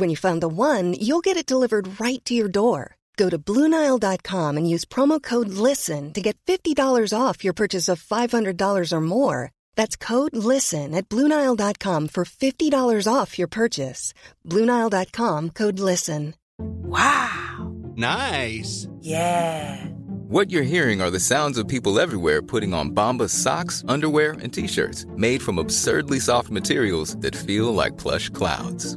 When you find the one, you'll get it delivered right to your door. Go to Bluenile.com and use promo code LISTEN to get $50 off your purchase of $500 or more. That's code LISTEN at Bluenile.com for $50 off your purchase. Bluenile.com code LISTEN. Wow. Nice. Yeah. What you're hearing are the sounds of people everywhere putting on Bombas socks, underwear, and t-shirts made from absurdly soft materials that feel like plush clouds.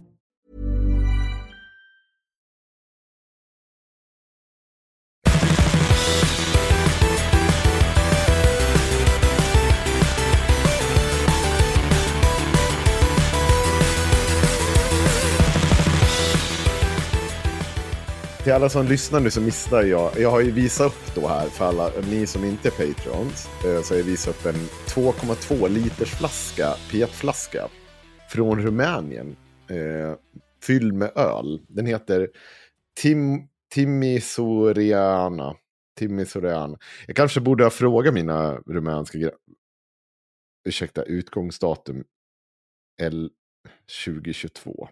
Till alla som lyssnar nu så missar jag. Jag har ju visat upp då här för alla ni som inte är patrons. Eh, så har jag visat upp en 2,2 liters flaska, PET-flaska. Från Rumänien. Eh, fylld med öl. Den heter Tim, Timisoariana. Timisoariana. Jag kanske borde ha frågat mina rumänska Ursäkta, utgångsdatum L 2022.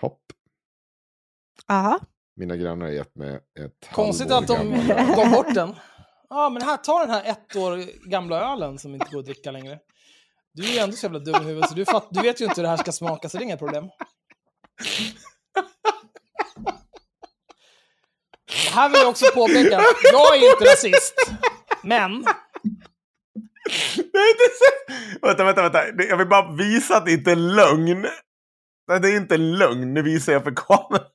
Hopp. Aha. Mina grannar har gett mig ett Konstigt halvår att de gammal gav bort den. Ja, men här, ta den här ett år gamla ölen som inte går att dricka längre. Du är ju ändå så jävla dum i huvudet, så du, fatt, du vet ju inte hur det här ska smaka, så det är inga problem. Här vill jag också påpeka, att jag är inte rasist, men Det är inte så... Vänta, vänta, vänta. Jag vill bara visa att det inte är lögn. Nej, det är inte lögn. Nu visar jag för kameran.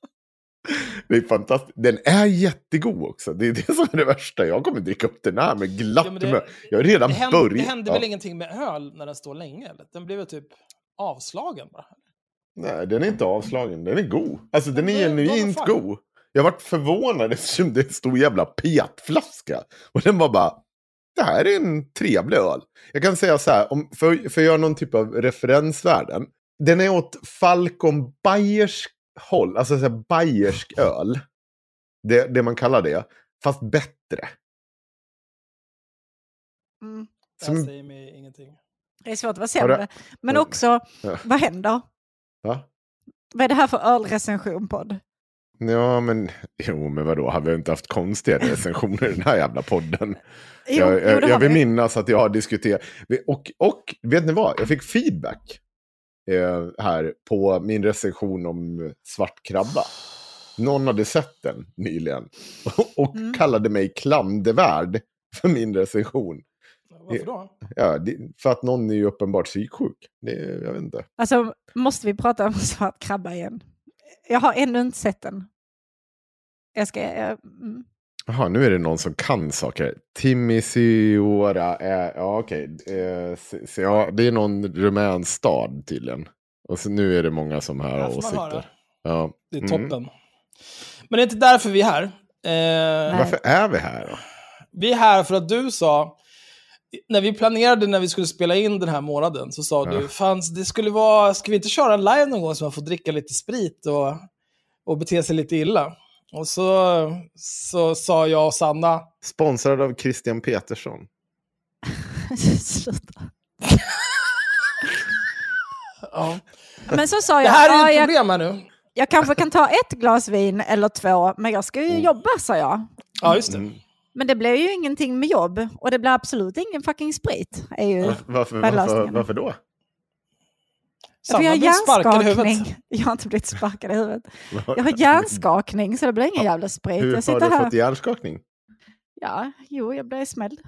Det är fantastiskt. Den är jättegod också. Det är det som är det värsta. Jag kommer dricka upp den här med glatt Ja, humör. Jag har redan det hände, börjat. det hände Ja. väl ingenting med öl när den står länge? Eller? Den blev typ avslagen bara. Nej, den är inte avslagen. Den är god. Alltså den är genuint god. Jag varit förvånad eftersom det är en stor jävla petflaska. Och den var bara, det här är en trevlig öl. Jag kan säga så här, om, för, för att göra någon typ av referensvärden. Den är åt Falcon Bayersk håll, alltså så här bayersk öl. Det, det man kallar det. Fast bättre. Mm. Det här Som- säger mig ingenting. Det är svårt att vara sämre. Men också, Ja. vad händer? Va? Vad är det här för ölrecension-podd? Ja, men jo, men vadå, har vi inte haft konstiga recensioner i den här jävla podden? Jo, jag, jo, jag, jag har vill vi. minnas att jag har diskuterat. Och, och vet ni vad? Jag fick feedback här på min recension om Svart krabba. Någon hade sett den nyligen och Mm. kallade mig klandervärd för min recension. Varför då? Ja, det, för att någon är ju uppenbart psyksjuk. Det, jag vet inte. Alltså, måste vi prata om Svart krabba igen? Jag har ännu inte sett den. Jag ska... Jag, mm. Jaha, nu är det någon som kan saker. Timisoara är, ja okej. Eh, så- så ja, det är någon rumänsk stad tydligen. Och så nu är det många som här har åsikter. Ja. Det är Mm. toppen. Men det är inte därför vi är här. Eh, Varför är vi här då? vi är här för att du sa, när vi planerade när vi skulle spela in den här månaden, så sa Ja. du, fanns det skulle vara, ska vi inte köra en live någon gång så man får dricka lite sprit och, och bete sig lite illa? Och så, så sa jag och Sanna, Sponsrad av Christian Petersson. Sluta. ja. Men så sa det jag, här är ju ett problem här nu. jag kanske kan ta ett glas vin eller två, men jag ska ju Mm. jobba, sa jag. Ja, just det. Mm. Men det blev ju ingenting med jobb och det blir absolut ingen fucking sprit. Är ju, Varför, varför, varför, lösningen? För Sanna jag har hjärnskakning. Jag har inte blivit sparkad i huvudet. Jag har hjärnskakning så det blir ingen jävla sprit. Hur jag har sitter du här. fått hjärnskakning? Ja, jo, jag blev smälld.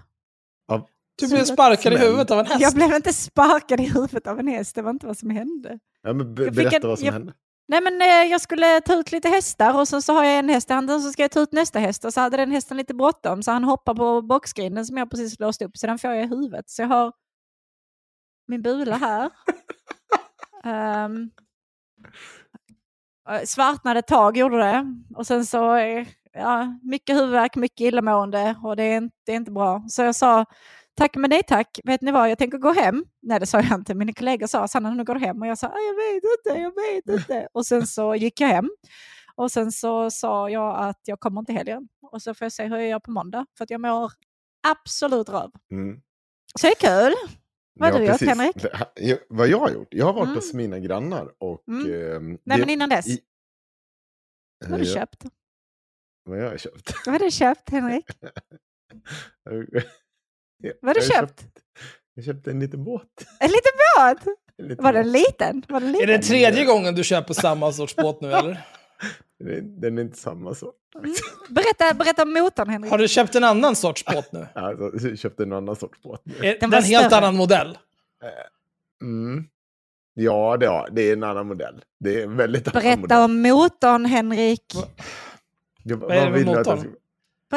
Av, Du blev sparkad i huvudet av en häst. Jag blev inte sparkad i huvudet av en häst, det var inte vad som hände. Ja, men be- berätta en- vad som jag- hände. Nej men eh, jag skulle ta ut lite hästar och sen så har jag en häst i handen så ska jag ta ut nästa häst och så hade den hästen lite bråttom så han hoppar på boxgrinden som jag precis låst upp så den får jag i huvudet. Så jag har min bula här. Eh, svartnade ett tag gjorde det och sen så ja, mycket huvudvärk, mycket illamående och det är, inte, det är inte bra. Så jag sa tack men nej tack, vet ni vad jag tänker gå hem. Nej det sa jag inte, mina kollegor sa Sanna nu går du hem och jag sa "Ah, jag vet inte, jag vet inte. Och sen så gick jag hem och sen så sa jag att jag kommer inte helgen och så får jag se hur jag gör på måndag för att jag mår absolut röv. Mm. Så det är kul. Vad har du gjort. Henrik? Jag- vad jag har gjort? Jag har varit Mm. hos mina grannar och... Mm. ehm, Nej det- men innan dess, i- vad har du Ja, köpt? Vad jag har köpt? Vad har du köpt Henrik? Ja, Vad har du jag köpt? Jag köpte en liten båt. En liten båt? En liten Var den båt. liten? Var den Är liten? det tredje gången du köper samma sorts båt nu eller? Den är- Den inte samma sort. Mm. Berätta, berätta om motorn Henrik. Har du köpt en annan sorts båt nu? Alltså, jag köpte en annan sorts båt. nu. Är Den det var en helt större. annan modell? Mm. Ja, det, ja, det är en annan modell. Det är en väldigt annan Berätta modell. om motorn Henrik. Ja, Vad är det med jag motorn? ska-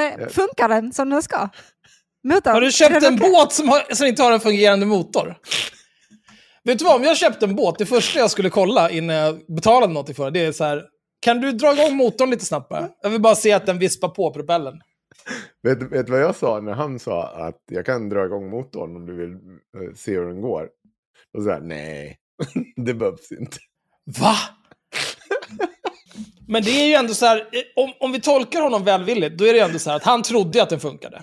Ber- Funkar den som den ska? Motorn? Har du köpt den en båt som, har, som inte har en fungerande motor? Vet du vad, om jag köpte en båt, det första jag skulle kolla innan jag betalade något för det är så här, kan du dra igång motorn lite snabbt bara? Jag vill bara se att den vispar på propellen. Vet, vet du vad jag sa när han sa att jag kan dra igång motorn om du vill eh, se hur den går? Då sa jag nej, det behövs inte. Va? Men det är ju ändå så här, eh, om, om vi tolkar honom välvilligt, då är det ju ändå så här att han trodde att den funkade.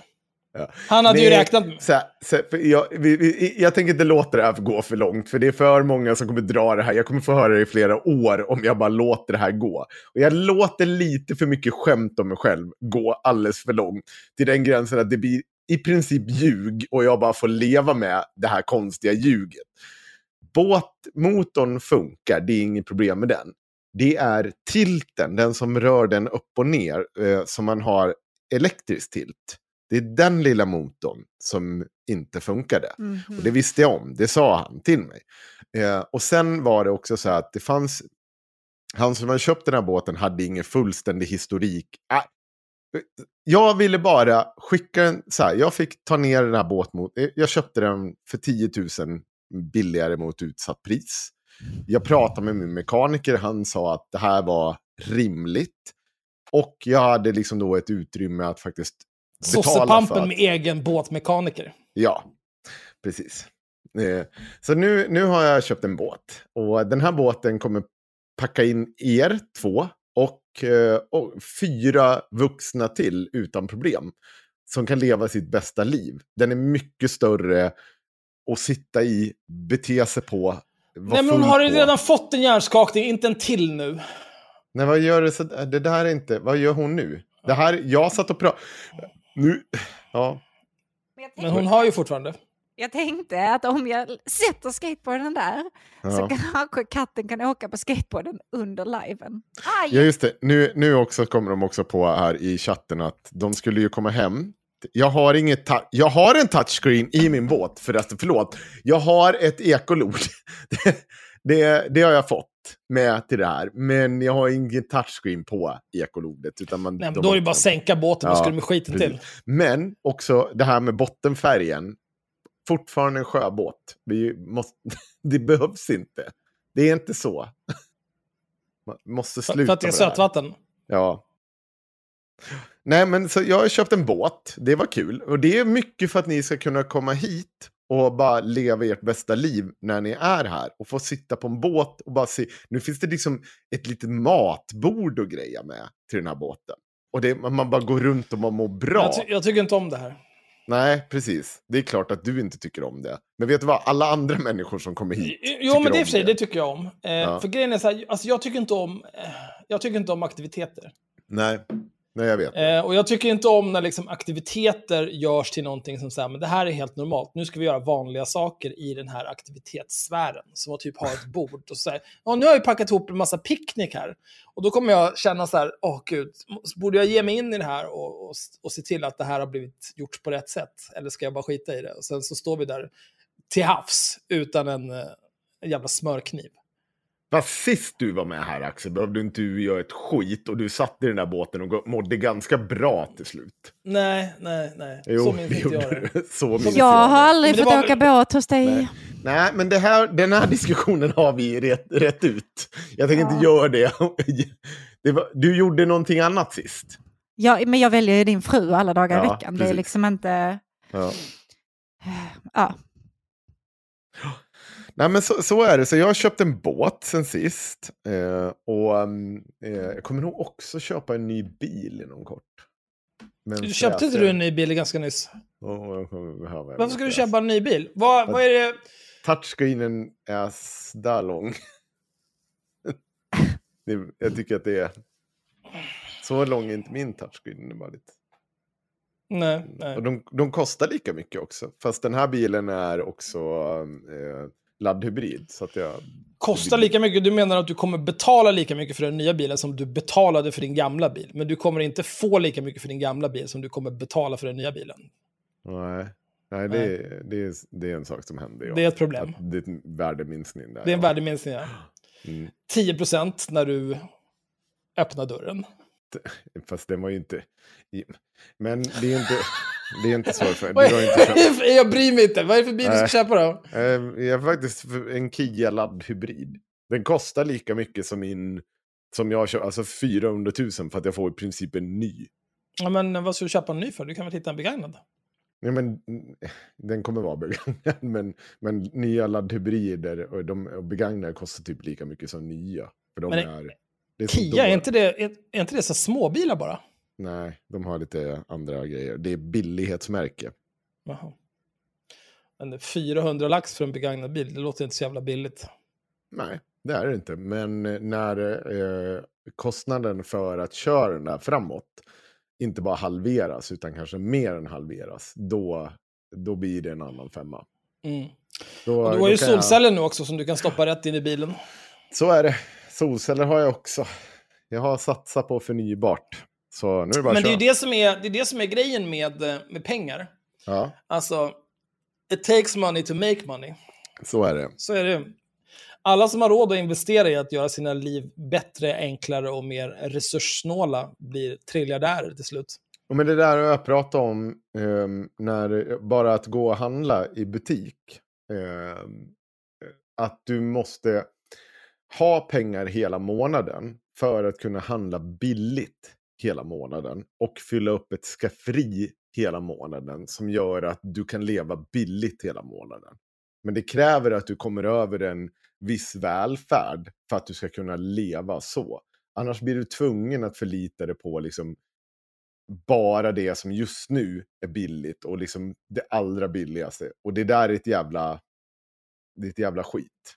Ja. Han hade ju Men- räknat med... Så här, så här, jag, vi, vi, jag tänker inte låta det här gå för långt, för det är för många som kommer dra det här. Jag kommer få höra det i flera år om jag bara låter det här gå. Och jag låter lite för mycket skämt om mig själv gå alldeles för långt. Till den gränsen att det blir i princip ljug och jag bara får leva med det här konstiga ljuget. Båtmotorn funkar, det är inget problem med den. Det är tilten, den som rör den upp och ner, eh, som man har elektrisk tilt. Det är den lilla motorn som inte funkade. Mhm. Och det visste jag om, det sa han till mig. Eh, och sen var det också så att det fanns... Han som hade köpt den här båten hade ingen fullständig historik. Äh, jag ville bara skicka den, så här, jag fick ta ner den här båtmotorn. Jag köpte den för 10 000 billigare mot utsatt pris. Jag pratade med min mekaniker, han sa att det här var rimligt. Och jag hade liksom då ett utrymme att faktiskt Sossepampen med egen båtmekaniker. Ja, precis. Eh, Så nu, nu har jag köpt en båt. Och den här båten kommer packa in er två och, eh, och fyra vuxna till utan problem. Som kan leva sitt bästa liv. Den är mycket större att sitta i, bete sig på. Nej, men hon har ju redan fått en hjärnskakning, inte en till nu. Nej, vad gör det så? Det där är inte... Vad gör hon nu? Det här, jag satt och pratade... Nu... Ja. Men jag Men tänkte, hon har ju fortfarande. jag tänkte att om jag sätter skateboarden där så ja. kanske katten kan åka på skateboarden under liven. Aj! Ja, just det. Nu, nu också kommer de också på här i chatten att de skulle ju komma hem. Jag har, inget ta- jag har en touchscreen i min båt, förresten, förlåt. Jag har ett ekolod. det, det, det har jag fått med till det här. Men jag har ingen touchscreen på ekolodet. Utan man, Nej, de då är det bara att sänka båten, Ja, ska du med skiten precis. till? Men också det här med bottenfärgen. Fortfarande en sjöbåt. Vi måste, det behövs inte. Det är inte så. Man måste sluta för att det är sötvatten. Ja. Nej, men så jag har köpt en båt. Det var kul. Och det är mycket för att ni ska kunna komma hit och bara leva ert bästa liv när ni är här. Och få sitta på en båt och bara se. Nu finns det liksom ett litet matbord och greja med till den här båten. Och det, man bara går runt och man mår bra. Jag, ty jag tycker inte om det här. Nej, precis. Det är klart att du inte tycker om det. Men vet du vad? Alla andra människor som kommer hit Jo, men det, är för sig, det tycker jag om. Eh, Ja. För grejen är så här, alltså jag tycker inte om, eh, jag tycker inte om aktiviteter. Nej. Nej, jag vet. Eh, och jag tycker inte om när liksom aktiviteter görs till någonting som säger men det här är helt normalt. Nu ska vi göra vanliga saker i den här aktivitetssfären. Som att typ ha ett bord och säga, ja nu har jag packat ihop en massa picknick här. Och då kommer jag känna så här, åh gud, borde jag ge mig in i det här och, och, och se till att det här har blivit gjort på rätt sätt? Eller ska jag bara skita i det? Och sen så står vi där till havs utan en, eh, en jävla smörkniv. Fast sist du var med här Axel behövde inte du göra ett skit och du satt i den där båten och mådde ganska bra till slut. Nej, nej, nej. Jo, så minns inte jag gjorde det. du. Så minns Jag jag har aldrig fått åka väl- båt hos dig. Nej. Nej, men det här, den här diskussionen har vi rätt, rätt ut. Jag tänker Ja. inte göra det. det var, du gjorde någonting annat sist. Ja, men jag väljer ju din fru alla dagar i Ja, veckan. Det är precis. liksom inte... Ja. Ja. Nej, men så, så är det. Så jag har köpt en båt sen sist. Eh, och um, eh, jag kommer nog också köpa en ny bil inom kort. Men Du köpte inte du en ny bil ganska nyss? En Varför ska du köpa en ny bil? Vad, vad är det? Touchscreenen är sådär lång. Det- jag tycker att det är... Så lång är inte min touchscreen. Är bara lite... Nej, nej. Och de, de kostar lika mycket också. Fast den här bilen är också eh, laddhybrid. Så att jag... Kostar lika mycket. Du menar att du kommer betala lika mycket för den nya bilen som du betalade för din gamla bil. Men du kommer inte få lika mycket för din gamla bil som du kommer betala för den nya bilen. Nej, Nej det, är, det, är, det är en sak som händer. Ja. Det är ett problem. Att det är en värdeminskning där. Det är en ja. värdeminskning. Ja. Mm. 10% när du öppnar dörren. Fast den var ju inte... Men det är inte, det är inte så. För, du har inte köpt, jag bryr mig inte. Vad är det för bil du ska köpa då? Eh, Jag har faktiskt en Kia laddhybrid. Den kostar lika mycket som min... Som jag kör, alltså 400 000 för att jag får i princip en ny. Ja, men vad ska du köpa en ny för? Du kan väl hitta en begagnad? Ja, men, mm, den kommer vara begagnad, men, men nya laddhybrider och, de, och begagnade kostar typ lika mycket som nya. För de Men är, det är Kia, är inte det, är, är inte det så småbilar bara? Nej, de har lite andra grejer. Det är billighetsmärke. Jaha. Men 400 lax för en begagnad bil, det låter inte så jävla billigt. Nej, det är det inte. Men eh, när eh, kostnaden för att köra den där framåt inte bara halveras utan kanske mer än halveras, då, då blir det en annan femma. Mm. Då, Och du har ju kan jag- solceller nu också som du kan stoppa rätt in i bilen. Så är det. Solceller har jag också. Jag har satsat på förnybart. Så nu är det bara Men det är ju det som är, det är, det som är grejen med, eh, med pengar. Ja, Alltså, it takes money to make money. så är det. Så är det. Alla som har råd att investera i att göra sina liv bättre, enklare och mer resurssnåla blir triljardärer till slut. Med det där har jag pratat om ehm, när bara att gå och handla i butik. ehm, att du måste ha pengar hela månaden för att kunna handla billigt hela månaden och fylla upp ett skafferi hela månaden som gör att du kan leva billigt hela månaden. Men det kräver att du kommer över en viss välfärd för att du ska kunna leva så. Annars blir du tvungen att förlita dig på liksom bara det som just nu är billigt och liksom det allra billigaste. Och det där är ett jävla, det är ett jävla skit.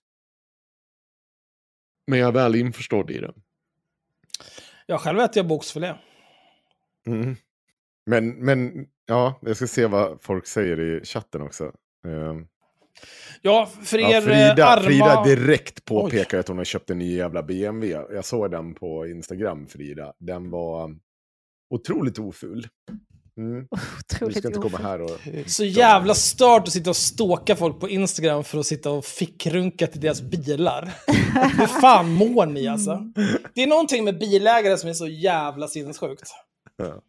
Men jag är väl införstådd i det. Jag själv äter jag boxfilé. Mm. Men, men ja, jag ska se vad folk säger i chatten också. Ehm, Ja, för er Ja, eh, Frida, arma... Frida direkt Oj. påpekar att hon har köpt en ny jävla BMW. Jag såg den på Instagram, Frida. Den var otroligt oful. Mm. Otroligt ska inte komma här och... Så jävla stört att sitta och ståka folk på Instagram för att sitta och fickrunka till deras bilar. Hur fan mår ni alltså? Det är någonting med bilägare som är så jävla sinnessjukt. Ja.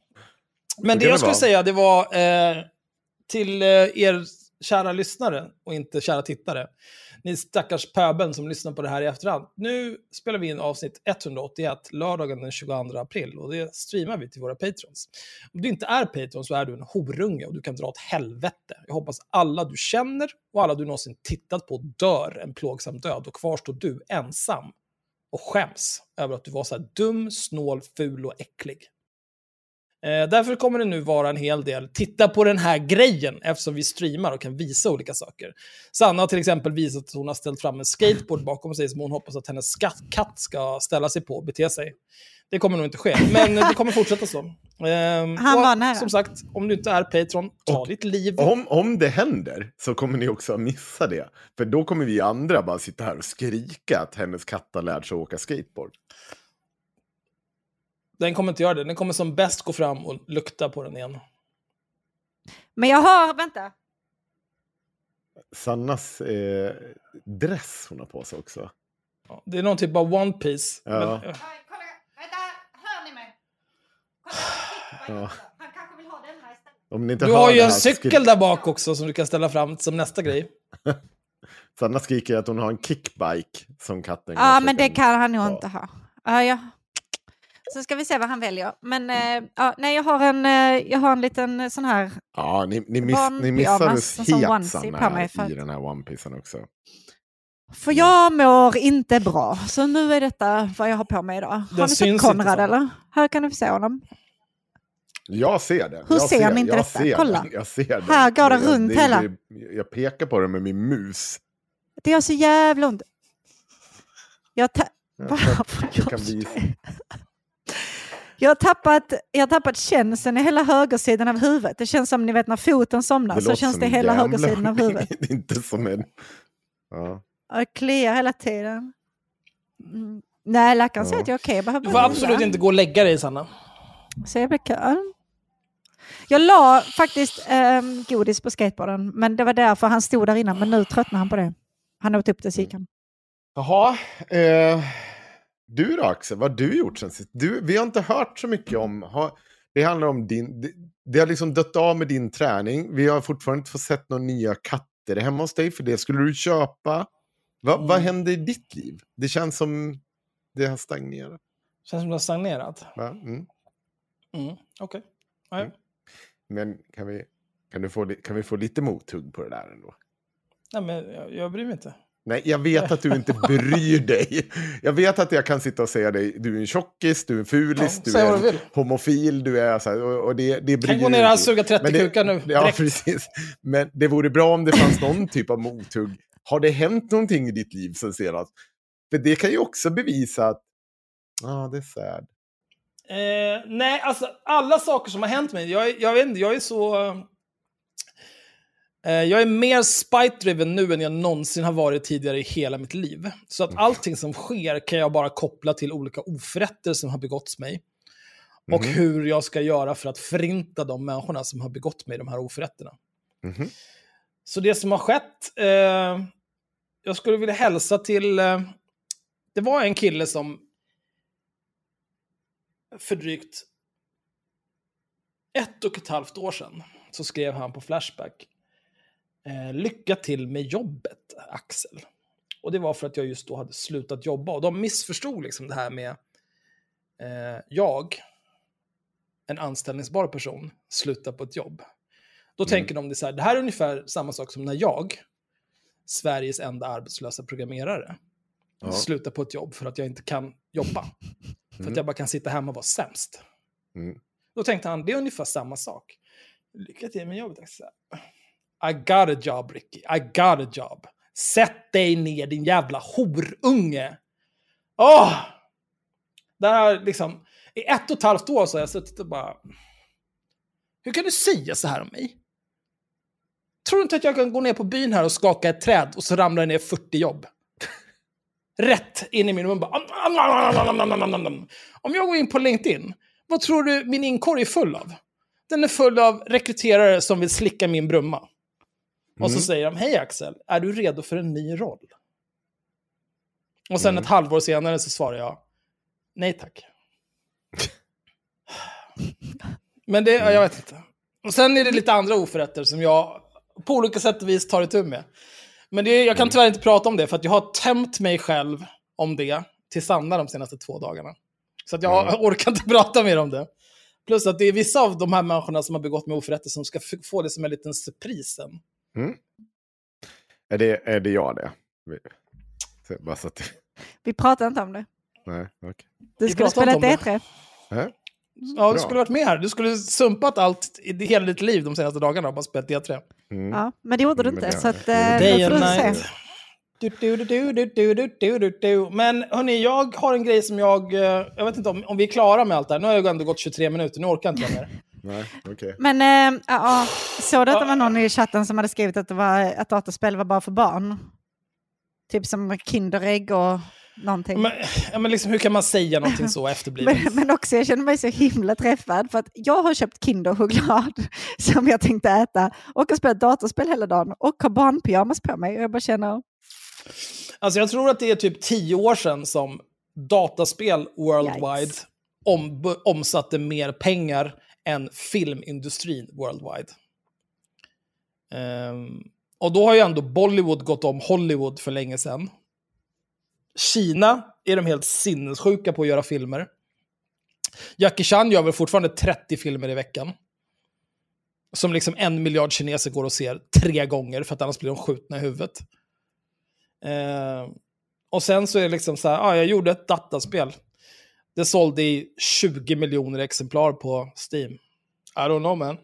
Men det jag skulle vara. säga, det var eh, till eh, er kära lyssnare och inte kära tittare. Ni stackars pöbeln som lyssnar på det här i efterhand. Nu spelar vi in avsnitt 181, lördagen den 22 april. Och det streamar vi till våra patrons. Om du inte är patron så är du en horunge och du kan dra åt helvete. Jag hoppas alla du känner och alla du någonsin tittat på dör en plågsam död. Och kvar står du ensam och skäms över att du var så här dum, snål, ful och äcklig. Eh, därför kommer det nu vara en hel del, titta på den här grejen, eftersom vi streamar och kan visa olika saker. Sanna har till exempel visat att hon har ställt fram en skateboard bakom sig som hon hoppas att hennes skatt, katt ska ställa sig på och bete sig. Det kommer nog inte ske, men det kommer fortsätta så. Ehm, Han var nära. Som sagt, om du inte är Patreon, ta Och- ditt liv. Om, om det händer så kommer ni också att missa det. För då kommer vi andra bara sitta här och skrika att hennes katt har lärt sig att åka skateboard. Den kommer inte göra det, den kommer som bäst gå fram och lukta på den igen. Men jag har, vänta. Sannas eh, dress hon har på sig också. Ja, Det är någon typ av One Piece. Ja. Men, eh, Kolla, vänta, hör ni mig? Kolla, Ja. Han kanske vill ha denna istället. Om ni inte du hör har ju en här cykel skri- där bak också som du kan ställa fram som nästa grej. Sanna skriker att hon har en kickbike som katten Ja, men det kan han nog Ja. inte ha. Ja, ja. Så ska vi se vad han väljer. Men eh, ja, nej, jag har en, eh, jag har en liten eh, sån här... Ja, ni, ni, miss, ni missade för i den här One också. För jag mår inte bra. Så nu är detta vad jag har på mig idag. Har Den ni syns sett Konrad eller? Här kan du få se honom. Jag ser det. Hur jag ser ser, ni inte jag detta? Ser Kolla. Den, jag ser den. Här går det Jag- runt hela. det- Jag pekar på den med min mus. Det gör så jävla ont. Jag, ta- Jag jag kan visa. Det? jag, har tappat, jag har tappat känseln i hela högersidan av huvudet. Det känns som ni vet när foten somnar så låter känns det hela jävla- högersidan av huvudet. Det är inte som en... Ja. Jag kliar hela tiden. Mm. Nej, läkaren säger Ja. att jag är okej. Jag behöver Du får absolut inte gå och lägga dig, Sanna. Så jag blir kall. Jag la faktiskt ehm, godis på skateboarden, men det var därför han stod där innan. Men nu tröttnar han på det. Han åt upp det så gick han. Jaha. Eh, du då Axel, vad har du gjort sen sist? Du, vi har inte hört så mycket om... Ha, det handlar om din... Det, det har liksom dött av med din träning. Vi har fortfarande inte fått sett några nya katter hemma hos dig, för det skulle du köpa. Va, Vad Mm. händer i ditt liv? Det känns som det har stagnerat. Känns som du har stagnerat. Va? Mm. Mm, Okej. Ja, ja. Men kan vi, kan, du få, kan vi få lite mothugg på det där ändå? Nej, men jag, jag bryr mig inte. Nej, jag vet att du inte bryr dig. Jag vet att jag kan sitta och säga dig, du är en tjockis, du är en fulis, Ja, du är du homofil, du är så här, och, och det, det bryr Kan gå ner och suga 30 Men det- kukar nu. Ja, direkt. precis. Men det vore bra om det fanns någon typ av mothugg. Har det hänt någonting i ditt liv sen senast? För det kan ju också bevisa att, ja, det är sad. Eh, nej, alltså alla saker som har hänt mig. Jag, är- jag vet inte, jag är så... Eh, jag är mer spite-driven nu än jag någonsin har varit tidigare i hela mitt liv. Så att allting som sker kan jag bara koppla till olika oförrätter som har begåtts mig. Och Mhm. hur jag ska göra för att förinta de människorna som har begått mig de här oförrätterna. Mhm. Så det som har skett, eh, jag skulle vilja hälsa till, eh, det var en kille som för drygt ett och ett halvt år sedan så skrev han på Flashback, eh, lycka till med jobbet Axel. Och det var för att jag just då hade slutat jobba och de missförstod liksom det här med eh, jag, en anställningsbar person, slutar på ett jobb. Då tänker de det så här, det här är ungefär samma sak som när jag, Sveriges enda arbetslösa programmerare, Ja. slutar på ett jobb för att jag inte kan jobba. För att jag bara kan sitta hemma och vara sämst. Mm. Då tänkte han, det är ungefär samma sak. Lycka till med jobbet. Axel. I got a job, Ricky. I got a job. Sätt dig ner, din jävla horunge. Åh! Där liksom, i ett och ett halvt år så har jag suttit och bara... Hur kan du säga så här om mig? Tror du inte att jag kan gå ner på byn här och skaka ett träd och så ramlar det ner 40 jobb? Rätt in i min mun bara... Om jag går in på LinkedIn, vad tror du min inkorg är full av? Den är full av rekryterare som vill slicka min brumma. Och så Mm. säger de, hej Axel, är du redo för en ny roll? Och sen Mm. ett halvår senare så svarar jag, nej tack. Men det, ja, jag vet inte. Och sen är det lite andra oförrätter som jag på olika sätt och vis tar itu med. Men det, jag kan tyvärr inte prata om det, för att jag har tömt mig själv om det till Sanna de senaste två dagarna. Så att jag Mm. orkar inte prata mer om det. Plus att det är vissa av de här människorna som har begått med oförrätter som ska få det som en liten surpris sen. Mm. Är, det, är det jag det? Bara så att... Vi pratar inte om det. Nej, okej. Du skulle spela ett om E3. Nej. Ja, du skulle varit med här. Du skulle sumpat allt i hela ditt liv de senaste dagarna och bara spelat D3. Mm. Ja, men det gjorde du Men inte. det- Så att, Day and du night. se. Du, du, du, du, du, du, du, du, du. Men hörni, jag har en grej som jag... eh, Jag vet inte om, om vi är klara med allt det här. Nu har jag ändå gått 23 minuter, nu orkar jag inte mer. Nej, okej. Men äh, ja, såg du att det var någon i chatten som hade skrivit att, det var, att dataspel var bara för barn? Typ som Kinderägg och någonting. Men, ja, men liksom, hur kan man säga någonting så efterblivet? Men, men också, jag känner mig så himla träffad för att jag har köpt Kinderchoklad som jag tänkte äta och har spelat datorspel hela dagen och har barnpyjamas på mig. Och jag bara känner, Alltså jag tror att det är typ tio år sedan som dataspel worldwide Yikes. om, omsatte mer pengar än filmindustrin worldwide. Um, och då har ju ändå Bollywood gått om Hollywood för länge sedan. Kina är de helt sinnessjuka på att göra filmer. Jackie Chan gör väl fortfarande 30 filmer i veckan. Som liksom en miljard kineser går och ser tre gånger för att annars blir de skjutna i huvudet. Uh, och sen så är det liksom så här, ah, jag gjorde ett dataspel. Det sålde i 20 miljoner exemplar på Steam. I don't know man.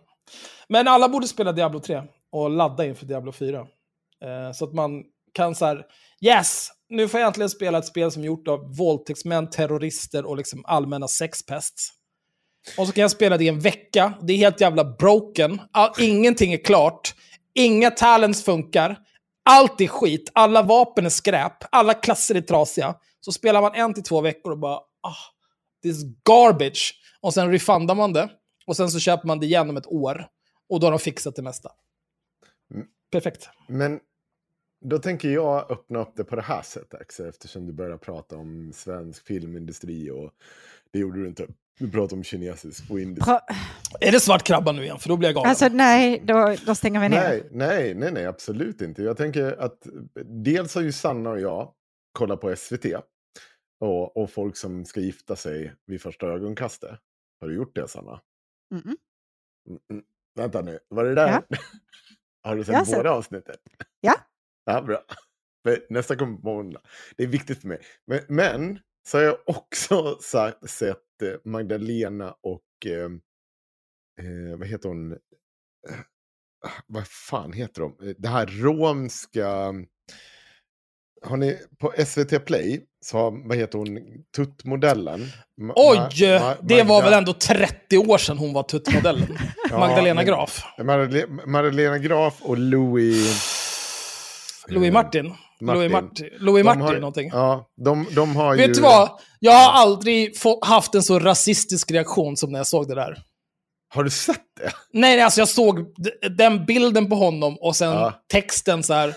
Men alla borde spela Diablo 3 och ladda inför Diablo 4. Eh, så att man kan så här, yes, nu får jag äntligen spela ett spel som är gjort av våldtäktsmän, terrorister och liksom allmänna sexpests. Och så kan jag spela det i en vecka. Det är helt jävla broken. All, ingenting är klart. Inga talents funkar. Allt är skit. Alla vapen är skräp. Alla klasser är trasiga. Så spelar man en till två veckor och bara, ah, this is garbage. Och sen refundar man det. Och sen så köper man det igen om ett år. Och då har de fixat det mesta. Mm. Perfekt. Men då tänker jag öppna upp det på det här sättet, Axel, eftersom du börjar prata om svensk filmindustri och det gjorde du inte. Du pratar om kinesisk och indisk. pra- Är det svart krabba nu igen? För då blir jag galen. alltså nej, då, då stänger vi ner. Nej, nej, nej, nej, absolut inte. Jag tänker att dels har ju Sanna och jag kollat på SVT och, och folk som ska gifta sig vid första ögonkastet. Har du gjort det, Sanna? Mm-mm. Mm, mm. Vänta nu, var det där? har du sett sett. båda avsnitten? Ja. Ja, bra. Nästa kommer på måndag. Det är viktigt för mig. Men, men så har jag också sa- sett eh, Magdalena och... Eh, eh, vad heter hon? Eh, vad fan heter de? Eh, Det här romska... Har ni på SVT Play, så vad heter hon, tuttmodellen? Ma- Oj! Ma- Ma- det var väl ändå 30 år sedan hon var tuttmodellen. Ja, Magdalena Graf. Magdalena Graf och Louis... Louis eh, Martin. Louis Martin, Louis Martin har- någonting. Ja, de, de har Vet ju... du vad? Jag har aldrig haft en så rasistisk reaktion som när jag såg det där. Har du sett det? Nej, alltså jag såg den bilden på honom och sen Ja. texten så här.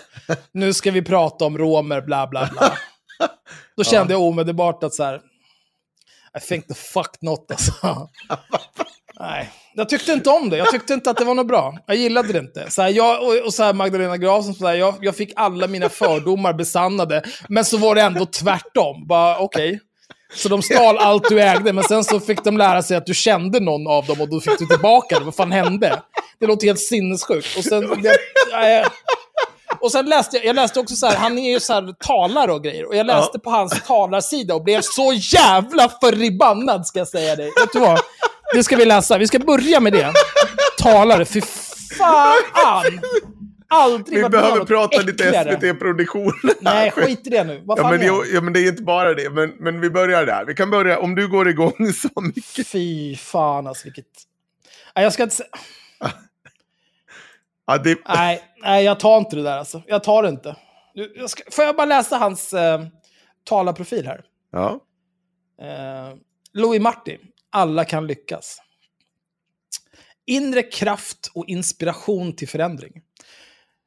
Nu ska vi prata om romer, bla bla bla. Då kände jag omedelbart att så här. I think the fuck not alltså. Nej, jag tyckte inte om det. Jag tyckte inte att det var något bra. Jag gillade det inte. Så här, jag, och, och så här Magdalena Graf, som så här, jag, jag fick alla mina fördomar besannade. Men så var det ändå tvärtom. Bara okej. Så de stal allt du ägde, men sen så fick de lära sig att du kände någon av dem och då fick du tillbaka det. Vad fan hände? Det låter helt sinnessjukt. Och sen... Jag, jag, och sen läste jag, jag läste också så här, han är ju så här talare och grejer. Och jag läste på hans talarsida och blev så jävla förbannad ska jag säga dig. Vet du vad? Det ska vi läsa. Vi ska börja med det. Talare, fy fan! Aldrig Vi varit behöver något prata lite. SVT-produktion. Nej, skit i det nu. Vad Ja fan men, är det, ja, men det är inte bara det. Men, men vi börjar där. Vi kan börja, om du går igång så mycket. Fy fan alltså, vilket... Nej, jag ska inte säga... Ja, det, Nej, nej, jag tar inte det där alltså. Jag tar det inte. Jag ska, får jag bara läsa hans eh, talarprofil här? ja. Eh, Louis Martin, alla kan lyckas. Inre kraft och inspiration till förändring.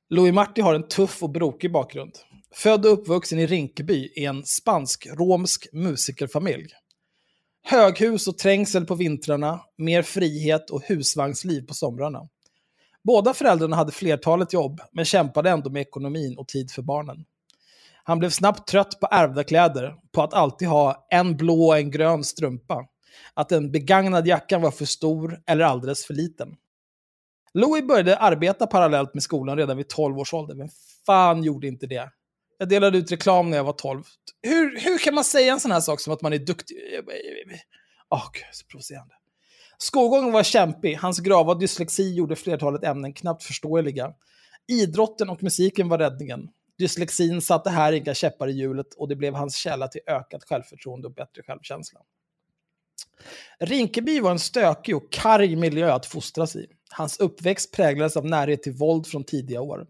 Louis Marti har en tuff och brokig bakgrund. Född och uppvuxen i Rinkeby i en spansk-romsk musikerfamilj. Höghus och trängsel på vintrarna, mer frihet och husvagnsliv på somrarna. Båda föräldrarna hade flertalet jobb, men kämpade ändå med ekonomin och tid för barnen. Han blev snabbt trött på ärvda kläder, på att alltid ha en blå och en grön strumpa. Att den begagnade jackan var för stor eller alldeles för liten. Louis började arbeta parallellt med skolan redan vid 12 års ålder. Men fan gjorde inte det? Jag delade ut reklam när jag var 12. Hur, hur kan man säga en sån här sak som att man är duktig? Åh, gud, så provocerande. Skolgången var kämpig, hans grava dyslexi gjorde flertalet ämnen knappt förståeliga. Idrotten och musiken var räddningen. Dyslexin satte här inga käppar i hjulet och det blev hans källa till ökat självförtroende och bättre självkänsla. Rinkeby var en stökig och karg miljö att fostras i. Hans uppväxt präglades av närhet till våld från tidiga år.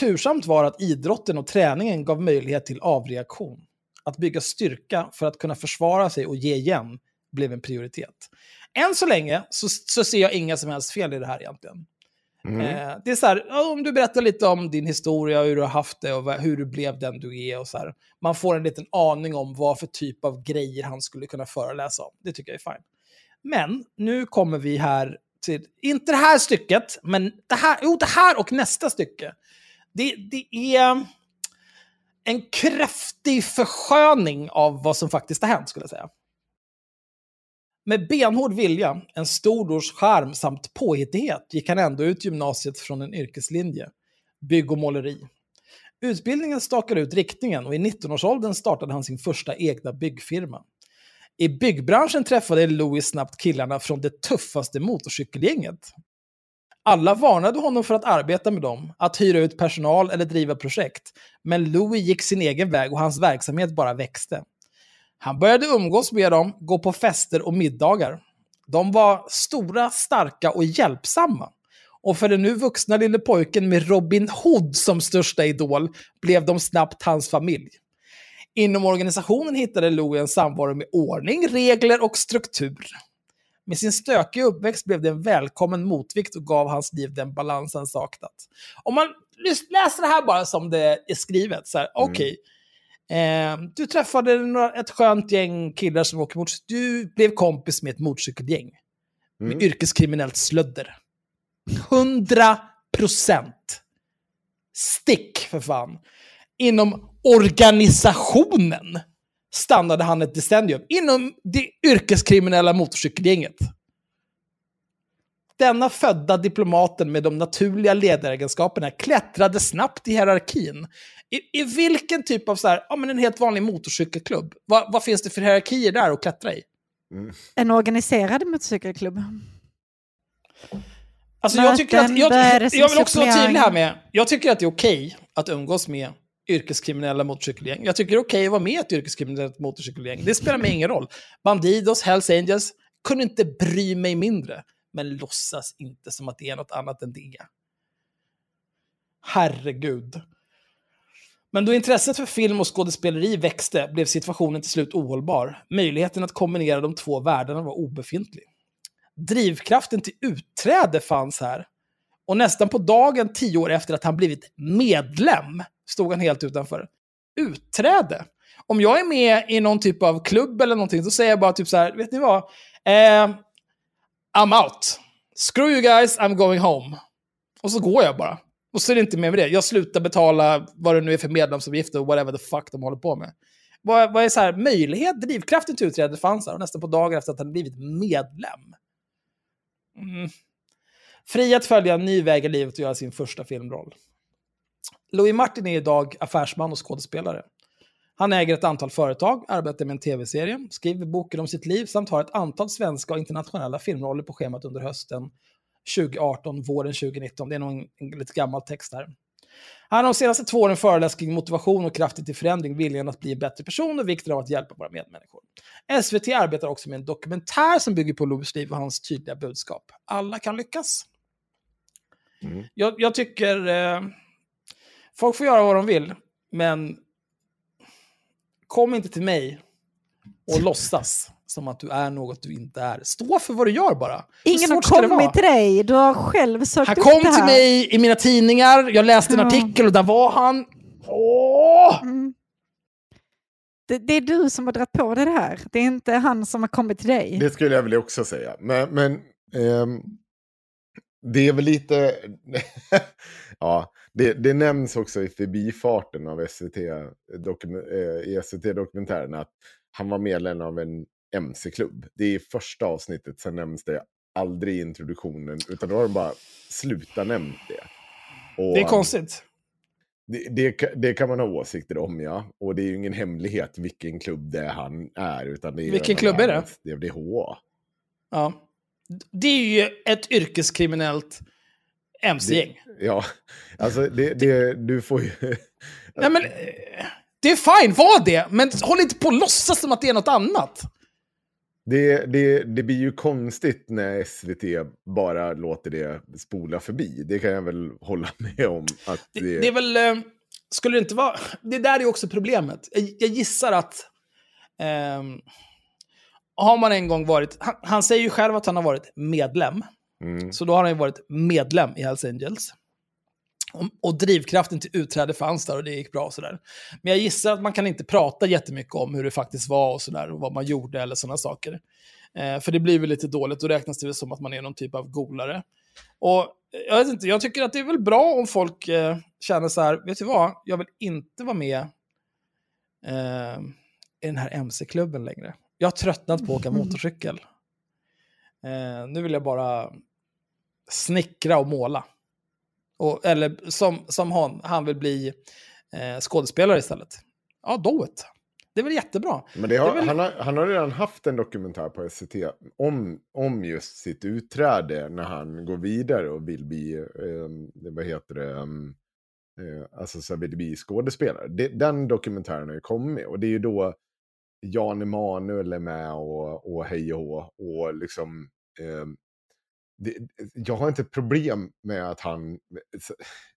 Tursamt var att idrotten och träningen gav möjlighet till avreaktion. Att bygga styrka för att kunna försvara sig och ge igen blev en prioritet. Än så länge så, så ser jag inga som helst fel i det här egentligen. Mm. Eh, det är så här, om du berättar lite om din historia, hur du har haft det och hur du blev den du är och så här. Man får en liten aning om vad för typ av grejer han skulle kunna föreläsa om. Det tycker jag är fine. Men nu kommer vi här till, inte det här stycket, men det här, jo, det här och nästa stycke. Det, det är en kraftig försköning av vad som faktiskt har hänt, skulle jag säga. Med benhård vilja, en stor dors charm samt påhittighet gick han ändå ut gymnasiet från en yrkeslinje, bygg och måleri. Utbildningen stakade ut riktningen och i 19-årsåldern startade han sin första egna byggfirma. I byggbranschen träffade Louis snabbt killarna från det tuffaste motorcykelgänget. Alla varnade honom för att arbeta med dem, att hyra ut personal eller driva projekt. Men Louis gick sin egen väg och hans verksamhet bara växte. Han började umgås med dem, gå på fester och middagar. De var stora, starka och hjälpsamma. Och för den nu vuxna lille pojken med Robin Hood som största idol blev de snabbt hans familj. Inom organisationen hittade Louis en samvaro med ordning, regler och struktur. Med sin stökiga uppväxt blev det en välkommen motvikt och gav hans liv den balans han saknat. Om man läser det här bara som det är skrivet, så här, okej. Eh, du träffade några, ett skönt gäng killar som åker motorcykel. Du blev kompis med ett motorcykelgäng. Med Mm. yrkeskriminellt slödder. 100 procent. Stick för fan. Inom organisationen stannade han ett decennium. Inom det yrkeskriminella motorcykelgänget. Denna födda diplomaten med de naturliga ledaregenskaperna klättrade snabbt i hierarkin. I, i vilken typ av så här, ja men en helt vanlig motorcykelklubb, vad, vad finns det för hierarkier där att klättra i? En organiserad motorcykelklubb. Alltså jag, tycker att, jag, jag vill också vara tydlig här med, jag tycker att det är okej att umgås med yrkeskriminella motorcykelgäng. Jag tycker det är okej att vara med i ett yrkeskriminellt motorcykelgäng. Det spelar mig ingen roll. Bandidos, Hells Angels, kunde inte bry mig mindre. Men låtsas inte som att det är något annat än det. Herregud. Men då intresset för film och skådespeleri växte blev situationen till slut ohållbar. Möjligheten att kombinera de två världarna var obefintlig. Drivkraften till utträde fanns här. Och nästan på dagen tio år efter att han blivit medlem stod han helt utanför. Utträde? Om jag är med i någon typ av klubb eller någonting, så säger jag bara typ så här, vet ni vad? Eh, I'm out. Screw you guys, I'm going home. Och så går jag bara. Och så är det inte mer med det. Jag slutar betala vad det nu är för medlemsavgifter och whatever the fuck de håller på med. Vad, vad är så här, möjlighet, drivkraften till utträde fanns här och nästan på dagen efter att han blivit medlem. Mm. Fri att följa en ny väg i livet och göra sin första filmroll. Louis Martin är idag affärsman och skådespelare. Han äger ett antal företag, arbetar med en tv-serie, skriver boken om sitt liv samt har ett antal svenska och internationella filmroller på schemat under hösten 2018, våren 2019. Det är nog en, en lite gammal text här. Han har de senaste två åren föreläst kring motivation och kraftigt till förändring, viljan att bli en bättre person och vikten av att hjälpa våra medmänniskor. SVT arbetar också med en dokumentär som bygger på Louis liv och hans tydliga budskap. Alla kan lyckas. Mm. Jag, jag tycker... Eh, folk får göra vad de vill, men kom inte till mig och låtsas som att du är något du inte är. Stå för vad du gör bara. Ingen har kommit till dig, du har själv sökt Han upp kom det här. till mig i mina tidningar, jag läste en Ja. artikel och där var han. Åh! Mm. Det, det är du som har dragit på det här. Det är inte han som har kommit till dig. Det skulle jag väl också säga. Men, men ehm, det är väl lite... ja, det, det nämns också i förbifarten av SVT, dokum, eh, i SVT-dokumentären att han var medlem av en MC-klubb. Det är i första avsnittet, sen nämns det aldrig i introduktionen, utan då har de bara slutat nämnt det. Och, Det är konstigt. Det, det, det kan man ha åsikter om, ja. Och det är ju ingen hemlighet vilken klubb det är han är. Utan det är Vilken klubb är det? Det är DHA. Ja. Det är ju ett yrkeskriminellt mc-gäng. Ja, alltså det, det, du får ju... Nej, men, eh, det är fine, var det, men håll inte på och låtsas som att det är något annat. Det, det, det blir ju konstigt när SVT bara låter det spola förbi. Det kan jag väl hålla med om. Att Det, det, det är väl... eh, Skulle det inte vara... Det där är också problemet. Jag, jag gissar att... ehm, har man en gång varit... Han, han säger ju själv att han har varit medlem. Mm. Så då har han ju varit medlem i Hells Angels. Och, och drivkraften till utträde fanns där och det gick bra och sådär. Men jag gissar att man kan inte prata jättemycket om hur det faktiskt var och sådär och vad man gjorde eller sådana saker. Eh, för det blir väl lite dåligt, då räknas det väl som att man är någon typ av golare. Och jag vet inte, jag tycker att det är väl bra om folk eh, känner så här, vet du vad, jag vill inte vara med eh, i den här MC-klubben längre. Jag har tröttnat på att åka motorcykel. Eh, nu vill jag bara snickra och måla. Och, eller som, som han, han vill bli eh, skådespelare istället. Ja, do it. Det är väl jättebra. Men har, väl- han, har, han har redan haft en dokumentär på SVT om, om just sitt utträde när han går vidare och vill bli, eh, vad heter det, um, eh, alltså så vill bli skådespelare. Det, den dokumentären har ju kommit och det är ju då Jan Emanuel är med och, och hej och och liksom det, jag har inte problem med att han,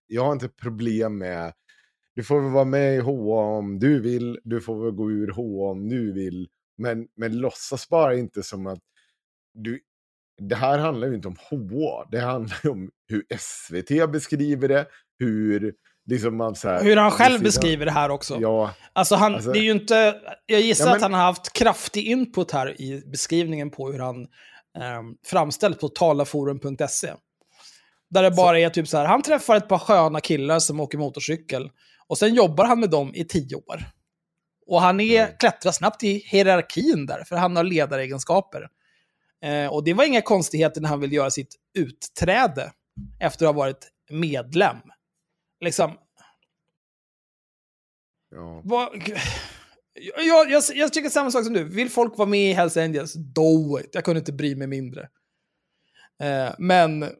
jag har inte problem med du får väl vara med i HA om du vill, du får väl gå ur HA om du vill. Men, men låtsas bara inte som att du... Det här handlar ju inte om HA, det handlar ju om hur SVT beskriver det, hur liksom här... Hur han själv beskriver det här också. Ja, Alltså, han, Alltså- det är ju inte... Jag gissar Ja, men- att han har haft kraftig input här i beskrivningen på hur han eh, framställs på talarforum.se. Där det bara är typ så här, han träffar ett par sköna killar som åker motorcykel. Och sen jobbar han med dem i tio år. Och han är, Mm. klättrar snabbt i hierarkin där, för han har ledaregenskaper. Eh, och det var inga konstigheter när han ville göra sitt utträde efter att ha varit medlem. Liksom, ja. vad... Jag, jag, jag tycker samma sak som du. Vill folk vara med i Hells Angels, do it. Jag kunde inte bry mig mindre. Eh, men...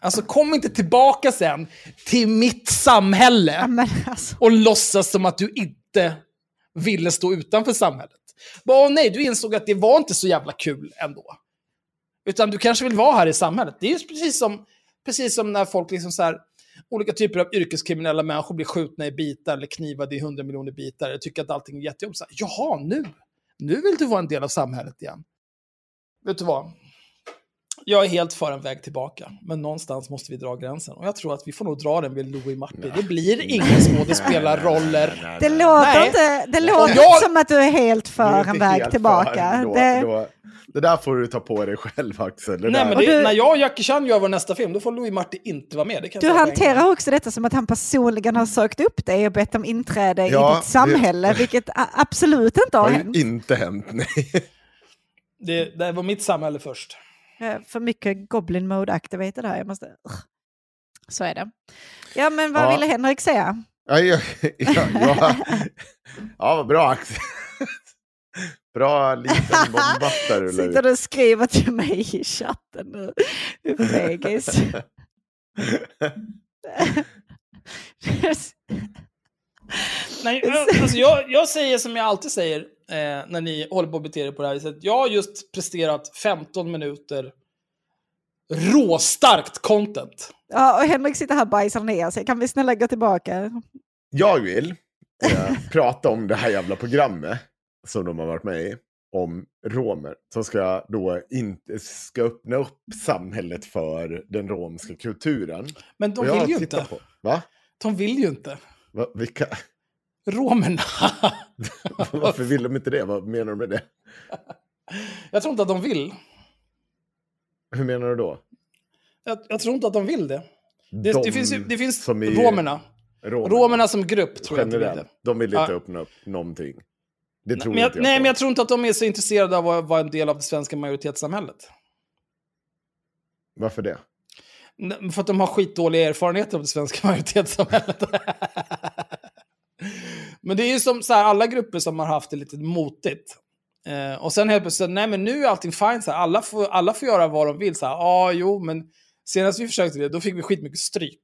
Alltså kom inte tillbaka sen till mitt samhälle Ja, men alltså, och låtsas som att du inte ville stå utanför samhället. Bara, nej, du insåg att det var inte så jävla kul ändå. Utan du kanske vill vara här i samhället. Det är ju precis som, precis som när folk liksom så här, olika typer av yrkeskriminella människor blir skjutna i bitar eller knivade i hundra miljoner bitar. Jag tycker att allting är jättejobbigt. Jaha, nu, nu vill du vara en del av samhället igen. Vet du vad? Jag är helt för en väg tillbaka, men någonstans måste vi dra gränsen. Och jag tror att vi får nog dra den vid Louis Marti. Det blir inga skådespelarroller. det låter Nej. inte, det låter jag- som att du är helt för en väg tillbaka. då, det, då, det där får du ta på dig själv Axel. Det Nej, men det, du- när jag och Jackie Chan gör vår nästa film, då får Louis Marti inte vara med. Det kan du på en hanterar också detta som att han personligen har sökt upp dig och bett om inträde Ja, i ditt samhälle, vilket a- absolut inte Det har har hänt. inte hänt, nej. Det, det var mitt samhälle först. Eh, För mycket Goblin Mode activated här. Jag måste... Så är det. Ja, men vad Ja. ville Henrik säga? Ja, ja, ja, ja. ja vad bra. Bra liten bombatt där rullar Sitter du och skriver till mig i chatten nu? Du fegis. Nej, alltså jag, jag säger som jag alltid säger eh, när ni håller på att bete er på det här viset. Jag har just presterat 15 minuter råstarkt content. ja, och Henrik sitter här och bajsar ner sig. Kan vi snälla gå tillbaka? Jag vill eh, prata om det här jävla programmet som de har varit med i. Om romer. Som ska då inte ska öppna upp samhället för den romska kulturen. Men de vill ju inte. På, va? De vill ju inte. va? Vilka? Romerna. Varför vill de inte det? Vad menar du med det? jag tror inte att de vill. Hur menar du då? Jag, jag tror inte att de vill det. Det, De det finns, det finns romerna. romerna. Romerna som grupp tror jag inte vill det. De vill inte Ja. öppna upp någonting. Det tror Men jag, inte jag nej, på. men jag tror inte att de är så intresserade av att vara en del av det svenska majoritetssamhället. Varför det? Nej, För att de har skitdåliga erfarenheter av det svenska majoritetssamhället. Men det är ju som så här, alla grupper som har haft det lite motigt. Eh, och sen helt plötsligt, nej men nu är allting fine, så här, alla, får, alla får göra vad de vill. Ja, ah, jo, men senast vi försökte det, då fick vi skitmycket stryk.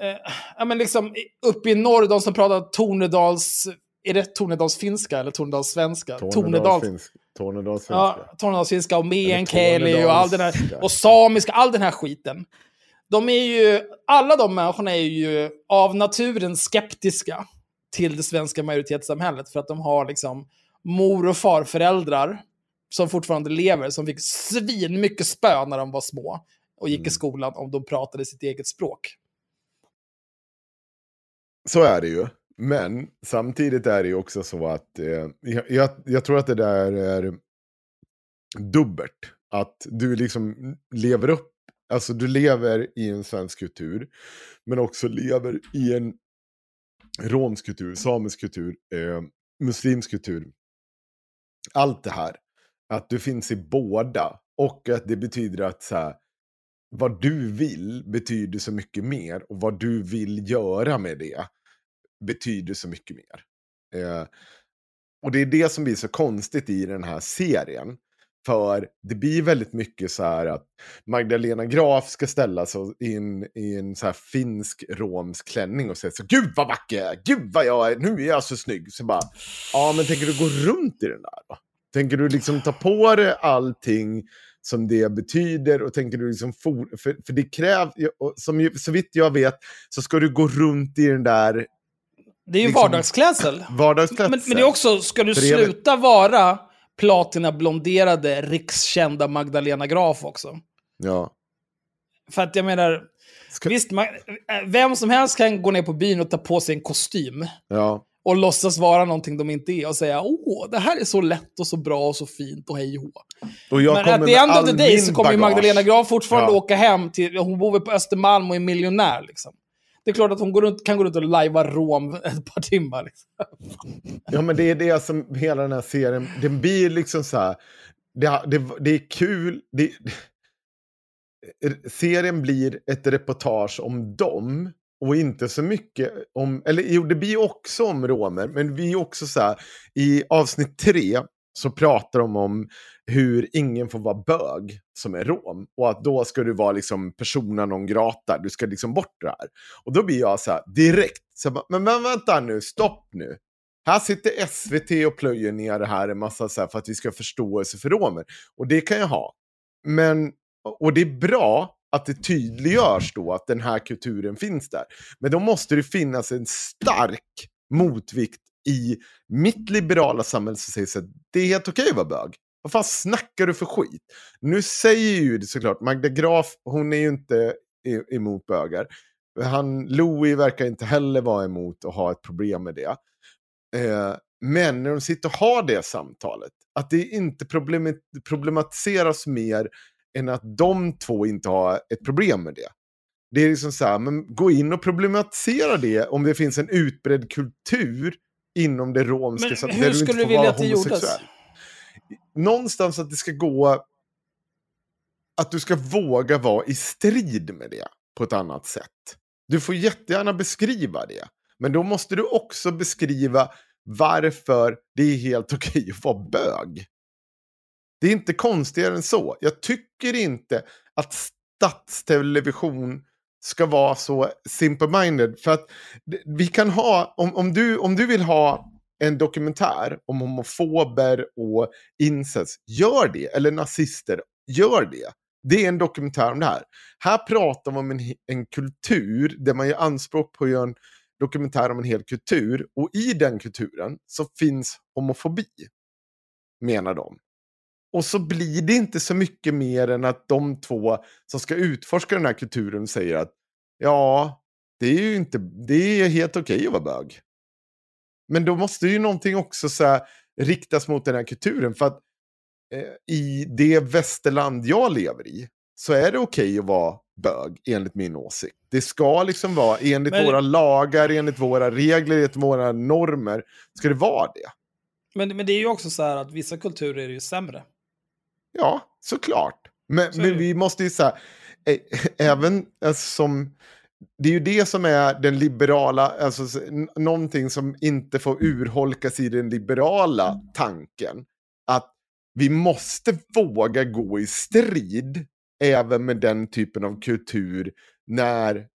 Eh, ja, men liksom uppe i norr, de som pratar Tornedals... Är det Tornedalsfinska eller Tornedalssvenska? Tornedal. Tornedalsfinsk- Tornedalsfinska. Ja, Tornedalsfinska och meänkieli och all den här, och samiska, all den här skiten. De är ju, alla de människorna är ju av naturen skeptiska till det svenska majoritetssamhället för att de har liksom mor och farföräldrar som fortfarande lever, som fick svin mycket spö när de var små och gick i Mm. skolan om de pratade sitt eget språk. Så är det ju. Men samtidigt är det ju också så att eh, jag, jag, jag tror att det där är dubbelt. Att du liksom lever upp, alltså du lever i en svensk kultur, men också lever i en romsk kultur, samisk kultur, eh, muslimsk kultur. Allt det här. Att du finns i båda. Och att det betyder att så här, vad du vill betyder så mycket mer. Och vad du vill göra med det betyder så mycket mer. Eh, och det är det som blir så konstigt i den här serien. För det blir väldigt mycket så här att Magdalena Graf ska ställa sig in i en så här finsk romsk klänning och säga så Gud vad vacker jag är! Gud vad jag är! Nu är jag så snygg! Så bara, ja men tänker du gå runt i den där då? Tänker du liksom ta på dig allting som det betyder och tänker du liksom for, för, för det krävs, som så vitt jag vet så ska du gå runt i den där Det är ju Liksom- vardagsklädsel. vardagsklädseln. Men, men det är också, ska du sluta vara platina-blonderade, rikskända Magdalena Graf också? Ja. För att jag menar, Ska- visst, man, äh, vem som helst kan gå ner på byn och ta på sig en kostym ja. och låtsas vara någonting de inte är och säga åh, det här är så lätt och så bra och så fint och hej och. Och jag Men kommer at med the end of the day så kommer. Magdalena Graf fortfarande Ja. åka hem till, hon bor väl på Östermalm och är miljonär liksom. Det är klart att hon går runt, kan gå runt och lajva Rom ett par timmar. Liksom. Ja, men det är det som hela den här serien, den blir liksom så här, det, det, det är kul, det, serien blir ett reportage om dem och inte så mycket om, eller jo det blir också om romer, men vi är också så här, i avsnitt tre så pratar de om hur ingen får vara bög som är rom. Och att då ska du vara liksom persona non grata, du ska liksom bort det här. Och då blir jag så här direkt, så här, men, men vänta nu, stopp nu. Här sitter SVT och plöjer ner det här en massa så här för att vi ska ha förståelse för romer. Och det kan jag ha. Men, och det är bra att det tydliggörs då att den här kulturen finns där. Men då måste det finnas en stark motvikt i mitt liberala samhälle som säger så att det är helt okej att vara bög. Vad fan snackar du för skit? Nu säger ju det såklart, Magda Graf, hon är ju inte emot bögar. Han, Louis verkar inte heller vara emot och ha ett problem med det. Eh, men när de sitter och har det samtalet, att det inte problematiseras mer än att de två inte har ett problem med det. Det är liksom så här, men gå in och problematisera det om det finns en utbredd kultur inom det romska. Men så att- hur du skulle du får vilja att det gjordes? Någonstans att det ska gå... Att du ska våga vara i strid med det på ett annat sätt. Du får jättegärna beskriva det. Men då måste du också beskriva varför det är helt okej att vara bög. Det är inte konstigare än så. Jag tycker inte att statstelevision ska vara så simple-minded. För att vi kan ha, om, om, du, om du vill ha en dokumentär om homofober och incest, gör det. Eller nazister, gör det. Det är en dokumentär om det här. Här pratar man om en, en kultur där man gör anspråk på att göra en dokumentär om en hel kultur. Och i den kulturen så finns homofobi, menar de. Och så blir det inte så mycket mer än att de två som ska utforska den här kulturen säger att ja, det är ju inte, det är helt okej att vara bög. Men då måste ju någonting också så här, riktas mot den här kulturen. För att eh, i det västerland jag lever i så är det okej att vara bög enligt min åsikt. Det ska liksom vara enligt Men- våra lagar, enligt våra regler, enligt våra normer. Ska det vara det? Men, men det är ju också så här att vissa kulturer är ju sämre. Ja, såklart. Men, Så men vi måste ju säga, även alltså, som, det är ju det som är den liberala, alltså någonting som inte får urholkas i den liberala tanken. Att vi måste våga gå i strid även med den typen av kultur när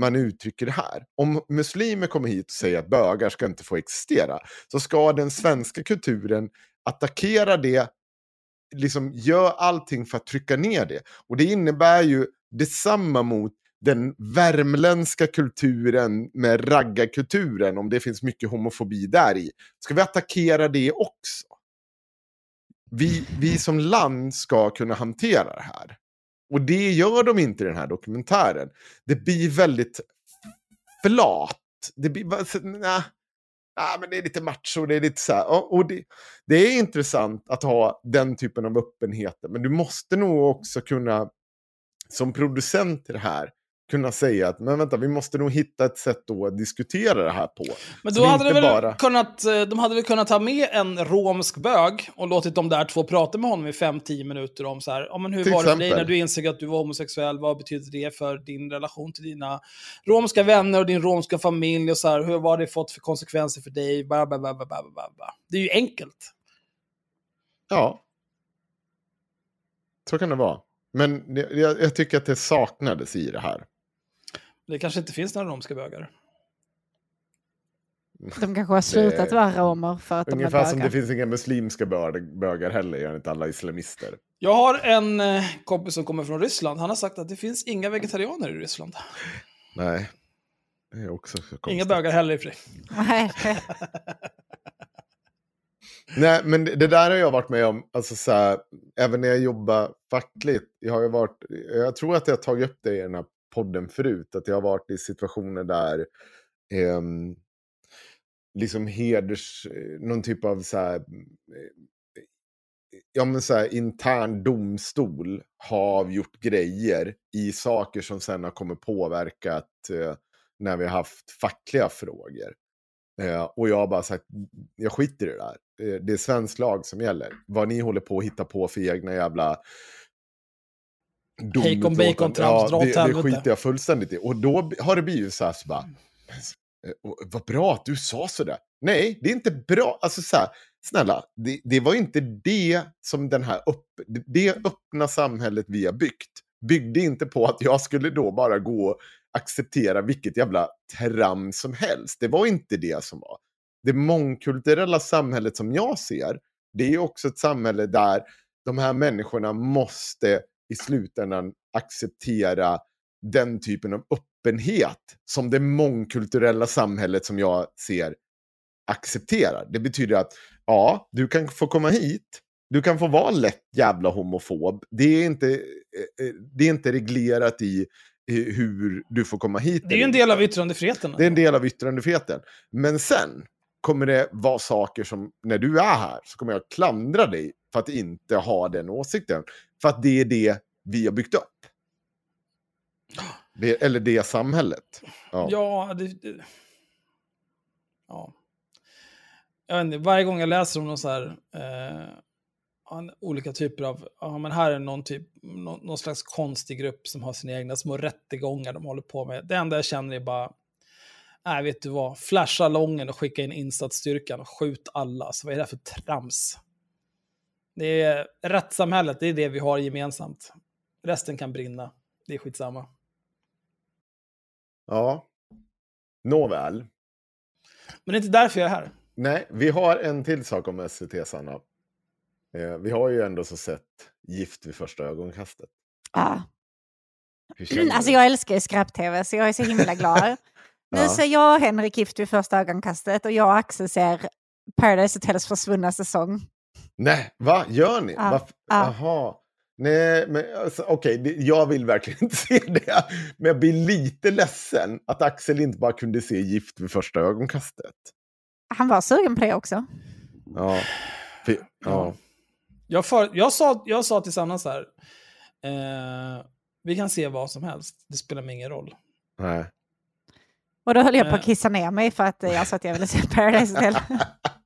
man uttrycker det här. Om muslimer kommer hit och säger att bögar ska inte få existera så ska den svenska kulturen attackera det, liksom gör allting för att trycka ner det. Och det innebär ju detsamma mot den värmländska kulturen med raggarkulturen, om det finns mycket homofobi där i. Ska vi attackera det också? Vi, vi som land ska kunna hantera det här. Och det gör de inte i den här dokumentären. Det blir väldigt flat. Det blir bara, ah, men det är lite macho, det är lite så här. Och, och det, det är intressant att ha den typen av öppenhet. Men du måste nog också kunna, som producent i det här, kunna säga att men vänta, vi måste nog hitta ett sätt att diskutera det här på. Men då hade väl bara- kunnat, eh, de hade väl kunnat ta med en romsk bög och låtit de där två prata med honom i 5-10 minuter om så här, ja, men hur Till var det för dig exempel. när du insåg att du var homosexuell? Vad betyder det för din relation till dina romska vänner och din romska familj? Och så här, hur var det fått för konsekvenser för dig? Bla, bla, bla, bla, bla, bla. Det är ju enkelt. Ja. Så kan det vara. Men jag, jag tycker att det saknades i det här. Det kanske inte finns några romska bögar. De kanske har slutat Det- vara romer för att de är Ungefär som det bögar. finns inga muslimska bög- bögar heller, gör inte alla islamister. Jag har en eh, kompis som kommer från Ryssland. Han har sagt att det finns inga vegetarianer i Ryssland. Nej. Det är också så konstigt. Inga bögar heller i och för sig. Nej. Nej, men det det där har jag varit med om, alltså så här, även när jag jobbar fackligt. Jag har ju varit, jag tror att jag har tagit upp det i den här podden förut, att jag har varit i situationer där eh, liksom heders, eh, någon typ av så här, mm, eh, eh, ja men så här intern domstol har avgjort grejer i saker som sen har kommit påverkat eh, när vi har haft fackliga frågor. Eh, och jag har bara sagt, mm, mm, jag skiter i det där. Eh, det är svensk lag som gäller. Vad ni håller på att hitta på för egna jävla... Bacon, bacon, trams, dra åt det, det helvete. skiter jag fullständigt i. Och då har det blivit så här, så bara, eh, vad bra att du sa sådär. Nej, det är inte bra. Alltså så här, snälla, det, det var inte det som den här upp, det öppna samhället vi har byggt byggde inte på att jag skulle då bara gå och acceptera vilket jävla trams som helst. Det var inte det som var. Det mångkulturella samhället som jag ser, det är också ett samhälle där de här människorna måste i slutändan acceptera den typen av öppenhet som det mångkulturella samhället som jag ser accepterar. Det betyder att ja, du kan få komma hit, du kan få vara lätt jävla homofob. Det är inte, eh, eh, det är inte reglerat i hur du får komma hit. Det är ju en del av yttrandefriheten. Det är en del av yttrandefriheten. Men sen kommer det vara saker som, när du är här, så kommer jag klandra dig för att inte ha den åsikten. För att det är det vi har byggt upp. Det, eller det samhället. Ja. Ja, det, det... Ja. Jag vet inte, varje gång jag läser om någon så här, eh, olika typer av, ja men här är någon, typ, någon, någon slags konstig grupp som har sina egna små rättegångar de håller på med. Det enda jag känner är bara, nej vet du vad, flasha lången och skicka in insatsstyrkan och skjut alla. Så vad är det här för trams? Det är rättssamhället, det är det vi har gemensamt. Resten kan brinna, det är skitsamma. ja. Nåväl. Men det är inte därför jag är här. Nej, vi har en till sak om SVT, Sanna. Eh, vi har ju ändå så sett Gift vid första ögonkastet. Ja. Du? Alltså jag älskar ju skräp-tv så jag är så himla glad. Nu Ja. ser jag och Henrik gift vid första ögonkastet och jag och Axel ser Paradise Hotels försvunna säsong. Nej, va? Gör ni? Ja. Jaha. Nej, men alltså, okej, det- jag vill verkligen inte se det. Men jag blir lite ledsen att Axel inte bara kunde se Gift vid första ögonkastet. Han var sugen på det också. Ja. För, ja. Jag, för, jag, sa, jag sa till Sanna så här, eh, vi kan se vad som helst, det spelar mig ingen roll. Nej. Och då höll jag på Eh. att kissa ner mig för att eh, jag sa att jag ville se Paradise Hotel.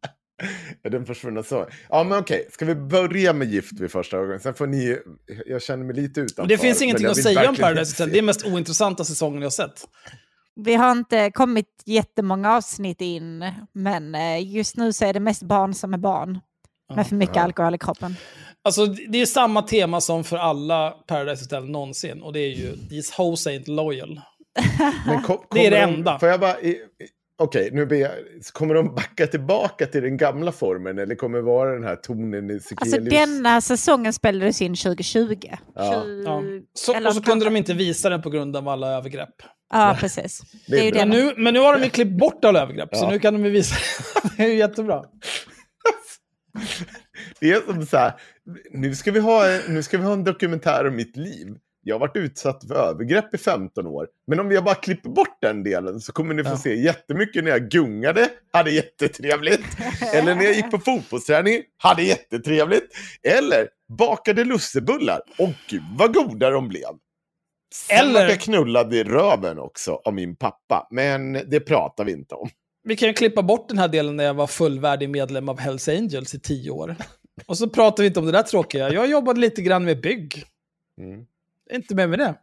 Är den försvunna så? Ja, men okej. Ska vi börja med Gift vid första ögonkastet? Sen får ni... Jag känner mig lite utanför. Det finns ingenting att säga om Paradise Hotel, det är mest ointressanta säsongen jag har sett. Vi har inte kommit jättemånga avsnitt in, men eh, just nu så är det mest barn som är barn. Med för mycket alkohol i kroppen. Alltså, det är samma tema som för alla Paradise Hotel någonsin. Och det är ju These hoes ain't loyal. Men kom, Det är det de- enda. Får jag bara... Okej, nu ber jag, kommer de backa tillbaka till den gamla formen eller kommer det vara den här tonen i Sekelius? Alltså denna säsongen spelades in 2020. Ja. 20... Ja. Så, Eller och så kunde de inte visa den på grund av alla övergrepp. Ja, precis. Det är ju bra. Men nu, men nu har de ju klippt bort alla övergrepp, så Ja. nu kan de ju visa. det är ju jättebra. Det är som så här, nu ska, vi ha, nu ska vi ha en dokumentär om mitt liv. Jag har varit utsatt för övergrepp i 15 år. Men om jag bara klipper bort den delen så kommer ni få Ja. se jättemycket när jag gungade, hade jättetrevligt. Eller när jag gick på fotbollsträning, hade jättetrevligt. Eller bakade lussebullar. Och gud vad goda de blev. Sen Eller- jag knullade i röven också av min pappa. Men det pratar vi inte om. Vi kan ju klippa bort den här delen när jag var fullvärdig medlem av Hells Angels i tio år. Och så pratar vi inte om det där tråkiga. Jag jobbade lite grann med bygg. Mm. Inte med med det.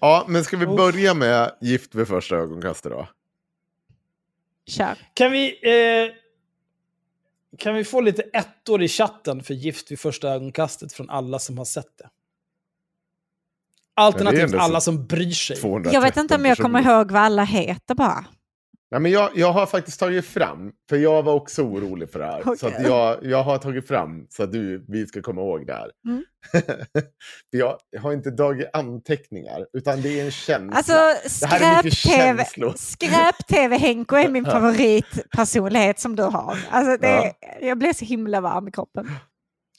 Ja, men ska vi börja med Gift vid första ögonkastet då? Kör. Kan vi, eh, kan vi få lite ettor i chatten för Gift vid första ögonkastet från alla som har sett det? Alternativt alla som bryr sig. 213 Jag vet inte om jag kommer ihåg vad alla heter bara. Nej, men jag, jag har faktiskt tagit fram, för jag var också orolig för det här. Så att jag, jag har tagit fram så att du, vi ska komma ihåg det här. Mm. jag, jag har inte dragit anteckningar, utan det är en känsla. Alltså skräp-tv känslor. skräp Henko är min favoritpersonlighet som du har. Alltså, det är, Jag blir så himla varm i kroppen.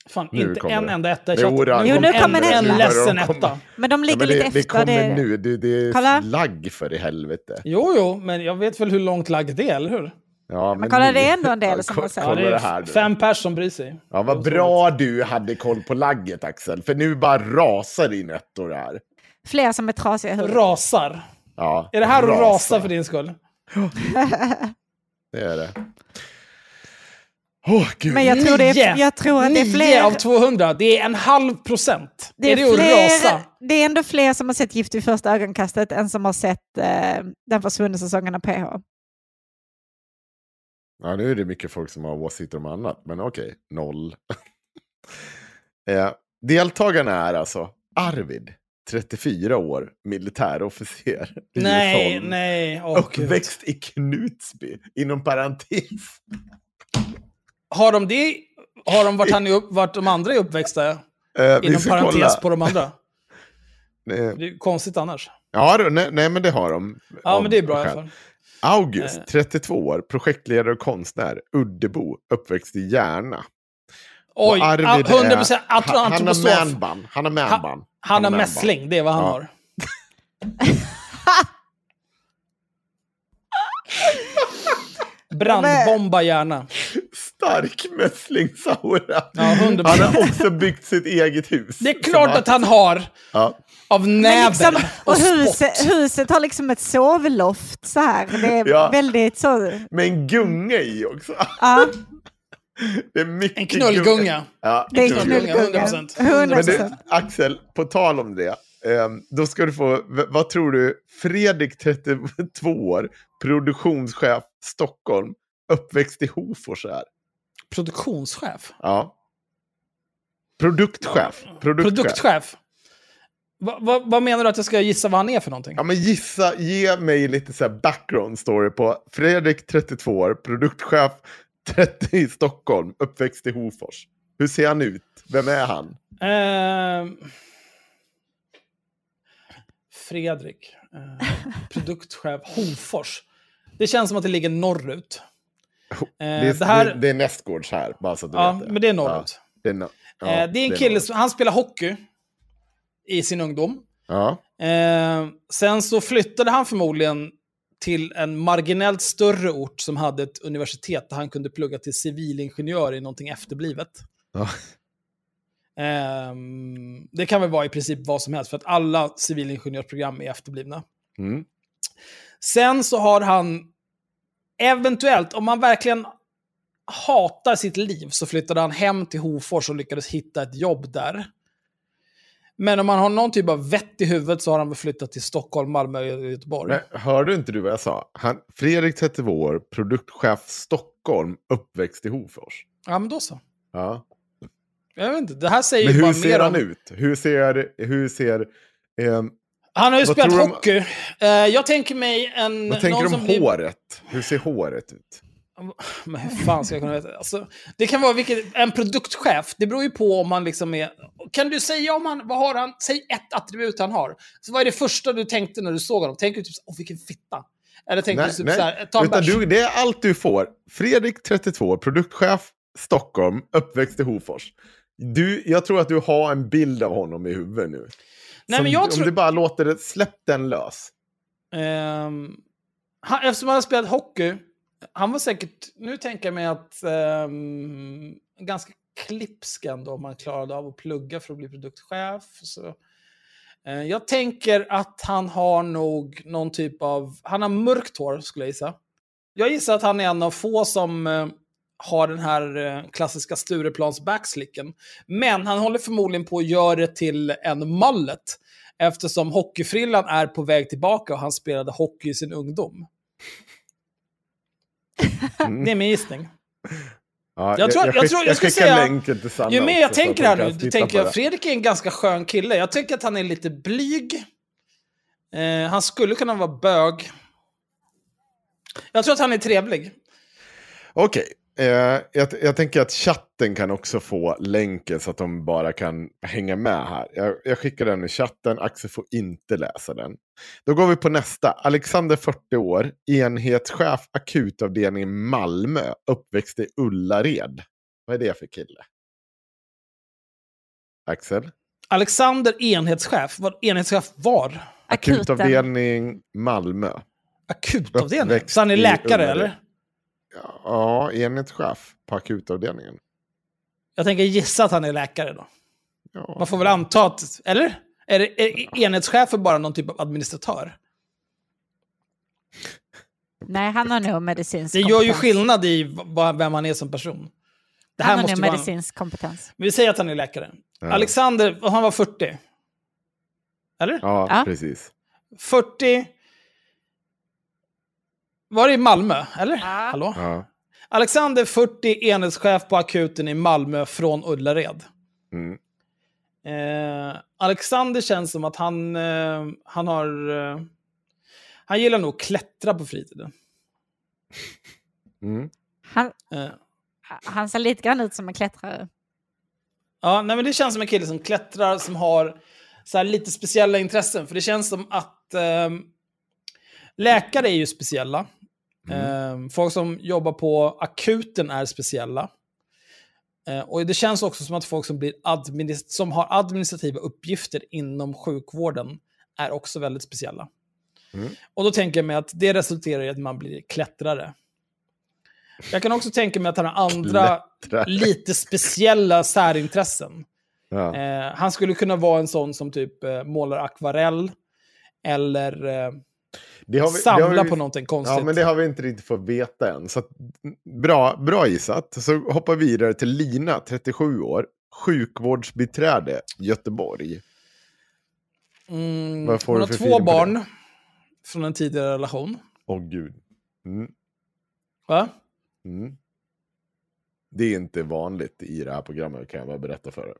Fan, Nu inte kommer en det. enda etta i chatten. Jo, nu en, kommer en Nu ledsen etta. Men de Ja, ligger men lite det, det efter. kommer det... nu, det, det är Kolla. lagg för i helvete. Jo, jo, men jag vet väl hur långt lagg det är, eller hur? Ja, Men kolla, nu- det är ändå en del Ja, som har sett. Ja, det är fem pers som bryr sig. Ja, vad bra du hade koll på lagget Axel, för nu bara rasar din ettor här. Fler som är trasiga i huvudet. Rasar. Ja, Är det här att rasar. rasa för din skull? Det är det. Gud. Men jag tror, det är, jag tror att det är Nio fler... av 200. Det är en halv procent. Det är, är, det att fler, rasa? det är ändå fler som har sett Gift vid första ögonkastet än som har sett eh, den försvunna säsongen av PH. Ja, nu är det mycket folk som har åsikter om annat, men okej, noll. eh, deltagarna är alltså Arvid, 34 år, militärofficer. Nej, nej. Åh, Gud. Uppväxt i Knutsby, inom parentes. Har de det? Har de varit, han är upp, vart de andra är uppväxta? Eh, Inom parentes kolla. på de andra. Eh, Det är konstigt annars. ja, nej, nej, men det har de. Ja, men det är bra i alla fall. August, Eh. 32 år, projektledare och konstnär, Uddebo, uppväxt i Järna. Oj, Och Arvid a- 100% är- atro- han, han har antroposof. manband. Han har manband. Han har mässling, det är vad han Ja. har. Brandbomba gärna. Stark mässlingsaura. Ja, 100%. Han har också byggt sitt eget hus. Det är klart att han har. Ja. Av näver liksom, och, och spott. huset, huset har liksom ett sovloft så här. Det är Ja. väldigt så... Med en gunga i också. Ja, Det är mycket En knullgunga. Ja, det är Knullgunga, knullgunga. 100%. 100%. Men du, Axel, på tal om det. ehm, då ska du få, vad tror du, Fredrik 32 år, produktionschef, Stockholm, uppväxt i Hofors är. Produktionschef. Ja. Produktchef. Produktchef. Produktchef. Va, va, vad menar du att jag ska gissa vad han är för någonting? Ja, men gissa, ge mig lite så background story på Fredrik 32 år, produktchef 30 i Stockholm, uppväxt i Hofors. Hur ser han ut? Vem är han? Ehm, Fredrik. Eh, produktchef Hofors. Det känns som att det ligger norrut. Eh, Det är, det här- det, det är nästgårds här, bara så att du Ja, vet det. men det är norrut. Ja, det är, no- ja, Eh, det är en är kille norrut. som, han spelar hockey i sin ungdom. Ja, Eh, sen så flyttade han förmodligen till en marginellt större ort som hade ett universitet där han kunde plugga till civilingenjör i någonting efterblivet. Ja. Ehm, det kan väl vara i princip vad som helst, för att alla civilingenjörsprogram är efterblivna. mm. Sen så har han, eventuellt, om han verkligen hatar sitt liv, så flyttade han hem till Hofors och lyckades hitta ett jobb där. Men om han har någon typ av vett i huvudet så har han väl flyttat till Stockholm, Malmö och Göteborg. Men, hörde inte du vad jag sa? Han, Fredrik 32 år, produktchef Stockholm. Uppväxt i Hofors. Ja, men då så. Ja. Jag vet inte, det här säger Men ju bara hur ser mer han om... ut? Hur ser... Hur ser ehm, Han har ju Vad spelat du om- hockey. Eh, jag tänker mig en... vad tänker du om blir- håret? Hur ser håret ut? Men hur fan ska jag kunna veta? Alltså, det kan vara vilket, en produktchef. Det beror ju på om man liksom är... Kan du säga om han... Vad har han? Säg ett attribut han har. Så vad är det första du tänkte när du såg honom? Tänker du typ åh vilken fitta? Eller tänker Nej, du typ nej. så här, ta en Utan bärs? du, det är allt du får. Fredrik, 32, produktchef, Stockholm, uppväxt i Hofors. Du, jag tror att du har en bild av honom i huvudet nu. Nej, men jag Om tror- du bara låter det, släpp den lös. Ehm, han, eftersom han har spelat hockey, han var säkert, nu tänker jag mig att um, ganska klipsk ändå om han klarade av att plugga för att bli produktchef. Så, eh, jag tänker att han har nog någon typ av, han har mörkt hår skulle jag gissa. Jag gissar att han är en av få som eh, har den här eh, klassiska Stureplans backslicken. Men han håller förmodligen på att göra det till en mullet. Eftersom hockeyfrillan är på väg tillbaka och han spelade hockey i sin ungdom. Mm. Det är min gissning. Ja, Jag tror- jag skick- tror- jag ska skickar säga- Ju mer jag tänker här nu, titta tänker jag. Fredrik är en ganska skön kille. Jag tycker att han är lite blyg. Eh, han skulle kunna vara bög. Jag tror att han är trevlig. Okej, eh, jag, jag tänker att chatten kan också få länken så att de bara kan hänga med här. Jag, jag skickar den i chatten, Axel får inte läsa den. Då går vi på nästa. Alexander, 40 år, enhetschef akutavdelning Malmö, uppväxt i Ullared. Vad är det för kille? Axel? Alexander enhetschef. Vad enhetschef var? Akuten. Akutavdelning Malmö. Akutavdelning? Så han är läkare eller? Ja, enhetschef på akutavdelningen. Jag tänker gissa att han är läkare då. Ja. Man får väl anta att... Eller? Är, det, är enhetschefen bara någon typ av administratör? Nej, han har nog medicinsk Det gör ju kompetens. skillnad i vem han är som person. Det här Han har nog vara... medicinsk kompetens. Vi säger att han är läkare. Ja. Alexander, han var 40. Eller? Ja, Ja. precis. 40... Var det i Malmö? Eller? Hallå? Ja. Alexander, 40, enhetschef på akuten i Malmö från Ullared. Mm. Eh, Alexander känns som att han, eh, han har... Eh, han gillar nog att klättra på fritiden. Mm. Han, Eh, han ser lite grann ut som en klättrare. Ja, nej, men det känns som en kille som klättrar, som har så här, lite speciella intressen. För det känns som att ehm, läkare är ju speciella. Ehm, folk som jobbar på akuten är speciella. Eh, och det känns också som att folk som, blir administ- som har administrativa uppgifter inom sjukvården är också väldigt speciella. Mm. Och då tänker jag mig att det resulterar i att man blir klättrare. Jag kan också tänka mig att han har andra Klättrare. lite speciella särintressen. Ja. Eh, han skulle kunna vara en sån som typ eh, målar akvarell eller eh, Det har vi- det samlar har vi- på någonting konstigt. Ja, men det har vi inte riktigt fått veta än. Så att, bra, bra gissat. Så hoppar vi vidare till Lina, 37 år. Sjukvårdsbiträde, Göteborg. mm, hon du har två barn från en tidigare relation. Åh gud. Mm, Va? mm. Det är inte vanligt i det här programmet kan jag bara berätta för er.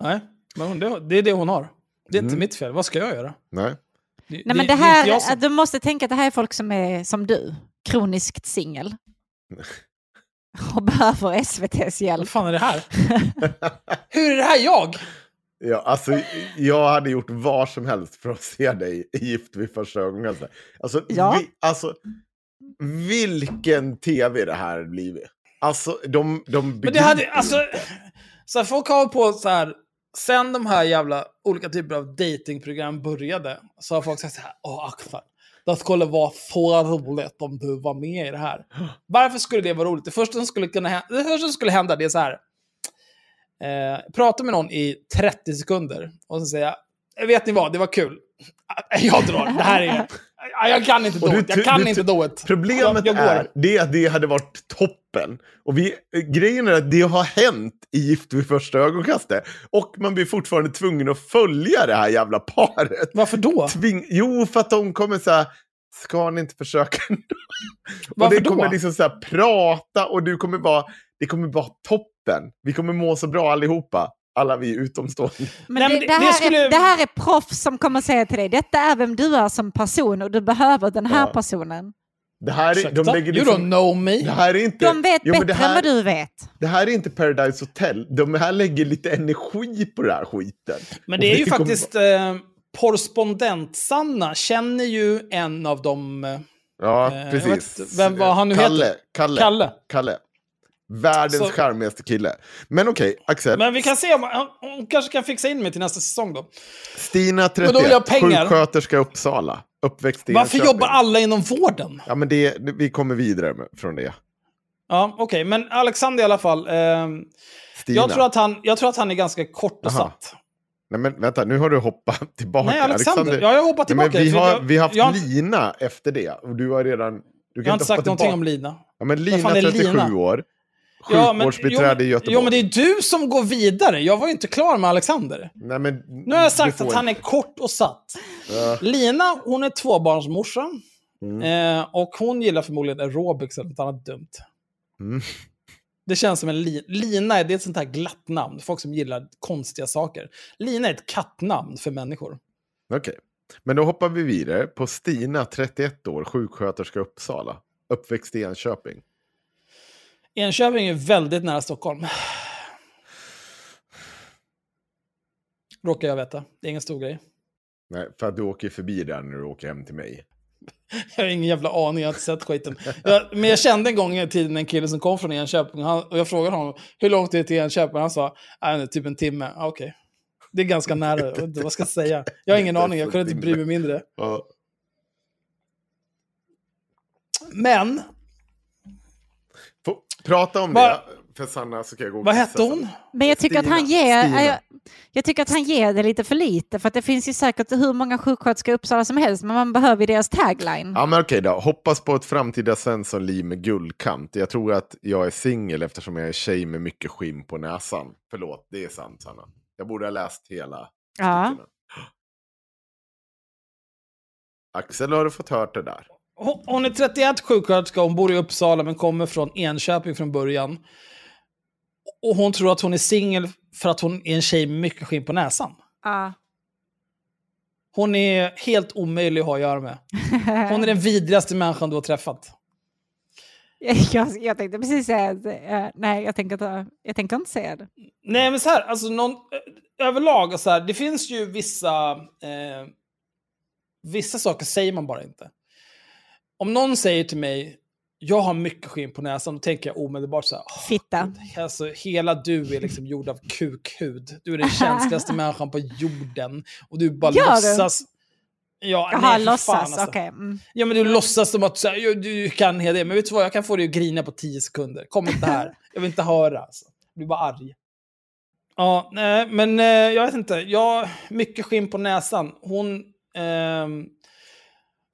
Nej, men det, det är det hon har. Det är inte Mm. mitt fel. Vad ska jag göra? Nej. Nej, men det här, som- Du måste tänka att det här är folk som är som du, kroniskt singel. Och behöver SVTs hjälp. Vad fan är det här? Hur är det här jag? Ja, alltså, jag hade gjort vad som helst för att se dig i Gift vid första ögonkastet. Alltså, Ja. vi, alltså, vilken tv det här blivit. Alltså, de, de Men det hade, alltså, så här, folk har på så här, sen de här jävla olika typer av datingprogram började, så har folk sagt så här, åh Axel, det skulle vara så roligt om du var med i det här. Varför skulle det vara roligt? Det första som skulle, kunna hända, det första som skulle hända, det är så här, eh, prata med någon i 30 sekunder och så säga, vet ni vad, det var kul. Jag drar, det här är, jag kan inte Och do it, jag kan du inte do it. Problemet jag, jag är det att det hade varit toppen. Och vi, grejen är att det har hänt i Gift vid första ögonkastet. Och man blir fortfarande tvungen att följa det här jävla paret. Varför då? Tving, jo, för att de kommer så här, ska ni inte försöka ändå? och Varför det då? kommer liksom så här prata och du kommer vara, det kommer vara toppen. Vi kommer må så bra allihopa. Alla vi utomstående. Men, det, det, det- här det skulle- är, det här är proffs som kommer säga till dig, detta är vem du är som person och du behöver den här Ja. personen. Det här är, de lägger You liksom, don't know me. det här är inte, De vet Jo, bättre det här, än vad du vet. Det här är inte Paradise Hotel. De här lägger lite energi på den här skiten. Men det är ju kommer faktiskt... Eh, Korrespondent-Sanna känner ju en av de... Eh, Ja, Eh, precis. vet vem- vad han nu Kalle, heter. Kalle. Kalle. Kalle. Världens Så- charmigaste kille. Men okej, Axel. Men vi kan se om hon, kanske kan fixa in mig till nästa säsong då. Stina, Men 31, då vill jag ha pengar. sjuksköterska Uppsala. Uppväxt i Varför jobbar alla inom vården? Ja, men det, vi kommer vidare med, från det. Ja, okej. Men Alexander i alla fall. Stina. jag, tror att han, jag tror att han är ganska kort och Aha. satt. Nej, men vänta, nu har du hoppat tillbaka. Nej, Alexander. Ja, jag har hoppat Nej, tillbaka. vi, för har, vi har haft jag, Lina efter det. Och du har redan... Du jag har inte sagt hoppa någonting tillbaka. om Lina. Ja, men Lina, fan är 37 Lina? år. Ja, men- Sjukvårdsbiträde i jo, Göteborg. Jo, men det är du som går vidare. Jag var ju inte klar med Alexander. Nej, men, Nu har jag sagt att han är kort och satt. Ja. Lina, hon är tvåbarnsmorsa. Mm. Eh, och hon gillar förmodligen aerobics eller något annat dumt. Mm. Det känns som en li Lina, är- det är ett sånt här glatt namn. Folk som gillar konstiga saker. Lina är ett kattnamn för människor. Okej. Men då hoppar vi vidare på Stina, 31 år, sjuksköterska Uppsala. Uppväxt i Enköping. Enköping är väldigt nära Stockholm. Råkar jag veta. Det är ingen stor grej. Nej, för att du åker förbi där när du åker hem till mig. Jag har ingen jävla aning, jag har inte sett skiten. Jag, men jag kände en gång i tiden en kille som kom från Enköping han, och jag frågade honom hur långt är det till Enköping? Han sa äh, typ en timme. Ah, Okej. Det är ganska nära, jag vet inte, vad ska jag säga? Jag har ingen aning, jag kunde inte bry mig mindre. Men, prata om Va- det, för Sanna så kan jag gå vad hette hon? Men jag tycker, att han ger, jag, jag tycker att han ger det lite för lite. För att det finns ju säkert hur många sjuksköterskor i Uppsala som helst. Men man behöver ju deras tagline. Ja, men okej då. Hoppas på ett framtida Svensson-liv med guldkant. Jag tror att jag är singel eftersom jag är tjej med mycket skinn på näsan. Förlåt, det är sant Sanna. Jag borde ha läst hela Ja. Axel, har du fått hört det där? Hon, är 31 sjuksköterska, hon bor i Uppsala men kommer från Enköping från början. Och hon tror att hon är singel för att hon är en tjej med mycket skinn på näsan. Ja. Hon är helt omöjlig att ha att göra med. Hon är den vidrigaste människan du har träffat. jag, jag tänkte precis säga eh, nej, jag tänker, inte, jag tänker inte säga det. Nej, men så här, alltså någon, ö- överlag, så här, det finns ju vissa... Eh, vissa saker säger man bara inte. Om någon säger till mig, jag har mycket skinn på näsan, då tänker jag omedelbart så här, "Åh, Fitta. Alltså, hela du är liksom gjord av kukhud. Du är den känsligaste människan på jorden. Och du bara Gör du? låtsas... Ja, Jaha, nej, låtsas. fan, alltså. Okej. Mm. Ja, men du låtsas som att så här, "Ja, du kan hela det. Men vet du vad, jag kan få dig att grina på tio sekunder. Kom inte här. Jag vill inte höra. Alltså. Jag blir bara arg. Ja, nej, men eh, jag vet inte. Jag mycket skinn på näsan. Hon... ehm,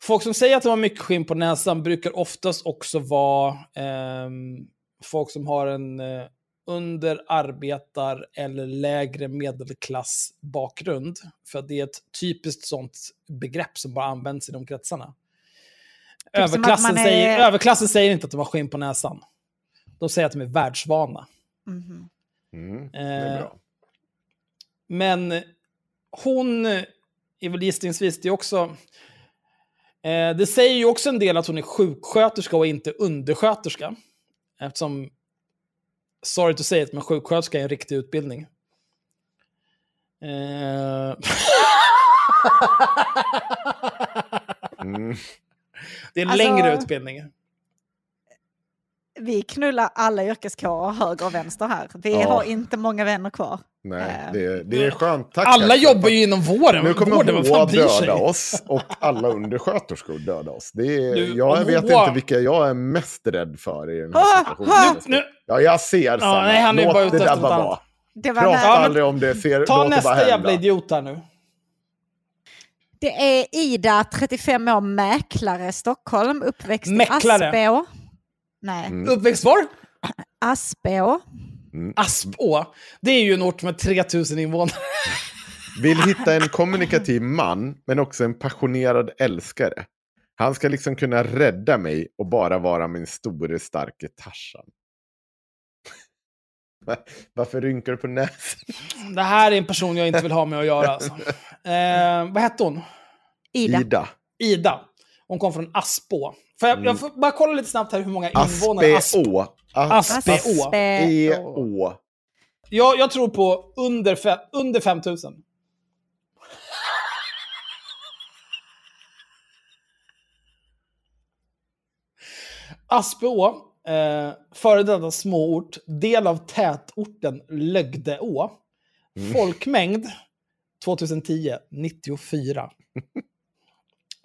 folk som säger att de har mycket skinn på näsan brukar oftast också vara ehm, folk som har en eh, under arbetar eller lägre medelklass bakgrund. För det är ett typiskt sånt begrepp som bara används i de kretsarna. Typ Överklassen, är- säger, överklassen säger inte att de har skinn på näsan. De säger att de är världsvana. Mhm. Mm, det är Eh, bra. Men hon är väl gissningsvis, det är också... Eh, det säger ju också en del att hon är sjuksköterska och inte undersköterska. Eftersom, sorry to say it, men sjuksköterska är en riktig utbildning. Eh, Mm. det är en Alltså- längre utbildning. Vi knullar alla yrkeskårer höger och vänster här. Vi Ja. har inte många vänner kvar. Nej, Eh, det, det är skönt. Tack, Alla Axel. jobbar ju inom vården. Nu kommer vården sig? döda oss och alla undersköterskor döda oss. Det är, Du, jag vet Moa- inte vilka jag är mest rädd för i den här ah, situationen. Nu, Ja, jag ser Sanna. nej, han är Låt bara ute det där vara. Prata Ja, aldrig om det. Ser, ta nästa jävla idiot här nu. det är Ida, 35 år, mäklare, Stockholm, uppväxt Mäklare? i Aspå. Nej, Mm. Uppväxt var? Aspå. Aspå. Det är ju en ort med 3000 invånare. Vill hitta en kommunikativ man, men också en passionerad älskare. Han ska liksom kunna rädda mig och bara vara min store starke Tarzan. Va- Varför rynkar du på näsan? Det här är en person jag inte vill ha med att göra. Alltså. Eh, vad hette hon? Ida. Ida. Ida. Hon kom från Aspå. Får jag, jag får bara kolla lite snabbt här hur många invånare Asp- Aspeå. As- Aspeå. E-Å. Jag, jag tror på under, fe, under 5000. Aspeå, eh, före detta småort, del av tätorten Lögdeå. Folkmängd 2010, 94.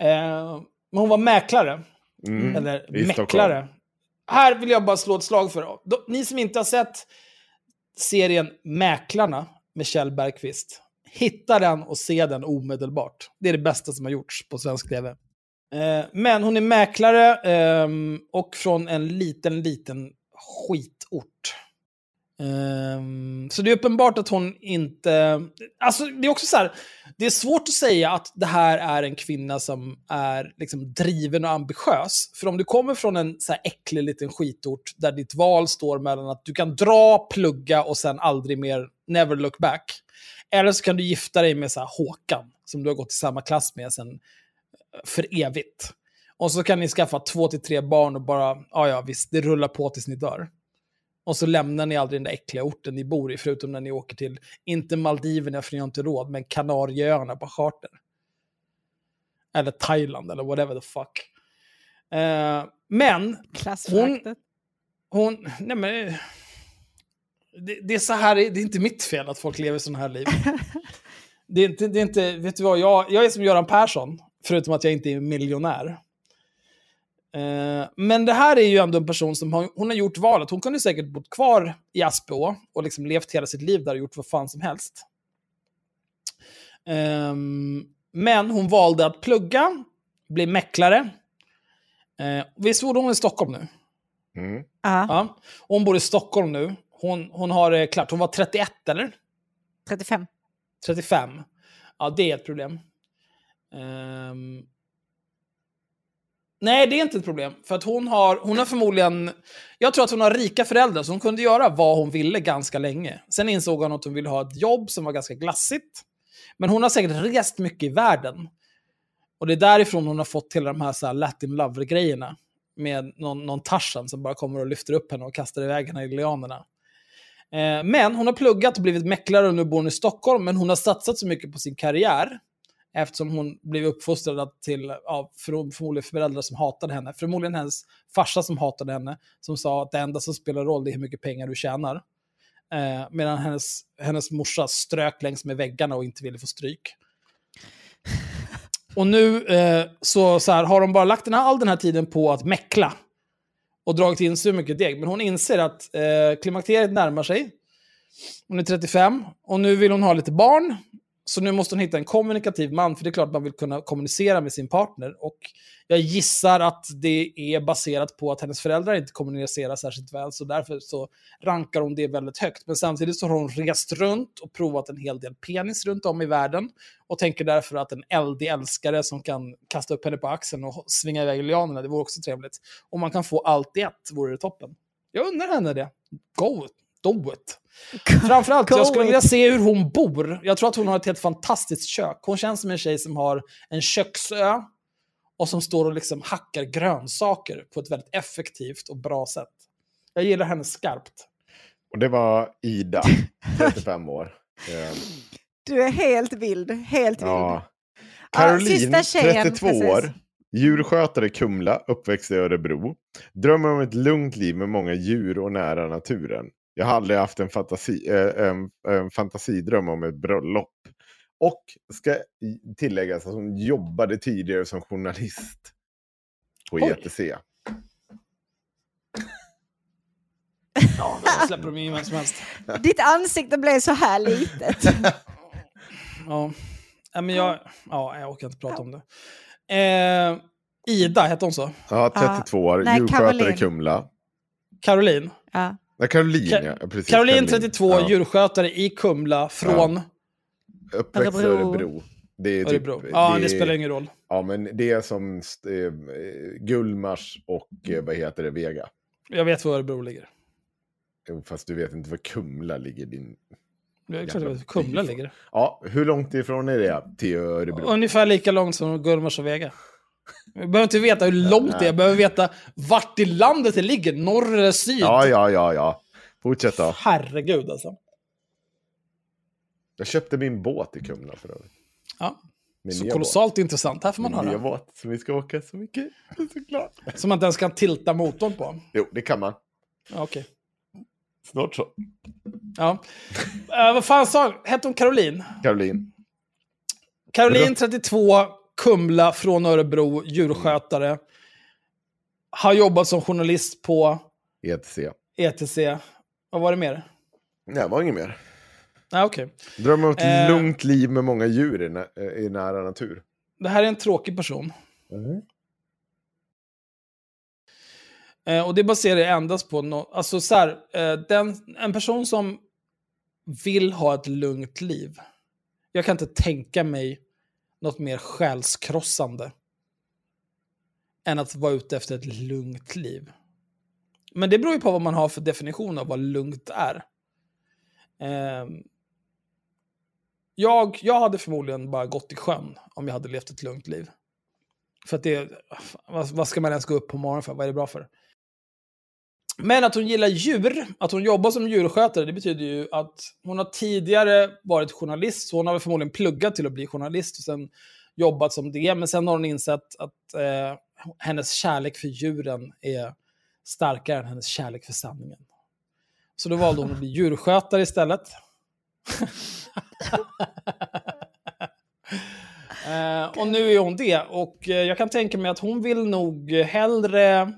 eh, men hon var mäklare. Mm. Eller i mäklare. Här vill jag bara slå ett slag för. Ni som inte har sett serien Mäklarna med Kjell Bergqvist. Hitta den och se den omedelbart. Det är det bästa som har gjorts på svensk tv. Eh, men hon är mäklare ehm, och från en liten, liten skitort. Ehm, så det är uppenbart att hon inte... Alltså det är också så här, det är svårt att säga att det här är en kvinna som är liksom driven och ambitiös. För om du kommer från en så här äcklig liten skitort där ditt val står mellan att du kan dra, plugga och sen aldrig mer, never look back. Eller så kan du gifta dig med så här Håkan, som du har gått i samma klass med sen eh, för evigt. Och så kan ni skaffa två till tre barn och bara, ja ja visst, det rullar på tills ni dör. Och så lämnar ni aldrig den där äckliga orten ni bor i, förutom när ni åker till, inte Maldiverna för ni har inte råd, men Kanarieöarna på charter. Eller Thailand eller whatever the fuck. Eh, men Klassföraktet. hon, nej men, eh, det, det är så här, det är inte mitt fel att folk lever sådana här liv. det, är inte, det är inte, vet du vad, jag, jag är som Göran Persson, förutom att jag inte är miljonär. Eh, men det här är ju ändå en person som har, hon har gjort valet. Hon kunde säkert bott kvar i Aspå och liksom levt hela sitt liv där och gjort vad fan som helst. Ehm, men hon valde att plugga, bli mäklare. Uh, visst bodde hon i Stockholm nu? Mm. Ja. Hon bor i Stockholm nu. Hon, hon har det klart. Hon var 31 eller? 35. 35. Ja, det är ett problem. Ehm. Nej, det är inte ett problem. För att hon har, hon har förmodligen... Jag tror att hon har rika föräldrar, så hon kunde göra vad hon ville ganska länge. Sen insåg hon att hon ville ha ett jobb som var ganska glassigt. Men hon har säkert rest mycket i världen. Och det är därifrån hon har fått hela de här, så här Latin Lover-grejerna. Med någon, någon Tarzan som bara kommer och lyfter upp henne och kastar iväg henne i lianerna. Eh, men hon har pluggat och blivit mäklare och nu bor hon i Stockholm. Men hon har satsat så mycket på sin karriär. Eftersom hon blev uppfostrad till ja, förmodligen föräldrar som hatade henne. Förmodligen hennes farsa som hatade henne. Som sa att det enda som spelar roll är hur mycket pengar du tjänar. Eh, medan hennes, hennes morsa strök längs med väggarna och inte ville få stryk. Och nu eh, så, så här, har de bara lagt den här, all den här tiden på att mäckla. Och dragit in så mycket deg. Men hon inser att eh, klimakteriet närmar sig. Hon är 35 och nu vill hon ha lite barn. Så nu måste hon hitta en kommunikativ man, för det är klart man vill kunna kommunicera med sin partner. Och jag gissar att det är baserat på att hennes föräldrar inte kommunicerar särskilt väl, så därför så rankar hon det väldigt högt. Men samtidigt så har hon rest runt och provat en hel del penis runt om i världen och tänker därför att en eldig älskare som kan kasta upp henne på axeln och svinga iväg lianerna, det vore också trevligt. Om man kan få allt i ett vore det toppen. Jag undrar henne det. Go. Do it. Framförallt, jag skulle vilja se hur hon bor. Jag tror att hon har ett helt fantastiskt kök. Hon känns som en tjej som har en köksö och som står och liksom hackar grönsaker på ett väldigt effektivt och bra sätt. Jag gillar henne skarpt. Och det var Ida, 35 år. Eh, Du är helt vild. Helt vild. ja. Ja, Caroline, sista tjejen, 32 precis. år. Djurskötare i Kumla, uppväxt i Örebro. Drömmer om ett lugnt liv med många djur och nära naturen. Jag har aldrig haft en, fantasi, eh, en, en fantasidröm om ett bröllop. Och ska tilläggas att hon jobbade tidigare som journalist på Oj. ETC. Ja, då släpper de in vem som helst. Ditt ansikte blev så här litet. Ja. Men jag, ja, jag orkar inte prata om det. Eh, Ida, hette hon så? Ja, 32 år. nej, djurskötare i. Kumla. Caroline. Ja. Nej, Caroline, Ka- ja. Precis, Caroline, 32, Ja. djurskötare i Kumla, från... Uppväxt i Örebro. Örebro. Det är Örebro. typ, ja, det, är- spelar ingen roll. Ja, men det är som eh, Gullmars och eh, vad heter det, Vega. Jag vet var Örebro ligger. Jo, Fast du vet inte var Kumla ligger. Din... Det är klart jag vet Kumla ligger. Ja, hur långt ifrån är det till Örebro? Ungefär lika långt som Gullmars och Vega. Jag behöver inte veta hur långt det är, jag behöver veta vart i landet det ligger. Norr eller syd. Ja, ja, ja, ja. Fortsätt då. Herregud alltså. Jag köpte min båt i Kumla för övrigt. Ja. Min Så kolossalt intressant. Här får båt. man Min höra. båt som vi ska åka så mycket. Jag är så glad. Som man inte ens kan tilta motorn på. Jo, det kan man. Ja, Okej. Snart så. Ja. Eh, vad fan sa Hette hon Caroline? Caroline. Caroline, 32, Kumla från Örebro, djurskötare. Har jobbat som journalist på ETC. ETC. Vad var det mer? Nej, det var inget mer. Nej, okej. Drömmer om ett Eh. lugnt liv med många djur i, nä- i nära natur. Det här är en tråkig person. Eh, och det baserar jag endast på no alltså så här, eh, den, en person som vill ha ett lugnt liv. Jag kan inte tänka mig något mer själskrossande än att vara ute efter ett lugnt liv. Men det beror ju på vad man har för definition av vad lugnt är. Ehm, jag, jag hade förmodligen bara gått i sjön om jag hade levt ett lugnt liv. För att det, vad, vad ska man ens gå upp på morgonen för? Vad är det bra för? Men att hon gillar djur, att hon jobbar som djurskötare, det betyder ju att hon har tidigare varit journalist, så hon har väl förmodligen pluggat till att bli journalist och sen jobbat som det. Men sen har hon insett att eh, hennes kärlek för djuren är starkare än hennes kärlek för sanningen. Så då valde hon att bli djurskötare istället. Eh, och nu är hon det. Och eh, jag kan tänka mig att hon vill nog hellre...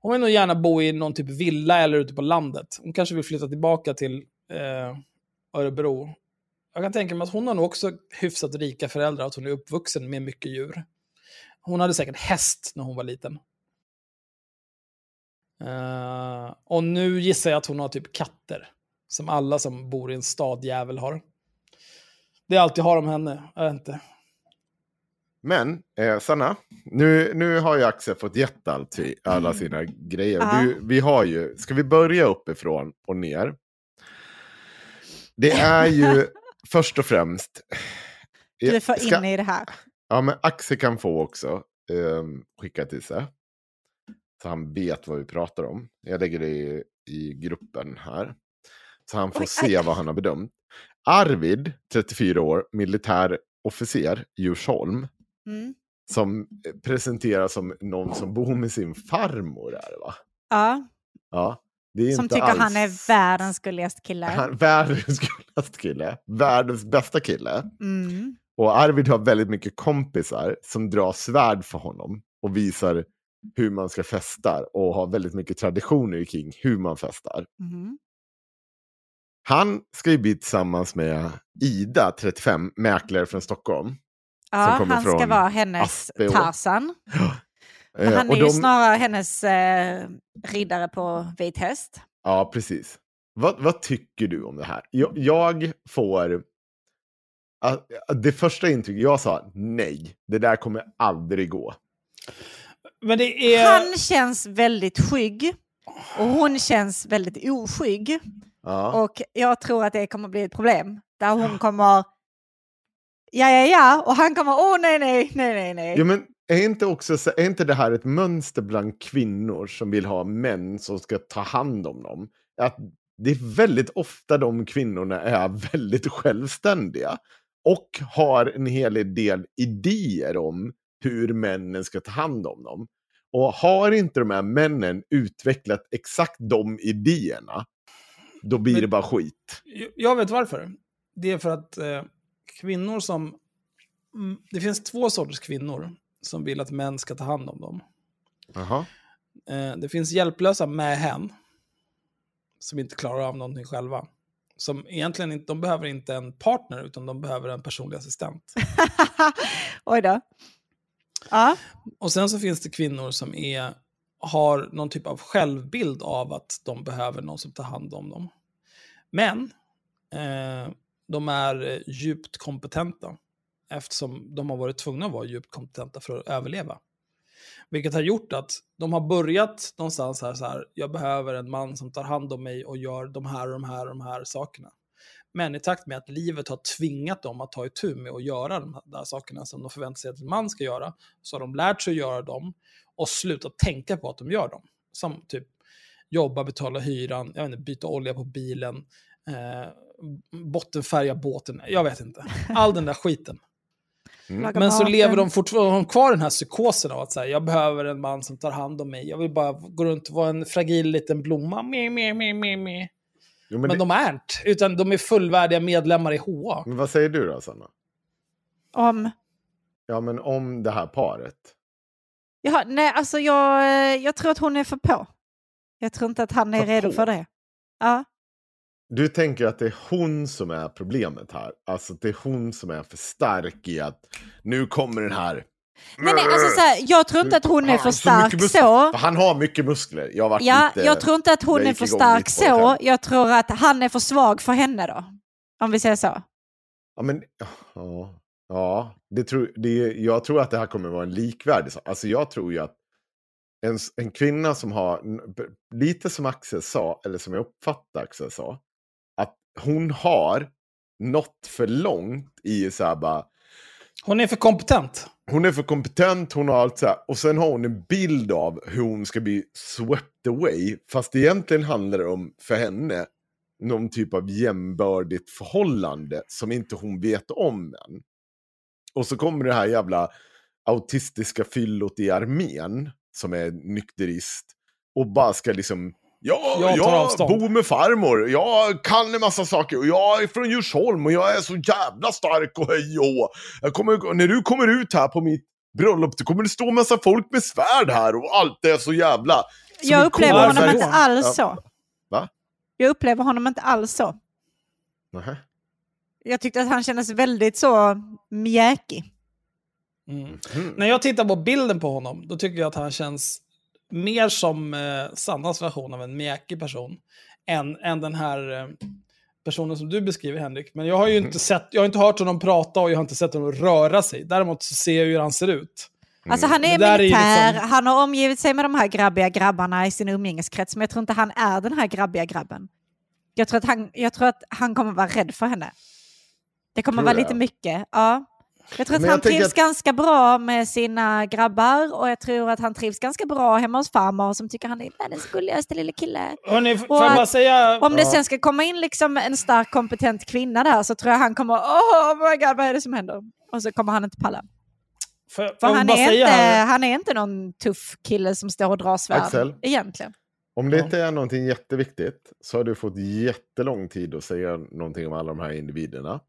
Hon vill nog gärna bo i någon typ villa eller ute på landet. Hon kanske vill flytta tillbaka till eh, Örebro. Jag kan tänka mig att hon har nog också hyfsat rika föräldrar, att hon är uppvuxen med mycket djur. Hon hade säkert häst när hon var liten. Eh, och nu gissar jag att hon har typ katter. Som alla som bor i en stadjävel har. Det är allt jag har om henne. Jag vet inte. Men, eh, Sanna, nu, nu har ju Axel fått gett allt, alla sina grejer. Ja. Du, vi har ju, ska vi börja uppifrån och ner? Det är ju först och främst... Du är för Ska- inne i det här. Ja, men Axel kan få också um, skicka till sig. Så han vet vad vi pratar om. Jag lägger det i, i gruppen här. Så han får Oj, se aj. vad han har bedömt. Arvid, 34 år, militär officer, Djursholm. Mm. Som presenteras som någon som bor med sin farmor. Är det, va? Ja, Ja, det är som tycker alls... han är världens gulligaste kille. Han, världens gulligaste kille. Världens bästa kille. Mm. Och Arvid har väldigt mycket kompisar som drar svärd för honom och visar hur man ska festa och har väldigt mycket traditioner kring hur man festar. Mm. Han ska ju bli tillsammans med Ida, 35, mäklare från Stockholm. Ja, han ska vara hennes Aspå. Tarzan. Eh, han är och ju de- snarare hennes eh, riddare på vit häst. Ja, precis. Vad, vad tycker du om det här? Jag, jag får... ah, Det första intrycket, jag sa nej, det där kommer aldrig gå. Men det är... Han känns väldigt skygg och hon känns väldigt oskygg. Ja. Och jag tror att det kommer bli ett problem. Där hon kommer... Ja, ja, ja. Och han kommer... Åh, nej, nej, nej, nej, nej. Ja, men är inte, också, så- är inte det här ett mönster bland kvinnor som vill ha män som ska ta hand om dem? Att det är väldigt ofta de kvinnorna är väldigt självständiga och har en hel del idéer om hur männen ska ta hand om dem. Och har inte de här männen utvecklat exakt de idéerna, då blir Men- det bara skit. Jag vet varför. Det är för att eh, kvinnor som... Mm, det finns två sorters kvinnor som vill att män ska ta hand om dem. Jaha. Eh, det finns hjälplösa mähän som inte klarar av någonting själva. Som egentligen inte, de behöver inte en partner utan de behöver en personlig assistent. Oj då. Ja. Och sen så finns det kvinnor som är, har någon typ av självbild av att de behöver någon som tar hand om dem. Men eh, de är eh, djupt kompetenta eftersom de har varit tvungna att vara djupt kompetenta för att överleva. Vilket har gjort att de har börjat någonstans här, så här, jag behöver en man som tar hand om mig och gör de här och de här och de här sakerna. Men i takt med att livet har tvingat dem att ta itu med att göra de här sakerna som de förväntar sig att en man ska göra, så har de lärt sig att göra dem och slutat tänka på att de gör dem. Som typ jobba, betala hyran, jag vet inte, byta olja på bilen, eh, bottenfärga båten, jag vet inte. All den där skiten. Laga Men så lever de fortfarande kvar den här psykosen av att säga, jag behöver en man som tar hand om mig. Jag vill bara gå runt och vara en fragil liten blomma. Me, me, me, me, me. Jo, Men, men, det, de är inte, utan de är fullvärdiga medlemmar i HA. men vad säger du då, Sanna? Om... Ja, men om det här paret. Jaha, nej, alltså jag, eh, jag tror att hon är för på. Jag tror inte att han är För redo på? för det. Ja. Du tänker att det är hon som är problemet här. Alltså det är hon som är för stark i att nu kommer den här. Nej, nej, alltså så här, jag tror inte att hon är Han för så stark muskler. så. Han har mycket muskler. Jag Ja, jag tror inte att hon är för stark så. Jag tror att han är för svag för henne då. Om vi säger så. Ja, men, ja, ja det tror, det, jag tror att det här kommer vara en likvärdig. Alltså jag tror ju att en, en kvinna som har, lite som Axel sa, eller som jag uppfattar Axel sa, hon har nått för långt i så här bara, Hon är för kompetent. hon är för kompetent, hon har allt så här, och sen har hon en bild av hur hon ska bli swept away, fast egentligen handlar det om, för henne, någon typ av jämbördigt förhållande som inte hon vet om än. Och så kommer det här jävla autistiska fyllot i armén, som är nykterist, och bara ska liksom Ja, Jag jag, avstånd. bor med farmor, jag kan en massa saker och jag är från Djursholm och jag är så jävla stark och hej och jag kommer, När du kommer ut här på mitt bröllop, då kommer det stå en massa folk med svärd här och allt är så jävla... Jag upplever honom inte alls Ja. så. Va? Jag upplever honom inte alls så. Nähä. Jag tyckte att han kändes väldigt så mjäkig. Mm. Mm. När jag tittar på bilden på honom, då tycker jag att han känns mer som eh, Sannas version av en mjäkig person. Än, än den här eh, personen som du beskriver, Henrik. Men jag har ju Mm. inte, sett, jag har inte hört honom prata och jag har inte sett honom röra sig. Däremot så ser jag ju hur han ser ut. Alltså han är där är militär, liksom- han har omgivit sig med de här grabbiga grabbarna i sin umgängeskrets, men jag tror inte han är den här grabbiga grabben. Jag tror att han, jag tror att han kommer vara rädd för henne. Det kommer Tror vara lite mycket. Ja. Jag tror att Men han trivs att- ganska bra med sina grabbar och jag tror att han trivs ganska bra hemma hos farmor som tycker han är världens gulligaste lille kille. Hörrni, Och att- säga... Om det sen ska komma in liksom en stark kompetent kvinna där så tror jag han kommer, oh my god vad är det som händer? Och så kommer han inte palla. För, För han är, inte, här, han är inte någon tuff kille som står och drar svärd. Axel? Egentligen. Om det inte är någonting jätteviktigt så har du fått jättelång tid att säga någonting om alla de här individerna.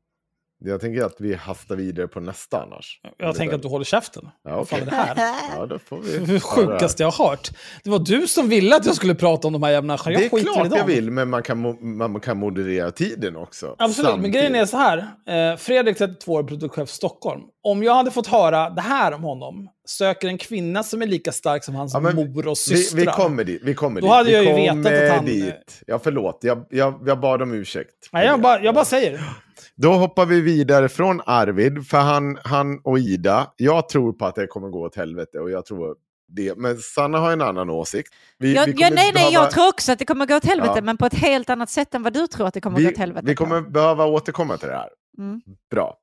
Jag tänker att vi hastar vidare på nästa annars. jag tänker att du håller käften. Ja, Vad fan är det här? Ja, då får vi... Det sjukaste jag har hört. Det var du som ville att jag skulle prata om de här jävla Jag Det är klart jag vill, men man kan, man kan moderera tiden också. Absolut, men grejen är så här. Eh, Fredrik, 32 år, produktchef Stockholm. Om jag hade fått höra det här om honom, söker en kvinna som är lika stark som hans Ja, mor och Vi, systrar. vi kommer dit. Vi kommer Då dit. hade vi jag ju vetat att han- Dit. Ja, förlåt. Jag, jag, jag bad om ursäkt. Nej, jag, bara, jag bara säger. Då hoppar vi vidare från Arvid, för han, han och Ida. Jag tror på att det kommer gå åt helvete och jag tror det. Men Sanna har en annan åsikt. Vi, Jag, vi ja, nej, nej, behöva- jag tror också att det kommer gå åt helvete, Ja. men på ett helt annat sätt än vad du tror att det kommer gå vi, åt helvete. vi kommer behöva återkomma till det här. Mm. Bra.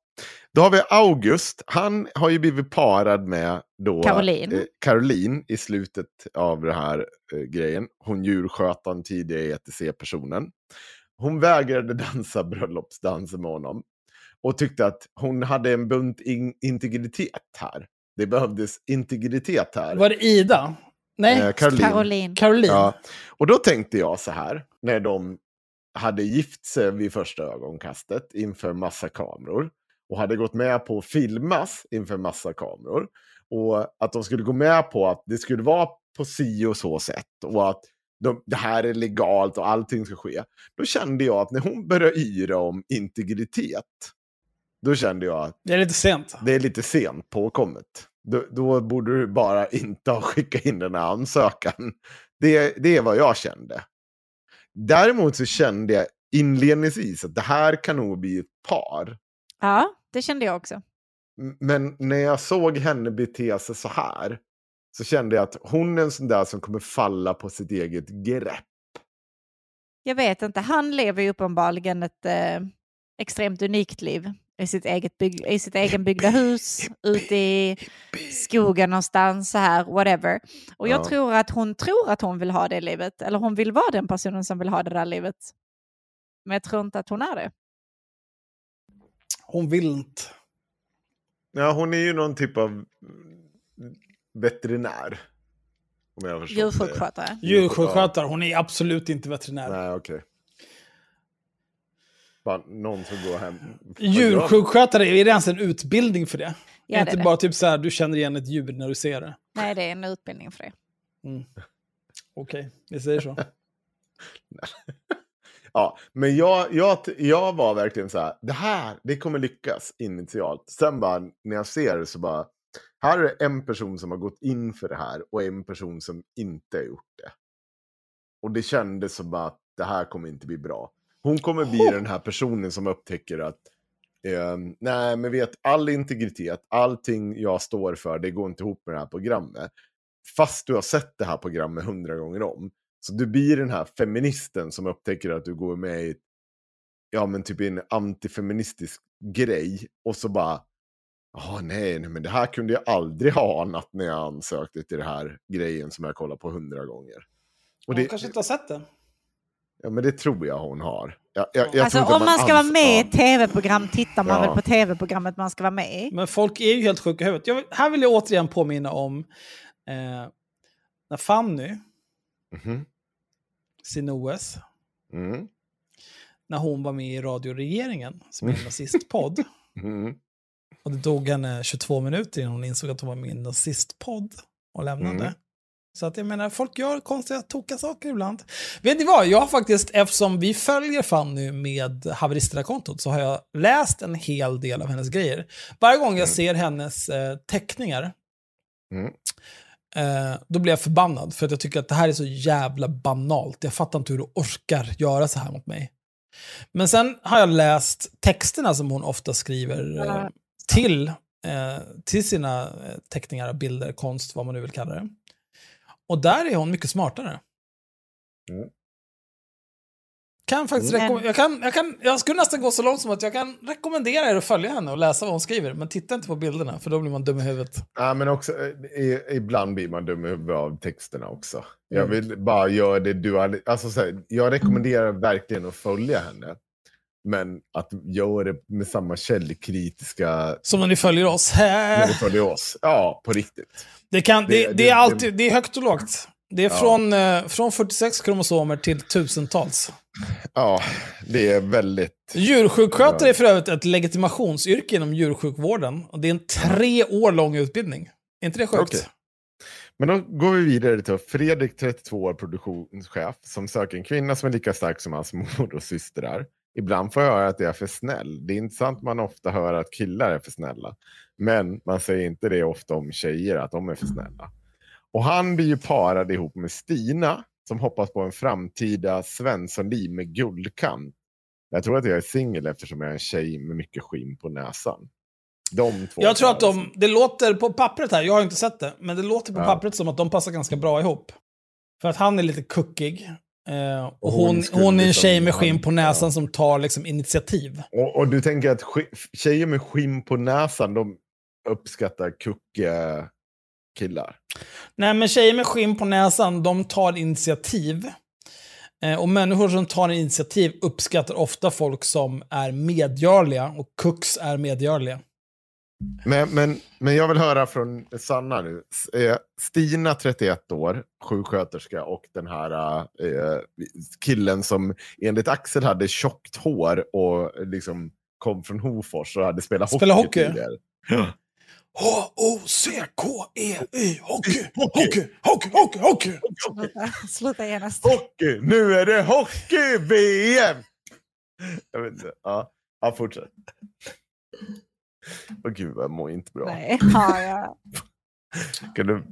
Då har vi August. Han har ju blivit parad med då, Caroline. Eh, Caroline i slutet av den här eh, grejen. Hon djurskötaren, tidigare ETC-personen. Hon vägrade dansa bröllopsdansen med honom. Och tyckte att hon hade en bunt in- integritet här. Det behövdes integritet här. Var det Ida? Nej, Eh, Caroline. Caroline. Caroline. Ja. Och då tänkte jag så här, när de hade gift sig vid första ögonkastet inför massa kameror och hade gått med på att filmas inför massa kameror och att de skulle gå med på att det skulle vara på si och så sätt och att de, det här är legalt och allting ska ske. Då kände jag att när hon började yra om integritet, då kände jag att Det är lite sent. det är lite sent påkommet. Då, då borde du bara inte ha skickat in den här ansökan. Det, det är vad jag kände. Däremot så kände jag inledningsvis att det här kan nog bli ett par. Ja, det kände jag också. Men när jag såg henne bete sig så här så kände jag att hon är en sån där som kommer falla på sitt eget grepp. Jag vet inte, han lever ju uppenbarligen ett eh, extremt unikt liv i sitt, eget bygg, i sitt egen byggda hus, ute i skogen någonstans, så här, whatever. Och jag Ja. tror att hon tror att hon vill ha det livet, eller hon vill vara den personen som vill ha det där livet. Men jag tror inte att hon är det. Hon vill inte. Ja, hon är ju någon typ av veterinär. Om jag det. Djursjukskötare. Djursjukskötare, hon är absolut inte veterinär. Nej, okej. Fan, någon som går hem. Djursjukskötare, är det ens en utbildning för det? Ja, är det inte är bara typ så här, du känner igen ett djur när du ser det? Nej, det är en utbildning för det. Okej, vi säger så. Ja, men jag, jag, jag var verkligen så här, det här, det kommer lyckas initialt. Sen bara, när jag ser det så bara, här är en person som har gått in för det här och en person som inte har gjort det. Och det kändes som att det här kommer inte bli bra. Hon kommer bli den här personen som upptäcker att eh, nej, men vet, all integritet, allting jag står för, det går inte ihop med det här programmet. Fast du har sett det här programmet hundra gånger om. Så du blir den här feministen som upptäcker att du går med i ja, men typ en antifeministisk grej. Och så bara, ja nej, nej, men det här kunde jag aldrig ha anat när jag ansökte till den här grejen som jag kollat på hundra gånger. Och Hon det, kanske inte har sett det. ja, men det tror jag hon har. Jag, jag, jag Alltså om man ska vara med i ett tv-program tittar man Ja. väl på tv-programmet man ska vara med i. Men folk är ju helt sjuka i huvudet. Jag, här vill jag återigen påminna om eh, när Fanny, Mhm. sin OS, Mm. när hon var med i Radio Regeringen, som är en nazistpodd. Mm. Och det tog henne 22 minuter innan hon insåg att hon var med i en nazistpodd och lämnade. Mm. Så att jag menar, folk gör konstiga, tokiga saker ibland. Vet ni vad? Jag har faktiskt, eftersom vi följer Fanny med haveristerna-kontot, så har jag läst en hel del av hennes grejer. Varje gång jag ser hennes eh, teckningar, Mm. eh, då blir jag förbannad. För att jag tycker att det här är så jävla banalt. Jag fattar inte hur du orkar göra så här mot mig. Men sen har jag läst texterna som hon ofta skriver eh, till, eh, till sina eh, teckningar, bilder, konst, vad man nu vill kalla det. Och där är hon mycket smartare. Mm. Kan faktiskt Mm. jag, kan, jag, kan, jag skulle nästan gå så långt som att jag kan rekommendera er att följa henne och läsa vad hon skriver. Men titta inte på bilderna, för då blir man dum i huvudet. Ja, men också, eh, i, ibland blir man dum i huvudet av texterna också. Jag Mm. vill bara göra det du. Alltså, så här, jag rekommenderar verkligen att följa henne. Men att göra det med samma källkritiska Som när ni följer oss. när du följer oss. Ja, på riktigt. Det, kan, det, Det- det, det- är alltid, det är högt och lågt. Det är Ja. från, eh, från 46 kromosomer till tusentals. Ja, det är väldigt... Djursjukskötare är för övrigt ett legitimationsyrke inom djursjukvården. Och det är en tre år lång utbildning. Är inte det sjukt? Okej. Men då går vi vidare till Fredrik, 32 år, produktionschef, som söker en kvinna som är lika stark som hans mor och systrar. Ibland får jag höra att jag är för snäll. Det är intressant man ofta hör att killar är för snälla. Men man säger inte det ofta om tjejer, att de är för snälla. Och han blir ju parad ihop med Stina, som hoppas på en framtida Svenssonliv med guldkant. Jag tror att jag är singel eftersom jag är en tjej med mycket skinn på näsan. De två Jag tror att de, det låter på pappret här, jag har inte sett det, men det låter på Ja. pappret som att de passar ganska bra ihop. För att han är lite kuckig. Eh, och Och hon hon, hon är en liksom- tjej med skinn på ja. näsan som tar liksom initiativ. Och, och du tänker att tjejer med skinn på näsan, de uppskattar kuckiga killar? Nej, men tjejer med skinn på näsan, de tar initiativ. Eh, och människor som tar initiativ uppskattar ofta folk som är medgörliga, och kucks är medgörliga. Men, men, men jag vill höra från Sanna nu. Eh, Stina, 31 år, sjuksköterska och den här eh, killen som enligt Axel hade tjockt hår och liksom kom från Hofors och hade spelat Spela hockey. hockey? tidigare. H-O-C-K-E-Y, hockey, hockey, hockey, hockey, hockey. Sluta, sluta genast. Hockey! Nu är det hockey-VM! Jag vet inte. Ja, ja fortsätt. Åh gud, jag mår inte bra. Nej, ja, ja. Kan du,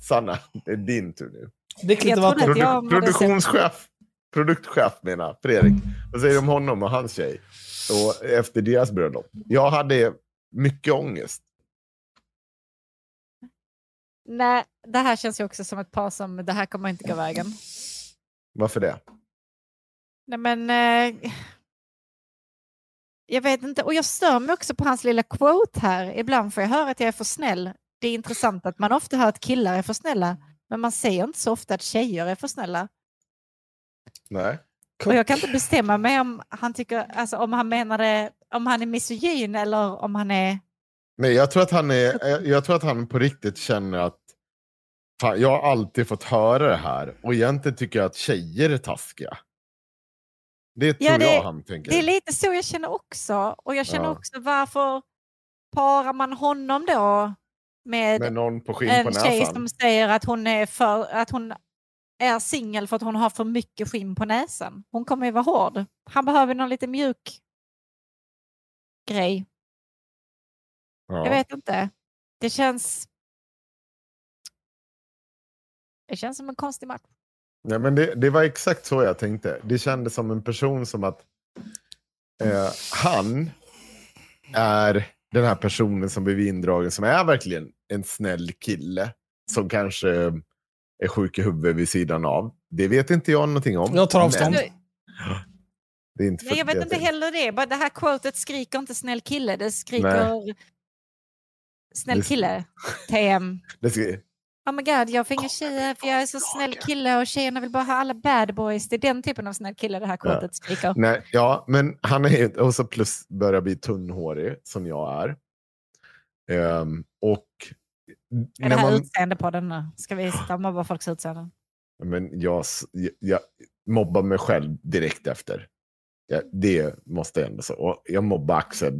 Sanna, det är din tur nu. Drick lite vatten. Produ produktionschef, produktchef menar Fredrik. Vad säger du om honom och hans tjej? Och efter deras bröllop. Jag hade mycket ångest. Nej, det här känns ju också som ett par som, det här kommer inte gå vägen. Varför det? Nej men, eh, jag vet inte, och jag stör mig också på hans lilla quote här. Ibland får jag höra att jag är för snäll. Det är intressant att man ofta hör att killar är för snälla, men man säger inte så ofta att tjejer är för snälla. Nej. Och jag kan inte bestämma mig om han tycker, alltså om han menar det, om han är misogyn eller om han är... Nej, jag tror att han, är, jag, jag tror att han på riktigt känner att fan, jag har alltid fått höra det här och egentligen tycker jag att tjejer är taskiga. Det tror Ja, det- jag han tänker. Det är lite så jag känner också. Och jag känner Ja. också varför parar man honom då med, Med någon på skinn på en tjej näsan. som säger att hon är, för, att hon är singel för att hon har för mycket skinn på näsan. Hon kommer ju vara hård. Han behöver någon lite mjuk grej. Ja. Jag vet inte. Det känns... Det känns som en konstig match. Ja, men det, det var exakt så jag tänkte. Det kändes som en person som att eh, han är den här personen som blev indragen som är verkligen en snäll kille. Som kanske är sjuk i huvudet vid sidan av. Det vet inte jag någonting om. Jag tar avstånd. men Det är inte Nej, jag vet det inte heller det. Bara det här quotet skriker inte snäll kille. Det skriker snäll Det- kille. TM. Det ska, Oh my god, jag får inga tjejer för jag är så snäll kille och tjejerna vill bara ha alla bad boys. Det är den typen av snäll kille det här Ja. quotet skriker. nej, ja, men han är ju- och så plus börjar bli tunnhårig som jag är. Ehm, Är och det när här man, utseende på den nu? Ska vi sitta och mobba folks utseenden? Men jag, jag, jag mobbar mig själv direkt efter. Ja, det måste jag ändå säga. Och jag mobbar Axel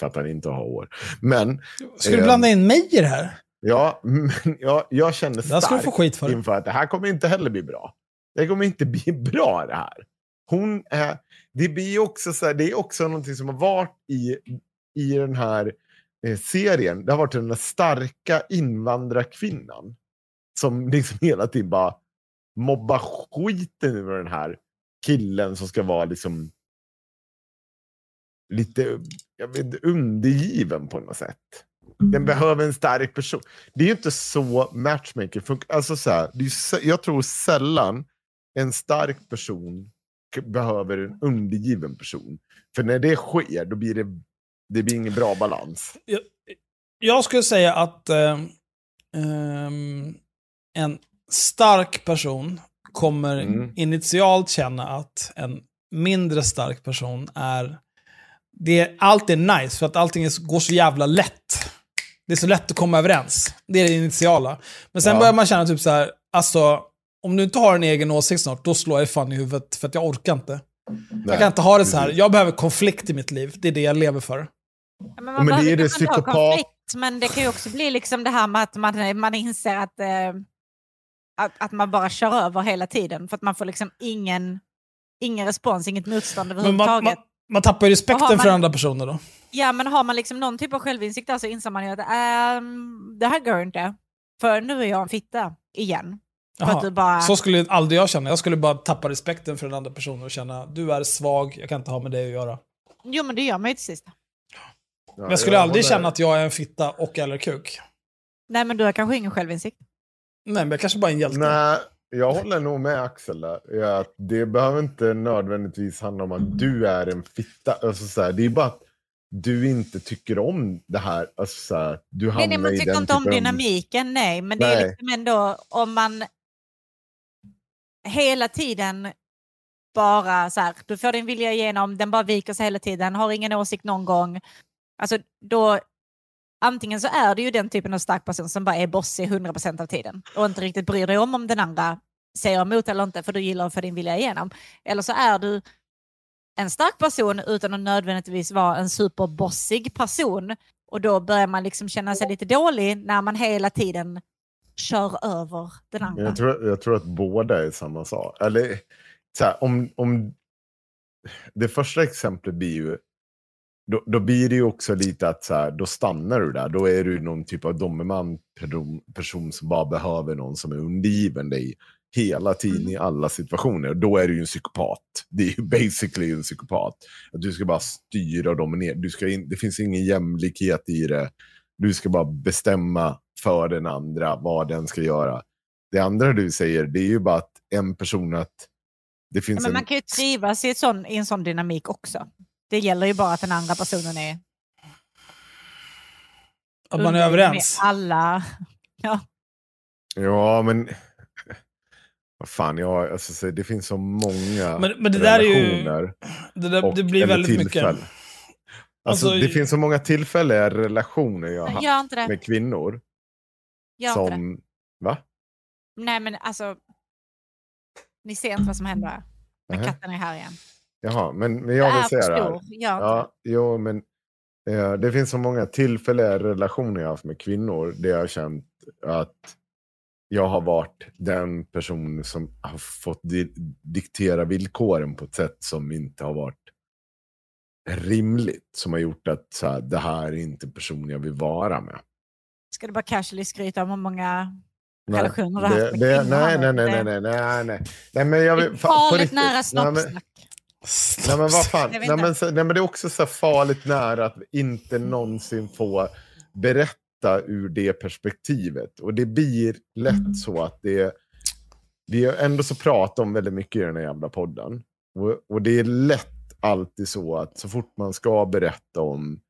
för att han inte har hår. Men Ska du Ehm, blanda in mig i det här? Ja, men jag, jag ska du få starkt skit för. inför att det här kommer inte heller bli bra. Det kommer inte bli bra det här. Hon är, det blir också så här, det är också någonting som har varit i, i den här eh, serien. Det har varit den där starka invandrarkvinnan. Som liksom hela tiden bara mobbar skiten ur den här killen som ska vara liksom lite jag vet, undergiven på något sätt. Den behöver en stark person. Det är ju inte så matchmaking funkar. Alltså så här, är jag tror sällan en stark person behöver en undergiven person. För när det sker, då blir det, det blir ingen bra balans. Jag, jag skulle säga att eh, en stark person kommer Mm. initialt känna att en mindre stark person är... Det är allt är nice, för att allting är, går så jävla lätt. Det är så lätt att komma överens. Det är det initiala. Men sen Ja. börjar man känna typ så här, alltså, om du inte har en egen åsikt snart, då slår jag fan i huvudet, för att jag orkar inte. jag kan inte ha det så här. Jag behöver konflikt i mitt liv. Det är det jag lever för. Ja, Men, men det är det psykopat- konflikt, Men det kan ju också bli liksom det här med att man, man inser att, eh, att, att man bara kör över hela tiden. För att man får liksom ingen, ingen respons, inget motstånd man, överhuvudtaget. man, man tappar ju respekten man- för andra personer då. Ja, men har man liksom någon typ av självinsikt där så inser man ju att ehm, det här går inte. För nu är jag en fitta igen. För Jaha. att du bara... Så skulle aldrig jag känna. Jag skulle bara tappa respekten för den andra personen och känna du är svag, jag kan inte ha med dig att göra. Jo, men det gör man ju till sist. Ja, Men jag skulle aldrig håller- känna att jag är en fitta och eller kuk. Nej, men du har kanske ingen självinsikt. Nej, men jag kanske bara är en hjälte. Nej, jag håller nog med Axel där. Att det behöver inte nödvändigtvis handla om att du är en fitta. Alltså, så här, det är bara att du inte tycker om det här. Alltså, så här, du Nej, nej, man tycker inte om dynamiken, nej. Men det är Nej. liksom ändå om man hela tiden bara så här, du får din vilja igenom, den bara viker sig hela tiden, har ingen åsikt någon gång. Alltså då, antingen så är det ju den typen av stark person som bara är bossig 100% av tiden och inte riktigt bryr dig om om den andra säger emot eller inte för du gillar att få din vilja igenom. Eller så är du en stark person utan att nödvändigtvis vara en superbossig person och då börjar man liksom känna sig lite dålig när man hela tiden kör över den andra. jag, tror, jag tror att båda är samma sak. Eller, så här, om, om det första exemplet blir ju, då, då blir det ju också lite att så här, då stannar du där. Då är du någon typ av dominant person, som bara behöver någon som är undergiven dig hela tiden i alla situationer. Då är du ju en psykopat. Det är ju basically en psykopat. Att du ska bara styra och dominera. Du ska in, det finns ingen jämlikhet i det. du ska bara bestämma för den andra vad den ska göra. Det andra du säger, det är ju bara att en person att det Ja, finns men en... man kan ju trivas i, sån, i en sån dynamik också. Det gäller ju bara att den andra personen är Att man är överens. Med alla. Ja. Ja, men... Vad fan, jag, alltså, så det finns så många Men, men det där är ju... relationer Det, där, och- det blir väldigt tillfällen. mycket. Alltså, Alltså, det finns så många tillfälliga relationer jag har haft med kvinnor. Gör inte det. som... Va? Nej men alltså. Ni ser inte vad som händer här. Men katten är här igen. Jaha, men, men jag vill säga det här. inte Ja, jo, men eh, det finns så många tillfälliga relationer jag haft med kvinnor där jag har känt att jag har varit den person som har fått di diktera villkoren på ett sätt som inte har varit rimligt. Som har gjort att så här, det här är inte person jag vill vara med. Ska du bara casually skryta om hur många Nej, relationer du har haft med det, kvinnor nej, nej, nej, nej, nej, nej, nej. Nej, men jag vill... farligt nära Nej, Nej men vad fan, nej, men, så- nej, men det är också så farligt nära att inte någonsin få berätta ur det perspektivet. Och det blir lätt så att det vi har ändå så pratat om väldigt mycket i den här jävla podden. Och, och det är lätt alltid så att så fort man ska berätta om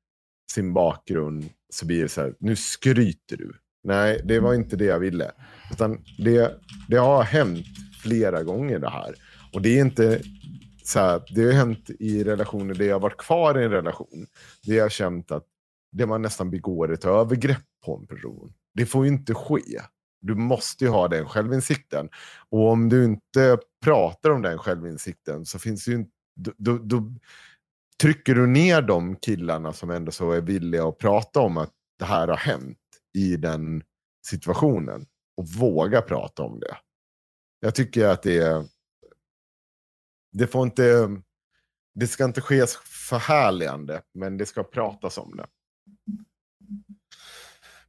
sin bakgrund så blir det så här, nu skryter du. Nej, det var inte det jag ville. Utan det, det har hänt flera gånger det här. Och det är inte så här, det har hänt i relationer där jag har varit kvar i en relation. Där jag har känt att det man nästan begår ett övergrepp på en person. Det får ju inte ske. Du måste ju ha den självinsikten. Och om du inte pratar om den självinsikten så finns det ju inte, då, då, då trycker du ner de killarna som ändå så är villiga att prata om att det här har hänt i den situationen. Och våga prata om det. Jag tycker att det är det får inte, det ska inte ske förhärligande, men det ska pratas om det.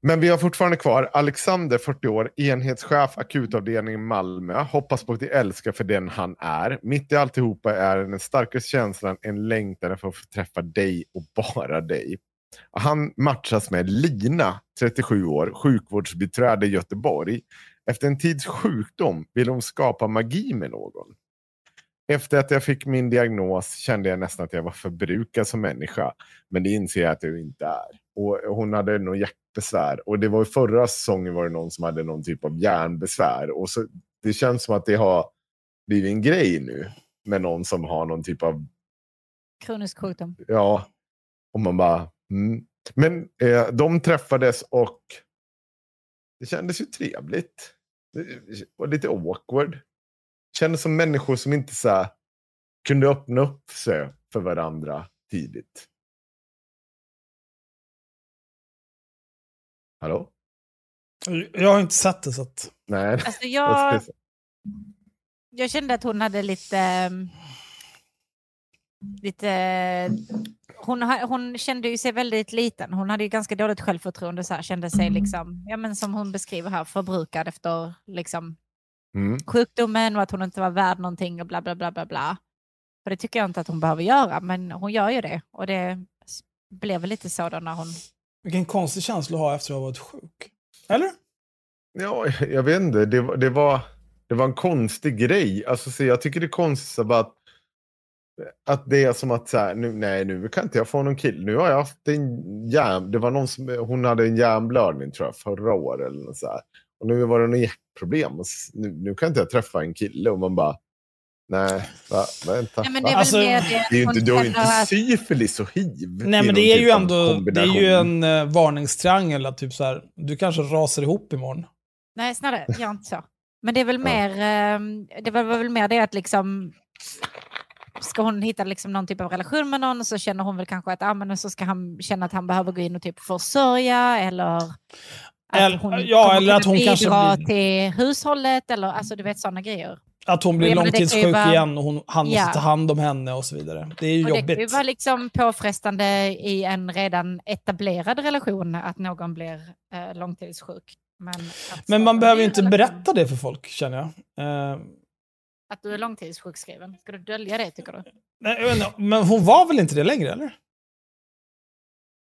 Men vi har fortfarande kvar Alexander, 40 år, enhetschef, akutavdelning i Malmö. Hoppas på att de älskar för den han är. Mitt i alltihopa är den starkaste känslan en längtan för att få träffa dig och bara dig. Han matchas med Lina, 37 år, sjukvårdsbiträde i Göteborg. Efter en tids sjukdom vill hon skapa magi med någon. Efter att jag fick min diagnos kände jag nästan att jag var förbrukad som människa. Men det inser jag att jag inte är. Och hon hade nog hjärtbesvär. Och det var förra säsongen var det någon som hade någon typ av hjärnbesvär. Och så, det känns som att det har blivit en grej nu. Med någon som har någon typ av, Kronisk sjukdom. ja, och man bara, mm. Men eh, de träffades och det kändes ju trevligt. Det var lite awkward. Kändes som människor som inte så här, kunde öppna upp sig för varandra tidigt. Hallå? Jag har inte sett det så att... Nej. Alltså jag, jag kände att hon hade lite... ehm, Lite... Hon, hon kände ju sig väldigt liten. Hon hade ju ganska dåligt självförtroende. Så här, kände sig liksom, ja, men som hon beskriver här, förbrukad efter liksom, Mm. sjukdomen och att hon inte var värd någonting och bla bla bla bla bla. Och det tycker jag inte att hon behöver göra, men hon gör ju det. Och det blev väl lite så då när hon... Vilken konstig känsla att ha efter att ha varit sjuk. Eller? Ja, jag vet inte. Det, var- det, var, det var en konstig grej. Alltså, så jag tycker det är konstigt att, att det är som att så här, nu, nej, nu kan inte jag få någon kille. Nu har jag haft en hjärn... Det var någon som, hon hade en hjärnblödning tror jag förra året. Eller något så här. Och nu var det något hjärtproblem. Nu, nu kan inte jag träffa en kille. Och man bara, nej, va, vänta. Nej, men det är Alltså, Det är ju inte, du har ju inte syfilis och hiv. Nej, men det är ju typ av ändå det är ju en uh, varningstriangel. Att typ så här, du kanske rasar ihop imorgon. Nej, snälla, gör inte så. Men det är väl mer, ehm, det var väl mer det att liksom ska hon hitta liksom någon typ av relation med någon så känner hon väl kanske att ah, men så ska han känna att han behöver gå in och typ försörja eller att Eller- hon ja, kommer eller att hon kanske bidra blir- till hushållet eller alltså du vet sådana grejer. Att hon blir långtidssjuk vara- igen och hon, han måste Ja. ta hand om henne och så vidare. Det är ju Och det kan ju jobbigt. vara liksom påfrestande i en redan etablerad relation att någon blir eh, långtidssjuk. Men, Men man behöver ju inte relation- berätta det för folk, känner jag. Eh, Att du är långtidssjukskriven. Ska du dölja det tycker du? nej, men hon var väl inte det längre, eller?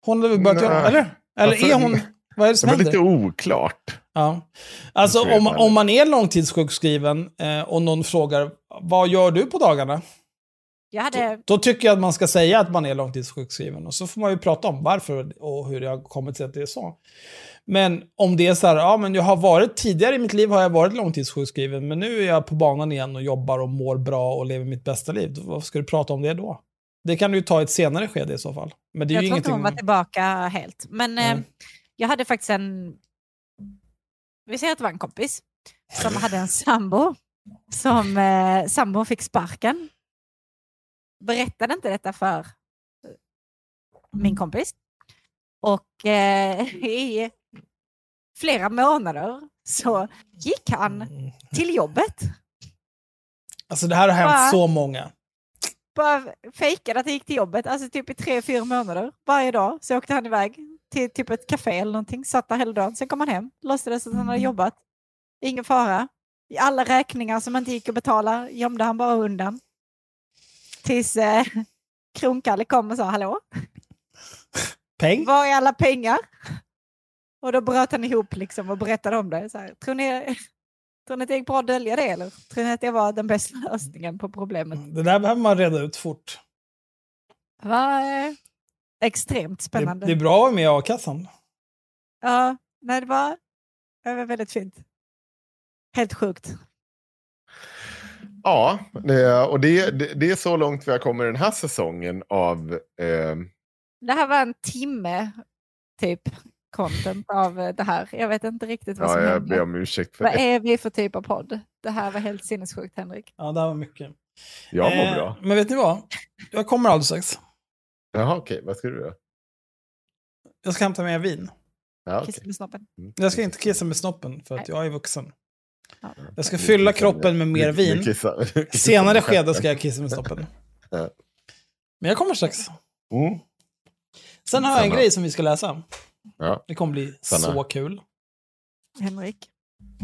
Hon hade väl börjat göra, eller? Eller Alltså, är hon... Vad är det som Det var händer? lite oklart. Ja. Alltså om, om man är långtidssjukskriven eh, och någon frågar vad gör du på dagarna? Jag hade, Då tycker jag att man ska säga att man är långtidssjukskriven. Och så får man ju prata om varför och hur det har kommit sig att det är så. Men om det är så här, ja men jag har varit, tidigare i mitt liv har jag varit långtidssjukskriven, men nu är jag på banan igen och jobbar och mår bra och lever mitt bästa liv. Varför ska du prata om det då? Det kan du ju ta i ett senare skede i så fall. Men det är jag ju tror inte ingenting... hon var tillbaka helt. Men eh, Mm. Jag hade faktiskt en... Vi säger att det var en kompis som hade en sambo. Som eh, sambon fick sparken. Berättade inte detta för min kompis. Och eh, i flera månader så gick han till jobbet. Alltså det här har hänt Va? så många. Bara fejkade att han gick till jobbet, alltså typ i tre, fyra månader. Varje dag så åkte han iväg till typ ett café eller någonting, satt där hela dagen. Sen kom han hem, låtsades att han hade jobbat. Ingen fara. I alla räkningar som inte gick att betala gömde han bara undan. Tills eh, Kronkalle kom och sa hallå, Peng? var är alla pengar? Och då bröt han ihop liksom och berättade om det. Så här, tror, ni, tror ni att det gick bra att dölja det eller? Tror ni att det var den bästa lösningen på problemet? Det där behöver man reda ut fort. Eh, extremt Det, spännande. det är bra att vara med i a-kassan. Ja, nej, det var, det var väldigt fint. Helt sjukt. Ja, det, och det, det, det är så långt vi har kommit den här säsongen av... Eh, Det här var en timme typ content av det här. Jag vet inte riktigt vad ja, som jag ber hände. om ursäkt för Vad det. är vi för typ av podd? Det här var helt sinnessjukt Henrik. Ja, det här var mycket. Jag mår Eh, bra. Men vet ni vad? Jag kommer alldeles strax. Jaha, okej. Vad ska du göra? Jag ska hämta med vin. Ja, okej. Kissa med snoppen. Jag ska inte kissa med snoppen för att jag är vuxen. Ja. Jag ska fylla kroppen med mer vin. kissar- nu kissar Senare du skede ska jag kissa med snoppen. Ja. Men jag kommer strax. Mm. Sen har jag en grej som vi ska läsa. Ja. Det kommer bli Sanna. så kul. Henrik.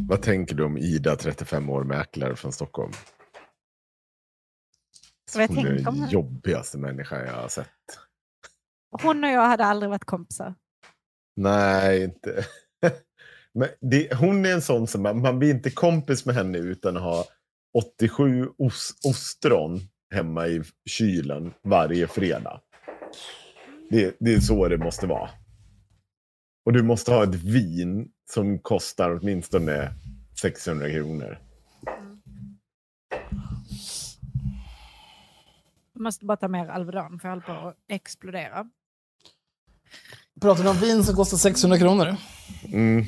Vad tänker du om Ida, 35 år, mäklare från Stockholm? Vad jag Hon är den jobbigaste människan jag har sett. Hon och jag hade aldrig varit kompisar. Nej, inte. Men det, hon är en sån som man, man blir inte kompis med henne utan att ha 87 os, ostron hemma i kylen varje fredag. Det, det är så det måste vara. Och du måste ha ett vin som kostar åtminstone 600 kronor. Jag måste bara ta mer Alvedon för jag håller på att explodera. Pratar du om vin som kostar 600 kronor? Mm,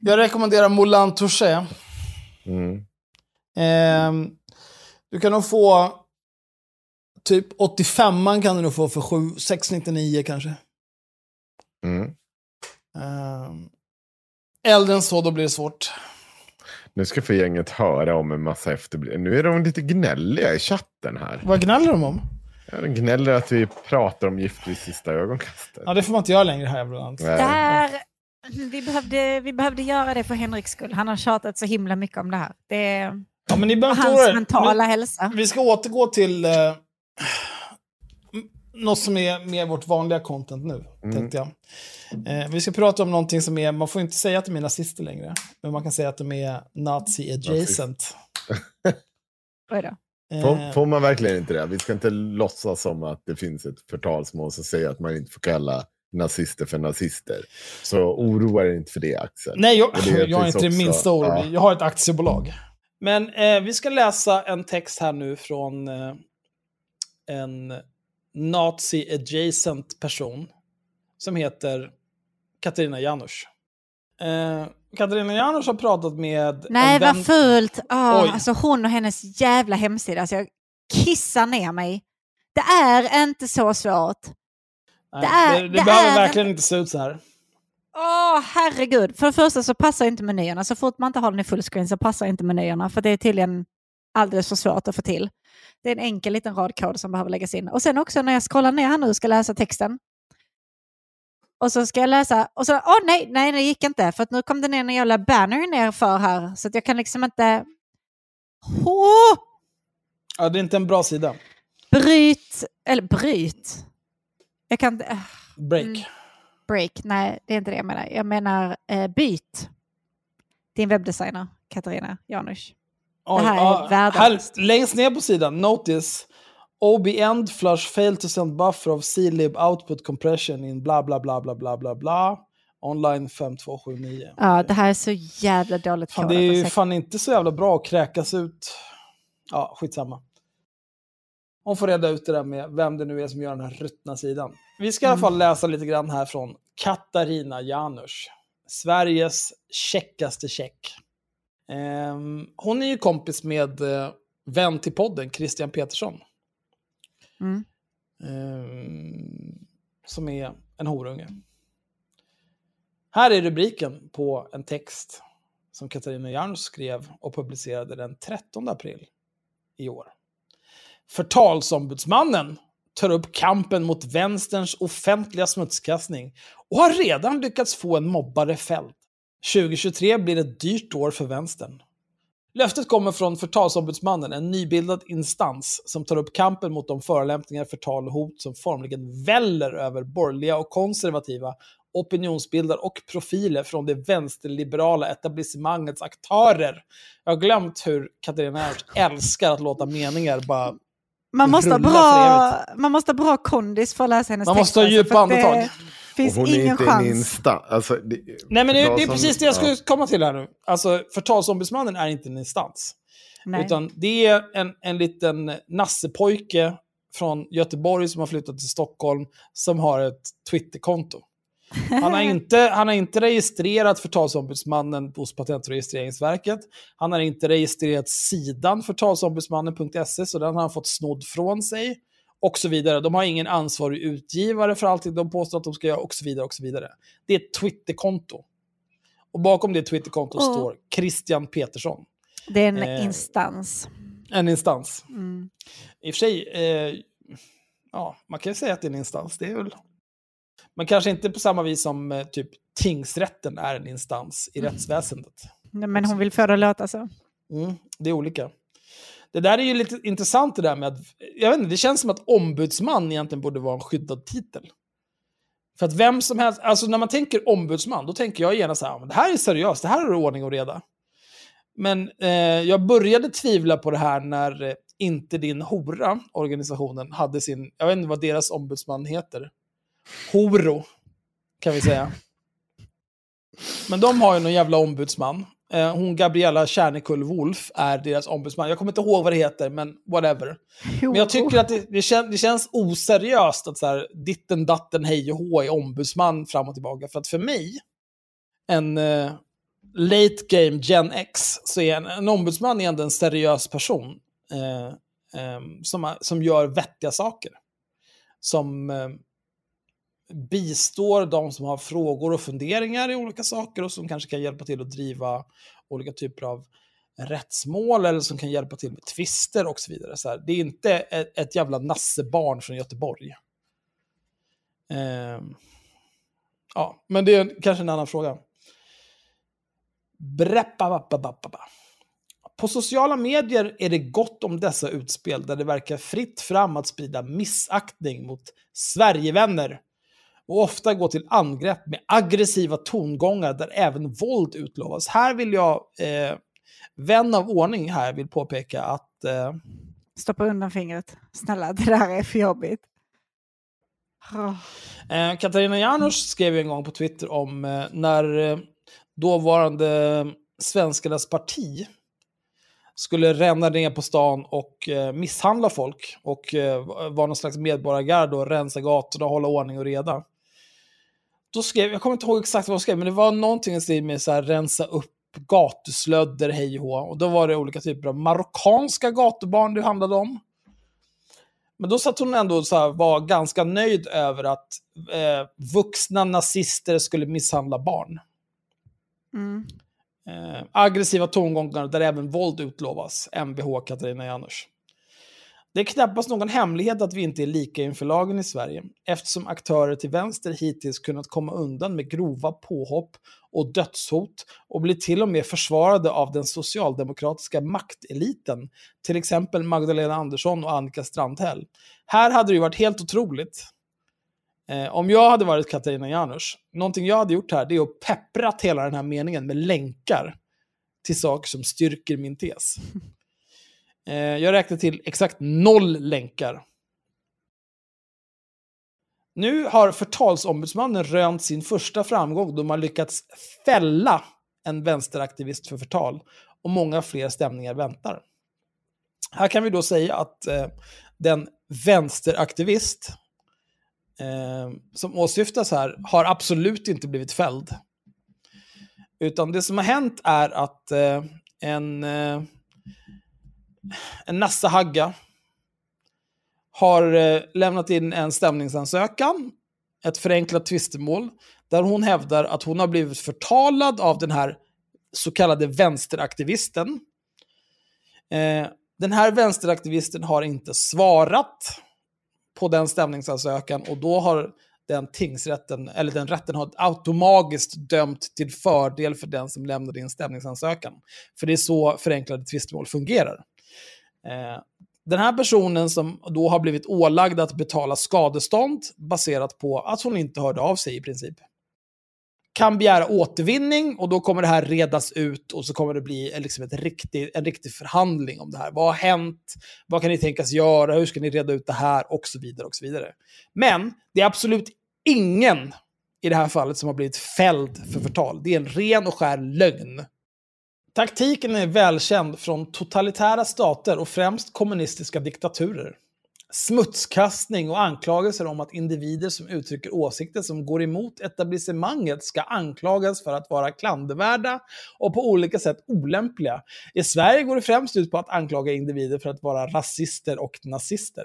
Jag rekommenderar Moulin Touché. mm. Ehm, du kan nog få typ 85 kan du nog få för 7, 699 kanske. Mm. Ehm, äldre än så, då blir det svårt. Nu ska för gänget höra om en massa efterbliv. Nu är de lite gnälliga i chatten här. Vad gnäller de om? Ja, De gnäller att vi pratar om gift vid sista ögonkastet. Ja, det får man inte göra längre här ibland. Nej. Där, vi, behövde, vi behövde göra det för Henriks skull. Han har tjatat så himla mycket om det här. Det är Ja, men ni hans mentala hälsa. Vi ska återgå till eh, något som är mer vårt vanliga content nu, Mm. tänkte jag. Eh, vi ska prata om någonting som är, man får inte säga att de är nazister längre, men man kan säga att de är nazi adjacent. Oj då. Får, Eh, får man verkligen inte det? Vi ska inte låtsas som att det finns ett förtalsmål som säger att man inte får kalla nazister för nazister. Så oroa dig inte för det, Axel. Nej, jag, det jag är inte det minsta orolig. ja. Jag har ett aktiebolag. Men eh, vi ska läsa en text här nu från eh, en nazi-adjacent person som heter Katarina Janouch. Eh, Katarina Janouch har pratat med Nej, vän... vad fult. Oh, Oj. alltså hon och hennes jävla hemsida. Alltså jag kissar ner mig. Det är inte så svårt. Nej, det är- det, det, det behöver är verkligen inte se ut så här. Åh, herregud. För det första så passar inte menyerna. Så fort man inte har den i fullscreen så passar inte menyerna. För det är tydligen alldeles för svårt att få till. Det är en enkel liten radkod som behöver läggas in. Och sen också när jag scrollar ner här nu och ska läsa texten. Och så ska jag läsa och så, åh nej, nej det gick inte. För att nu kom det ner en jävla banner ner för här. Så att jag kan liksom inte... Åh! Ja, det är inte en bra sida. Bryt, eller bryt. Jag kan inte... äh, Break. Mm. break. Nej, det är inte det jag menar. Jag menar eh, byt. Din webbdesigner, Katarina Janouch. Oj, här är ja, värdelöst. här, längst ner på sidan, notice. OB end flush fail to send buffer of C-lib output compression in bla bla bla bla bla bla bla. Online 5279. Ja, det här är så jävla dåligt kodat. det är ju Ursäkta. fan inte så jävla bra att kräkas ut. Ja, skitsamma. Hon får reda ut det där med vem det nu är som gör den här ruttna sidan. Vi ska i alla fall läsa lite grann här från Katarina Janouch. Sveriges checkaste check. Ehm, hon är ju kompis med eh, vän till podden, Christian Petersson. Mm. Ehm, som är en horunge. Här är rubriken på en text som Katarina Jarns skrev och publicerade den 13 april i år. Förtalsombudsmannen tar upp kampen mot vänsterns offentliga smutskastning och har redan lyckats få en mobbare fälld. 2023 blir ett dyrt år för vänstern. Löftet kommer från Förtalsombudsmannen, en nybildad instans som tar upp kampen mot de förolämpningar, förtal och hot som formligen väller över borgerliga och konservativa opinionsbildare och profiler från det vänsterliberala etablissemangets aktörer. Jag har glömt hur Katarina Ernst älskar att låta meningar bara... Man måste, ha bra, man måste ha bra kondis för att läsa hennes Man text, måste ha alltså, djupa andetag. Det finns och hon är ingen inte chans. insta. Alltså, det, Nej, men det, det är precis det jag skulle komma till här nu. Alltså, förtalsombudsmannen är inte en instans. Nej. Utan det är en, en liten nassepojke från Göteborg som har flyttat till Stockholm som har ett Twitterkonto. Han har inte, han har inte registrerat förtalsombudsmannen hos Patent och registreringsverket. Han har inte registrerat sidan förtalsombudsmannen.se, så den har han fått snodd från sig. Och så vidare. De har ingen ansvarig utgivare för allting de påstår att de ska göra och så vidare. och så vidare. Det är ett Twitterkonto. Och bakom det Twitterkontot Åh. står Christian Petersson. det är en eh, instans. En instans. Mm. I och för sig, eh, ja, man kan ju säga att det är en instans. Det är väl... Men kanske inte på samma vis som eh, typ tingsrätten är en instans i rättsväsendet. Nej, Men hon vill få det att låta så. Mm, det är olika. Det där är ju lite intressant det där med att, jag vet inte, det känns som att ombudsman egentligen borde vara en skyddad titel. För att vem som helst, alltså när man tänker ombudsman, då tänker jag gärna så här, det här är seriöst, det här är ordning och reda. Men eh, jag började tvivla på det här när eh, Inte din hora, organisationen, hade sin, jag vet inte vad deras ombudsman heter. Horo, kan vi säga. Men de har ju någon jävla ombudsman. Eh, hon Gabriella Kärnekull Wolf är deras ombudsman. Jag kommer inte ihåg vad det heter, men whatever. Men jag tycker att det, det, kän, det känns oseriöst att så här, ditten datten hej och hå är ombudsman fram och tillbaka. För att för mig, en eh, late game Gen X, så är en, en ombudsman ändå en seriös person. Eh, eh, som, som gör vettiga saker. Som eh, bistår de som har frågor och funderingar i olika saker och som kanske kan hjälpa till att driva olika typer av rättsmål eller som kan hjälpa till med tvister och så vidare. Så här, det är inte ett, ett jävla nassebarn från Göteborg. Eh, ja, men det är kanske en annan fråga. På sociala medier är det gott om dessa utspel där det verkar fritt fram att sprida missaktning mot Sverigevänner och ofta gå till angrepp med aggressiva tongångar där även våld utlovas. Här vill jag, eh, vän av ordning här, vill påpeka att eh, Stoppa undan fingret. Snälla, det där är för jobbigt. Eh, Katarina Janouch skrev en gång på Twitter om eh, när eh, dåvarande Svenskarnas parti skulle ränna ner på stan och eh, misshandla folk och eh, vara någon slags medborgargarde och rensa gatorna och hålla ordning och reda. Då skrev, jag kommer inte ihåg exakt vad hon skrev, men det var någonting i stil med så här, rensa upp gatuslödder, hej och. Och då var det olika typer av marockanska gatubarn det handlade om. Men då satt hon ändå så här, var ganska nöjd över att eh, vuxna nazister skulle misshandla barn. Mm. Eh, aggressiva tongångar där även våld utlovas. Mvh Katarina Janouch. Det är knappast någon hemlighet att vi inte är lika inför lagen i Sverige, eftersom aktörer till vänster hittills kunnat komma undan med grova påhopp och dödshot och blir till och med försvarade av den socialdemokratiska makteliten, till exempel Magdalena Andersson och Annika Strandhäll. Här hade det ju varit helt otroligt Eh, om jag hade varit Katarina Janouch, någonting jag hade gjort här det är att pepprat hela den här meningen med länkar till saker som styrker min tes. Eh, jag räknar till exakt noll länkar. Nu har förtalsombudsmannen rönt sin första framgång då man lyckats fälla en vänsteraktivist för förtal och många fler stämningar väntar. Här kan vi då säga att eh, den vänsteraktivist eh, som åsyftas här har absolut inte blivit fälld. Utan det som har hänt är att eh, en, eh, en Nassa Hagga har eh, lämnat in en stämningsansökan, ett förenklat tvistemål, där hon hävdar att hon har blivit förtalad av den här så kallade vänsteraktivisten. Eh, den här vänsteraktivisten har inte svarat på den stämningsansökan och då har den tingsrätten, eller den rätten har automatiskt dömt till fördel för den som lämnade in stämningsansökan. För det är så förenklade tvistemål fungerar. Eh, den här personen som då har blivit ålagd att betala skadestånd baserat på att hon inte hörde av sig i princip. Kan begära återvinning och då kommer det här redas ut och så kommer det bli liksom ett riktig, en riktig förhandling om det här. Vad har hänt? Vad kan ni tänkas göra? Hur ska ni reda ut det här? Och så vidare. och så vidare. Men det är absolut ingen i det här fallet som har blivit fälld för förtal. Det är en ren och skär lögn. Taktiken är välkänd från totalitära stater och främst kommunistiska diktaturer. Smutskastning och anklagelser om att individer som uttrycker åsikter som går emot etablissemanget ska anklagas för att vara klandervärda och på olika sätt olämpliga. I Sverige går det främst ut på att anklaga individer för att vara rasister och nazister.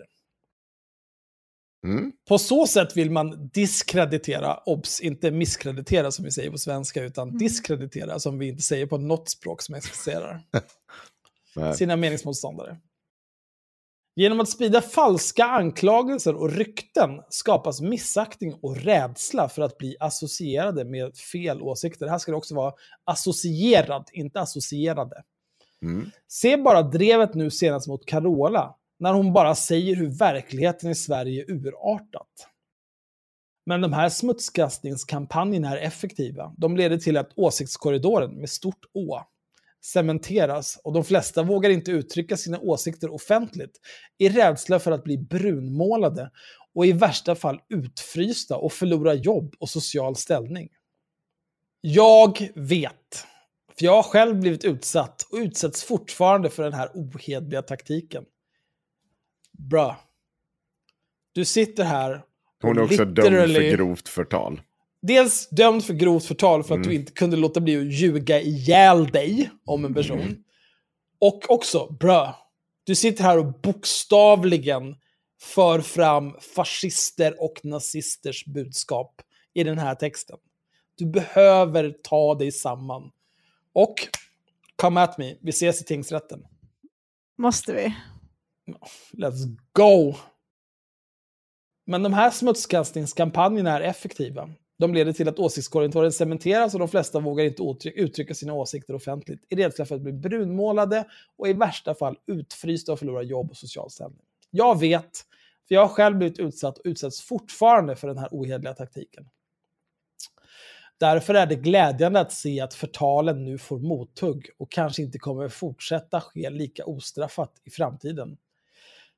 Mm. På så sätt vill man diskreditera, obs, inte misskreditera som vi säger på svenska, utan diskreditera som vi inte säger på något språk som existerar. Sina meningsmotståndare. Genom att sprida falska anklagelser och rykten skapas missaktning och rädsla för att bli associerade med fel åsikter. Här ska det också vara associerad, inte associerade. Mm. Se bara drevet nu senast mot Carola, när hon bara säger hur verkligheten i Sverige urartat. Men de här smutskastningskampanjerna är effektiva. De leder till att åsiktskorridoren med stort Å cementeras och de flesta vågar inte uttrycka sina åsikter offentligt i rädsla för att bli brunmålade och i värsta fall utfrysta och förlora jobb och social ställning. Jag vet, för jag har själv blivit utsatt och utsätts fortfarande för den här ohedliga taktiken. Bra. Du sitter här Hon är också dömd för grovt förtal. dels dömd för grovt förtal för att Mm. du inte kunde låta bli att ljuga ihjäl dig om en person. Mm. Och också, bra, du sitter här och bokstavligen för fram fascister och nazisters budskap i den här texten. Du behöver ta dig samman. Och, come at me, vi ses i tingsrätten. Måste vi? Let's go! Men de här smutskastningskampanjerna är effektiva. De leder till att åsiktskorridoren cementeras och de flesta vågar inte uttrycka sina åsikter offentligt i rädsla för att bli brunmålade och i värsta fall utfrysta och förlora jobb och social ställning. Jag vet, för jag har själv blivit utsatt och utsätts fortfarande för den här ohederliga taktiken. Därför är det glädjande att se att förtalen nu får mothugg och kanske inte kommer fortsätta ske lika ostraffat i framtiden.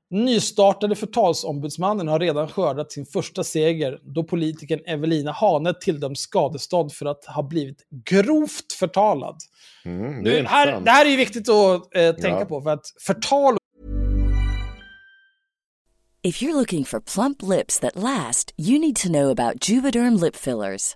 Nystartade förtalsombudsmannen har redan skördat sin första seger då politikern Evelina Hane tilldöms skadestånd för att ha blivit grovt förtalad. Mm, det är Nu, här, det här är ju viktigt att eh, tänka Ja. på för att förtal If you're looking for plump lips that last, you need to know about Juvederm lip fillers.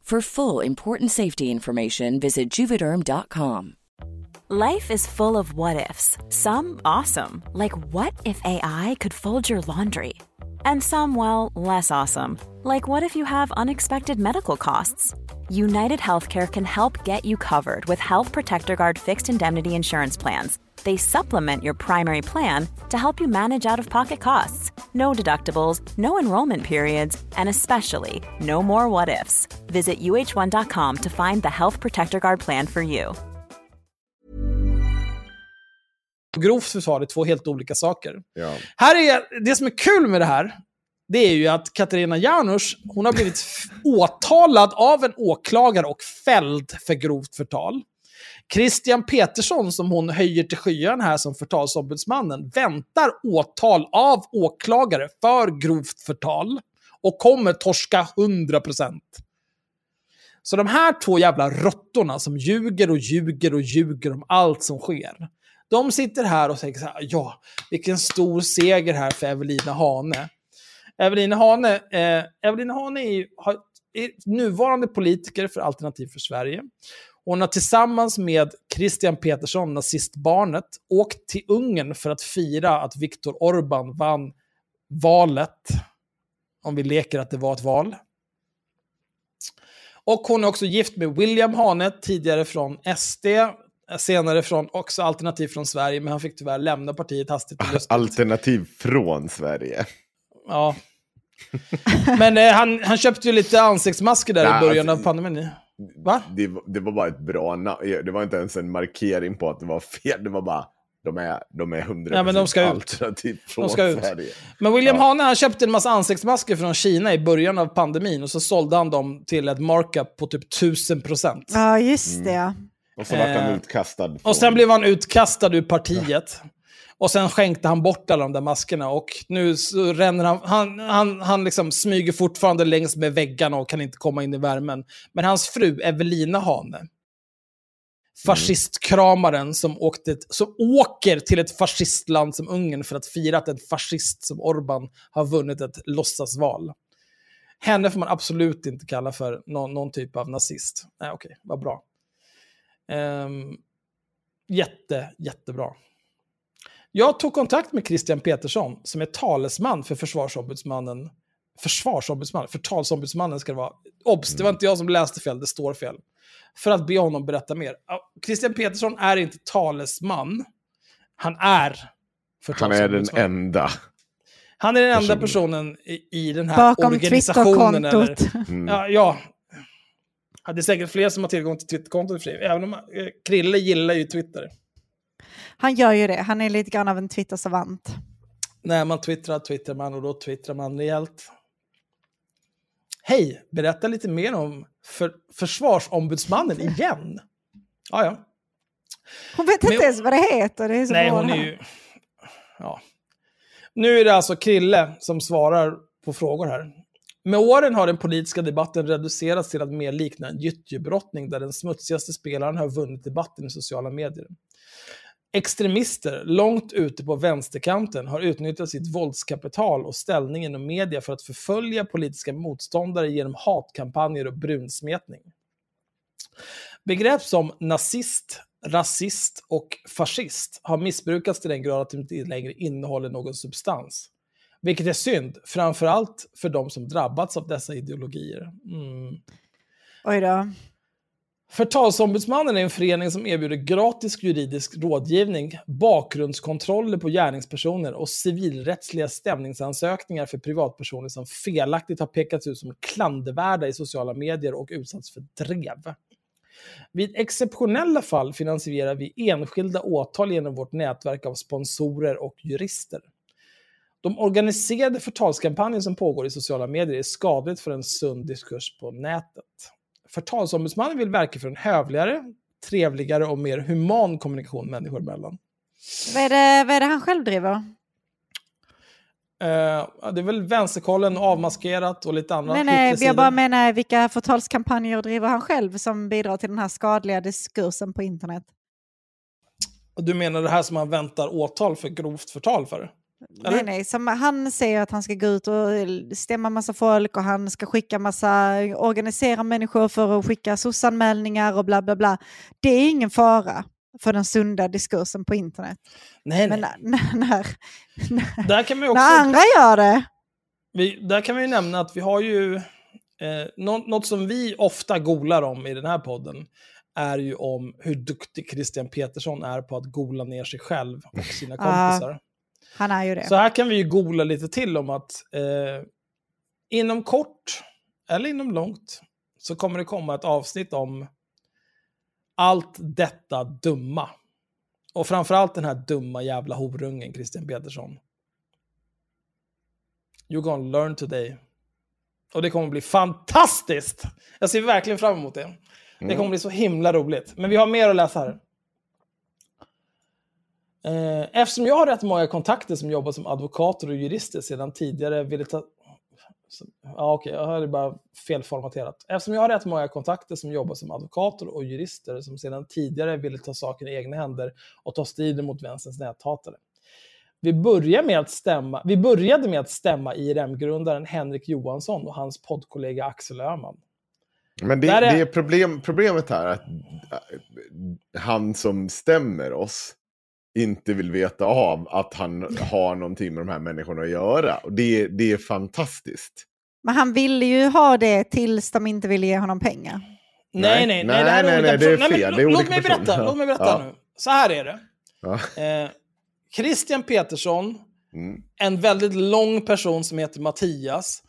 For full important safety information, visit juvederm.com. Life is full of what ifs. Some awesome, like what if AI could fold your laundry? And some, well, less awesome, like what if you have unexpected medical costs? United Healthcare can help get you covered with Health Protector Guard fixed indemnity insurance plans. They supplement your primary plan to help you manage out of pocket costs. No deductibles, no enrollment periods, and especially no more what ifs. Visit uh1.com to find the Health Protector Guard plan for you. Grovt försvar är två helt olika saker. Ja. Här är, det som är kul med det här, det är ju att Katarina Janouch, hon har blivit åtalad av en åklagare och fälld för grovt förtal. Christian Petersson, som hon höjer till skyarna här som förtalsombudsmannen, väntar åtal av åklagare för grovt förtal och kommer torska 100%. Så de här två jävla råttorna som ljuger och ljuger och ljuger om allt som sker, de sitter här och säger så här, ja, vilken stor seger här för Evelina Hane. Evelina Hane, eh, Evelina Hane är, ju- har, är nuvarande politiker för Alternativ för Sverige. Hon har tillsammans med Christian Petersson, nazistbarnet, åkt till Ungern för att fira att Viktor Orbán vann valet. Om vi leker att det var ett val. Och hon är också gift med William Hane, tidigare från SD, senare från också Alternativ från Sverige, men han fick tyvärr lämna partiet hastigt. Alternativ från Sverige. Ja. Men eh, han, han köpte ju lite ansiktsmasker där Nej, i början alltså, av pandemin. Va? Det, var- det var bara ett bra namn. Det var inte ens en markering på att det var fel. Det var bara, de är, de är 100% Ja, men de ska ut. alternativ från ska ut. Sverige. Men William Ja. Hane han köpte en massa ansiktsmasker från Kina i början av pandemin och så sålde han dem till ett markup på typ 1000 procent. Ja, just det. ja. Och så vart han Eh, utkastad. Och från- sen blev han utkastad ur partiet. Och sen skänkte han bort alla de där maskerna och nu så ränner han, han, han, han liksom smyger fortfarande längs med väggarna och kan inte komma in i värmen. Men hans fru Evelina Hane, fascistkramaren som, åkte, som åker till ett fascistland som Ungern för att fira att en fascist som Orban har vunnit ett låtsasval. Henne får man absolut inte kalla för någon, någon typ av nazist. Nej, okej, vad bra. Um, jätte, jättebra. Jag tog kontakt med Christian Petersson som är talesman för försvarsombudsmannen. Försvarsombudsmannen? Förtalsombudsmannen ska det vara. Obs, det var inte jag som läste fel, det står fel. För att be honom berätta mer. Christian Petersson är inte talesman. Han är Han är den enda. Han är den enda personen. i, i den här Bakom organisationen. Eller, Twitterkontot. Mm. Ja, ja. Det är säkert fler som har tillgång till Twitterkontot, även om eh, Krille gillar ju Twitter. Han gör ju det. Han är lite grann av en Twitter-savant. När man twittrar, twittrar man och då twittrar man rejält. Hej, berätta lite mer om för, försvarsombudsmannen igen. Ja, ja. Hon vet Men- inte ens vad det heter. Det är så Nej, hon är ju... Ja. Nu är det alltså Krille som svarar på frågor här. Med åren har den politiska debatten reducerats till att mer likna en gyttjebrottning där den smutsigaste spelaren har vunnit debatten i sociala medier. Extremister långt ute på vänsterkanten har utnyttjat sitt våldskapital och ställning inom media för att förfölja politiska motståndare genom hatkampanjer och brunsmetning. Begrepp som nazist, rasist och fascist har missbrukats till den grad att de inte längre innehåller någon substans. Vilket är synd, framförallt för de som drabbats av dessa ideologier. Mm. Oj då. Förtalsombudsmannen är en förening som erbjuder gratis juridisk rådgivning, bakgrundskontroller på gärningspersoner och civilrättsliga stämningsansökningar för privatpersoner som felaktigt har pekats ut som klandervärda i sociala medier och utsatts för drev. Vid exceptionella fall finansierar vi enskilda åtal genom vårt nätverk av sponsorer och jurister. De organiserade förtalskampanjer som pågår i sociala medier är skadligt för en sund diskurs på nätet. Förtalsombudsmannen vill verka för en hövligare, trevligare och mer human kommunikation människor emellan. Vad är, det, vad är det han själv driver? Ja, det är väl vänsterkollen avmaskerat och lite andra Nej, nej, jag bara menar vilka förtalskampanjer driver han själv som bidrar till den här skadliga diskursen på internet? Du menar det här som man väntar åtal för grovt förtal för? Nej, nej, som han säger att han ska gå ut och stämma massa folk och han ska skicka massa, organisera människor för att skicka SOS-anmälningar och bla bla bla. Det är ingen fara för den sunda diskursen på internet. Nej, Men nej. när, när, när, Där kan ju också... när andra gör det, Vi, där kan vi nämna att vi har ju... Eh, något, något som vi ofta golar om i den här podden är ju om hur duktig Christian Petersson är på att gola ner sig själv och sina kompisar. Han är ju det. Så här kan vi ju gola lite till om att eh, inom kort, eller inom långt, så kommer det komma ett avsnitt om allt detta dumma. Och framförallt den här dumma jävla horungen Christian Petersson. You're gonna learn today. Och det kommer bli fantastiskt! Jag ser verkligen fram emot det. Det kommer bli så himla roligt. Men vi har mer att läsa här. Eh, Eftersom jag har rätt många kontakter som jobbar som advokater och jurister sedan tidigare ville ta... Ja, okej, jag hade bara felformaterat. Eftersom jag har rätt många kontakter som jobbar som advokater och jurister som sedan tidigare ville ta saken i egna händer och ta striden mot vänsterns näthatare. Vi, började med att stämma, vi började med att stämma IRM-grundaren Henrik Johansson och hans poddkollega Axel Öhman. Men det, är- det är problem, problemet här att han som stämmer oss inte vill veta av att han har någonting med de här människorna att göra. Och det, det är fantastiskt. Men han ville ju ha det tills de inte ville ge honom pengar. Nej, nej, Nej, nej. nej, nej, nej, det är personer. Nej, fel. men Det är låt mig berätta, låt mig berätta Ja. nu. Så här är det. Ja. Eh, Christian Petersson, Mm. en väldigt lång person som heter Mattias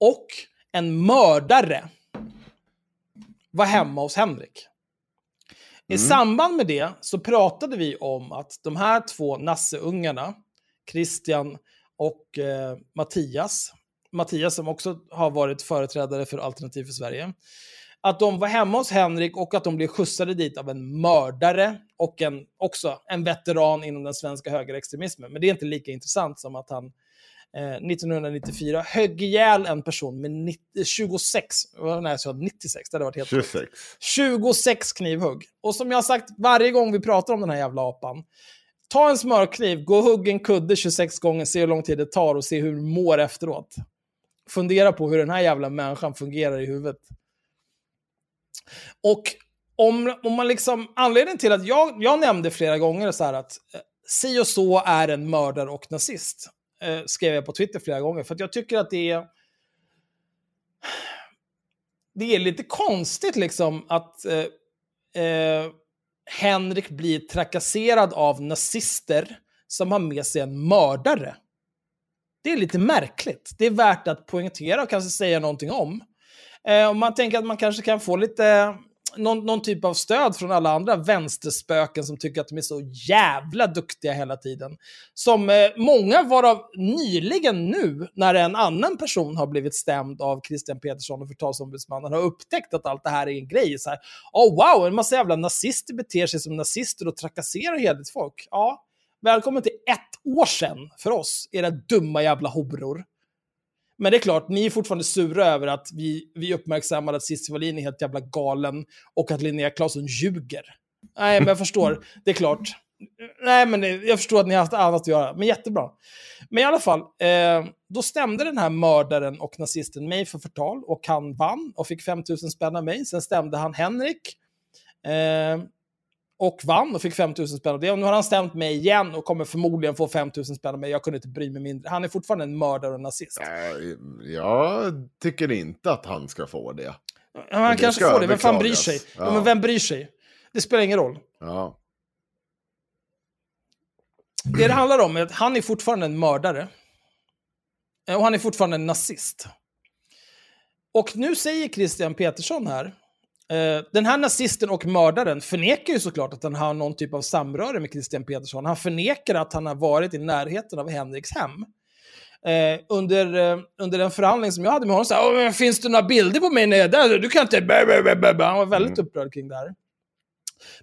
och en mördare var hemma hos Henrik. I samband med det så pratade vi om att de här två nasseungarna, Christian och eh, Mattias, Mattias som också har varit företrädare för Alternativ för Sverige, att de var hemma hos Henrik och att de blev skjutsade dit av en mördare och en, också en veteran inom den svenska högerextremismen. Men det är inte lika intressant som att han 1994 högg ihjäl en person med 90, 26, nej jag sa 96, det hade varit helt sjukt. 26. 26 knivhugg. Och som jag har sagt varje gång vi pratar om den här jävla apan. Ta en smörkniv, gå och hugg en kudde 26 gånger, se hur lång tid det tar och se hur du mår efteråt. Fundera på hur den här jävla människan fungerar i huvudet. Och om, om man liksom, anledningen till att jag, jag nämnde flera gånger så här att eh, si och så är en mördare och nazist. Eh, skrev jag på Twitter flera gånger, för att jag tycker att det är det är lite konstigt liksom att eh, eh, Henrik blir trakasserad av nazister som har med sig en mördare. Det är lite märkligt. Det är värt att poängtera och kanske säga någonting om. Eh, om man tänker att man kanske kan få lite någon, någon typ av stöd från alla andra vänsterspöken som tycker att de är så jävla duktiga hela tiden. Som eh, många varav nyligen nu, när en annan person har blivit stämd av Christian Petersson och förtalsombudsmannen, har upptäckt att allt det här är en grej. Så här, oh, wow, en massa jävla nazister beter sig som nazister och trakasserar hederligt folk. Ja, välkommen till ett år sedan för oss, era dumma jävla horor. Men det är klart, ni är fortfarande sura över att vi, vi uppmärksammade att Cissi Wallin är helt jävla galen och att Linnea Claesson ljuger. Nej, men jag förstår. Det är klart. Nej, men jag förstår att ni har haft annat att göra. Men jättebra. Men i alla fall, eh, då stämde den här mördaren och nazisten mig för förtal och han vann och fick 5000 spänn av mig. Sen stämde han Henrik eh, och vann och fick 5000 spänn av det. Och nu har han stämt mig igen och kommer förmodligen få 5000 spänn av mig. Jag kunde inte bry mig mindre. Han är fortfarande en mördare och nazist. Nej, jag tycker inte att han ska få det. Ja, han det kanske får det. Vem fan bryr sig? Ja. Ja. men vem bryr sig? Det spelar ingen roll. Ja. Det det handlar om är att han är fortfarande en mördare. Eh, Och han är fortfarande en nazist. Och nu säger Christian Petersson här, den här nazisten och mördaren förnekar ju såklart att han har någon typ av samröre med Christian Petersson. Han förnekar att han har varit i närheten av Henriks hem. Eh, under, eh, under en förhandling som jag hade med honom, "Åh, men finns det några bilder på mig? Nej, där, du kan inte... bä, bä, bä, bä, bä." Han var väldigt upprörd kring det här.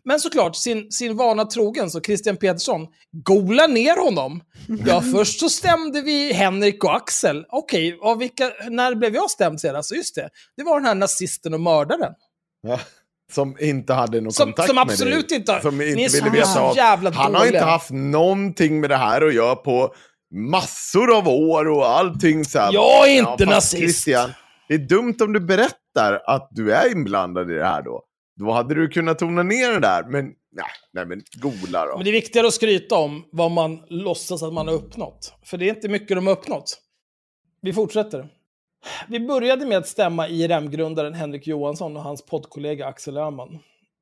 Men såklart, sin, sin vana trogen, så Christian Petersson, gola ner honom. Ja, först så stämde vi Henrik och Axel. Okej, vilka, när blev jag stämd sedan? Så just det, det var den här nazisten och mördaren. Ja. Som inte hade någon Som, kontakt som med absolut dig. inte har... Som inte ville veta av. Han har dåliga. inte haft någonting med det här att göra på massor av år och allting så här. Jag är inte fast nazist. Christian, det är dumt om du berättar att du är inblandad i det här då. Då hade du kunnat tona ner det där, men nej, nej men gola då. Men det är viktigare att skryta om vad man låtsas att man har uppnått. För det är inte mycket de har uppnått. Vi fortsätter. Vi började med att stämma IRM-grundaren Henrik Johansson och hans poddkollega Axel Öhman.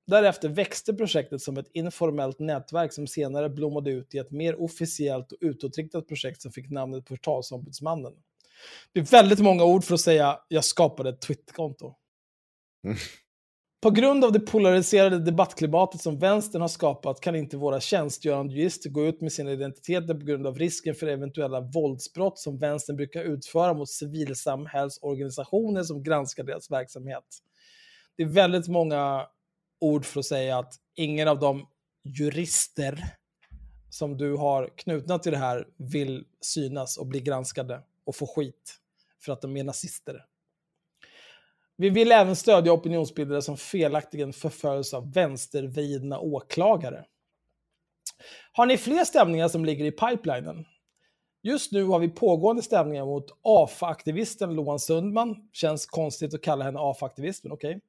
Därefter växte projektet som ett informellt nätverk som senare blommade ut i ett mer officiellt och utåtriktat projekt som fick namnet Portalsombudsmannen. Det är väldigt många ord för att säga jag skapade ett Twitterkonto. Mm. På grund av det polariserade debattklimatet som vänstern har skapat kan inte våra tjänstgörande jurister gå ut med sina identiteter på grund av risken för eventuella våldsbrott som vänstern brukar utföra mot civilsamhällsorganisationer som granskar deras verksamhet. Det är väldigt många ord för att säga att ingen av de jurister som du har knutna till det här vill synas och bli granskade och få skit för att de är nazister. Vi vill även stödja opinionsbildare som felaktigen förföljs av vänstervridna åklagare. Har ni fler stämningar som ligger i pipelinen? Just nu har vi pågående stämningar mot AFA-aktivisten Loan Sundman. Känns konstigt att kalla henne AFA-aktivist, men okej.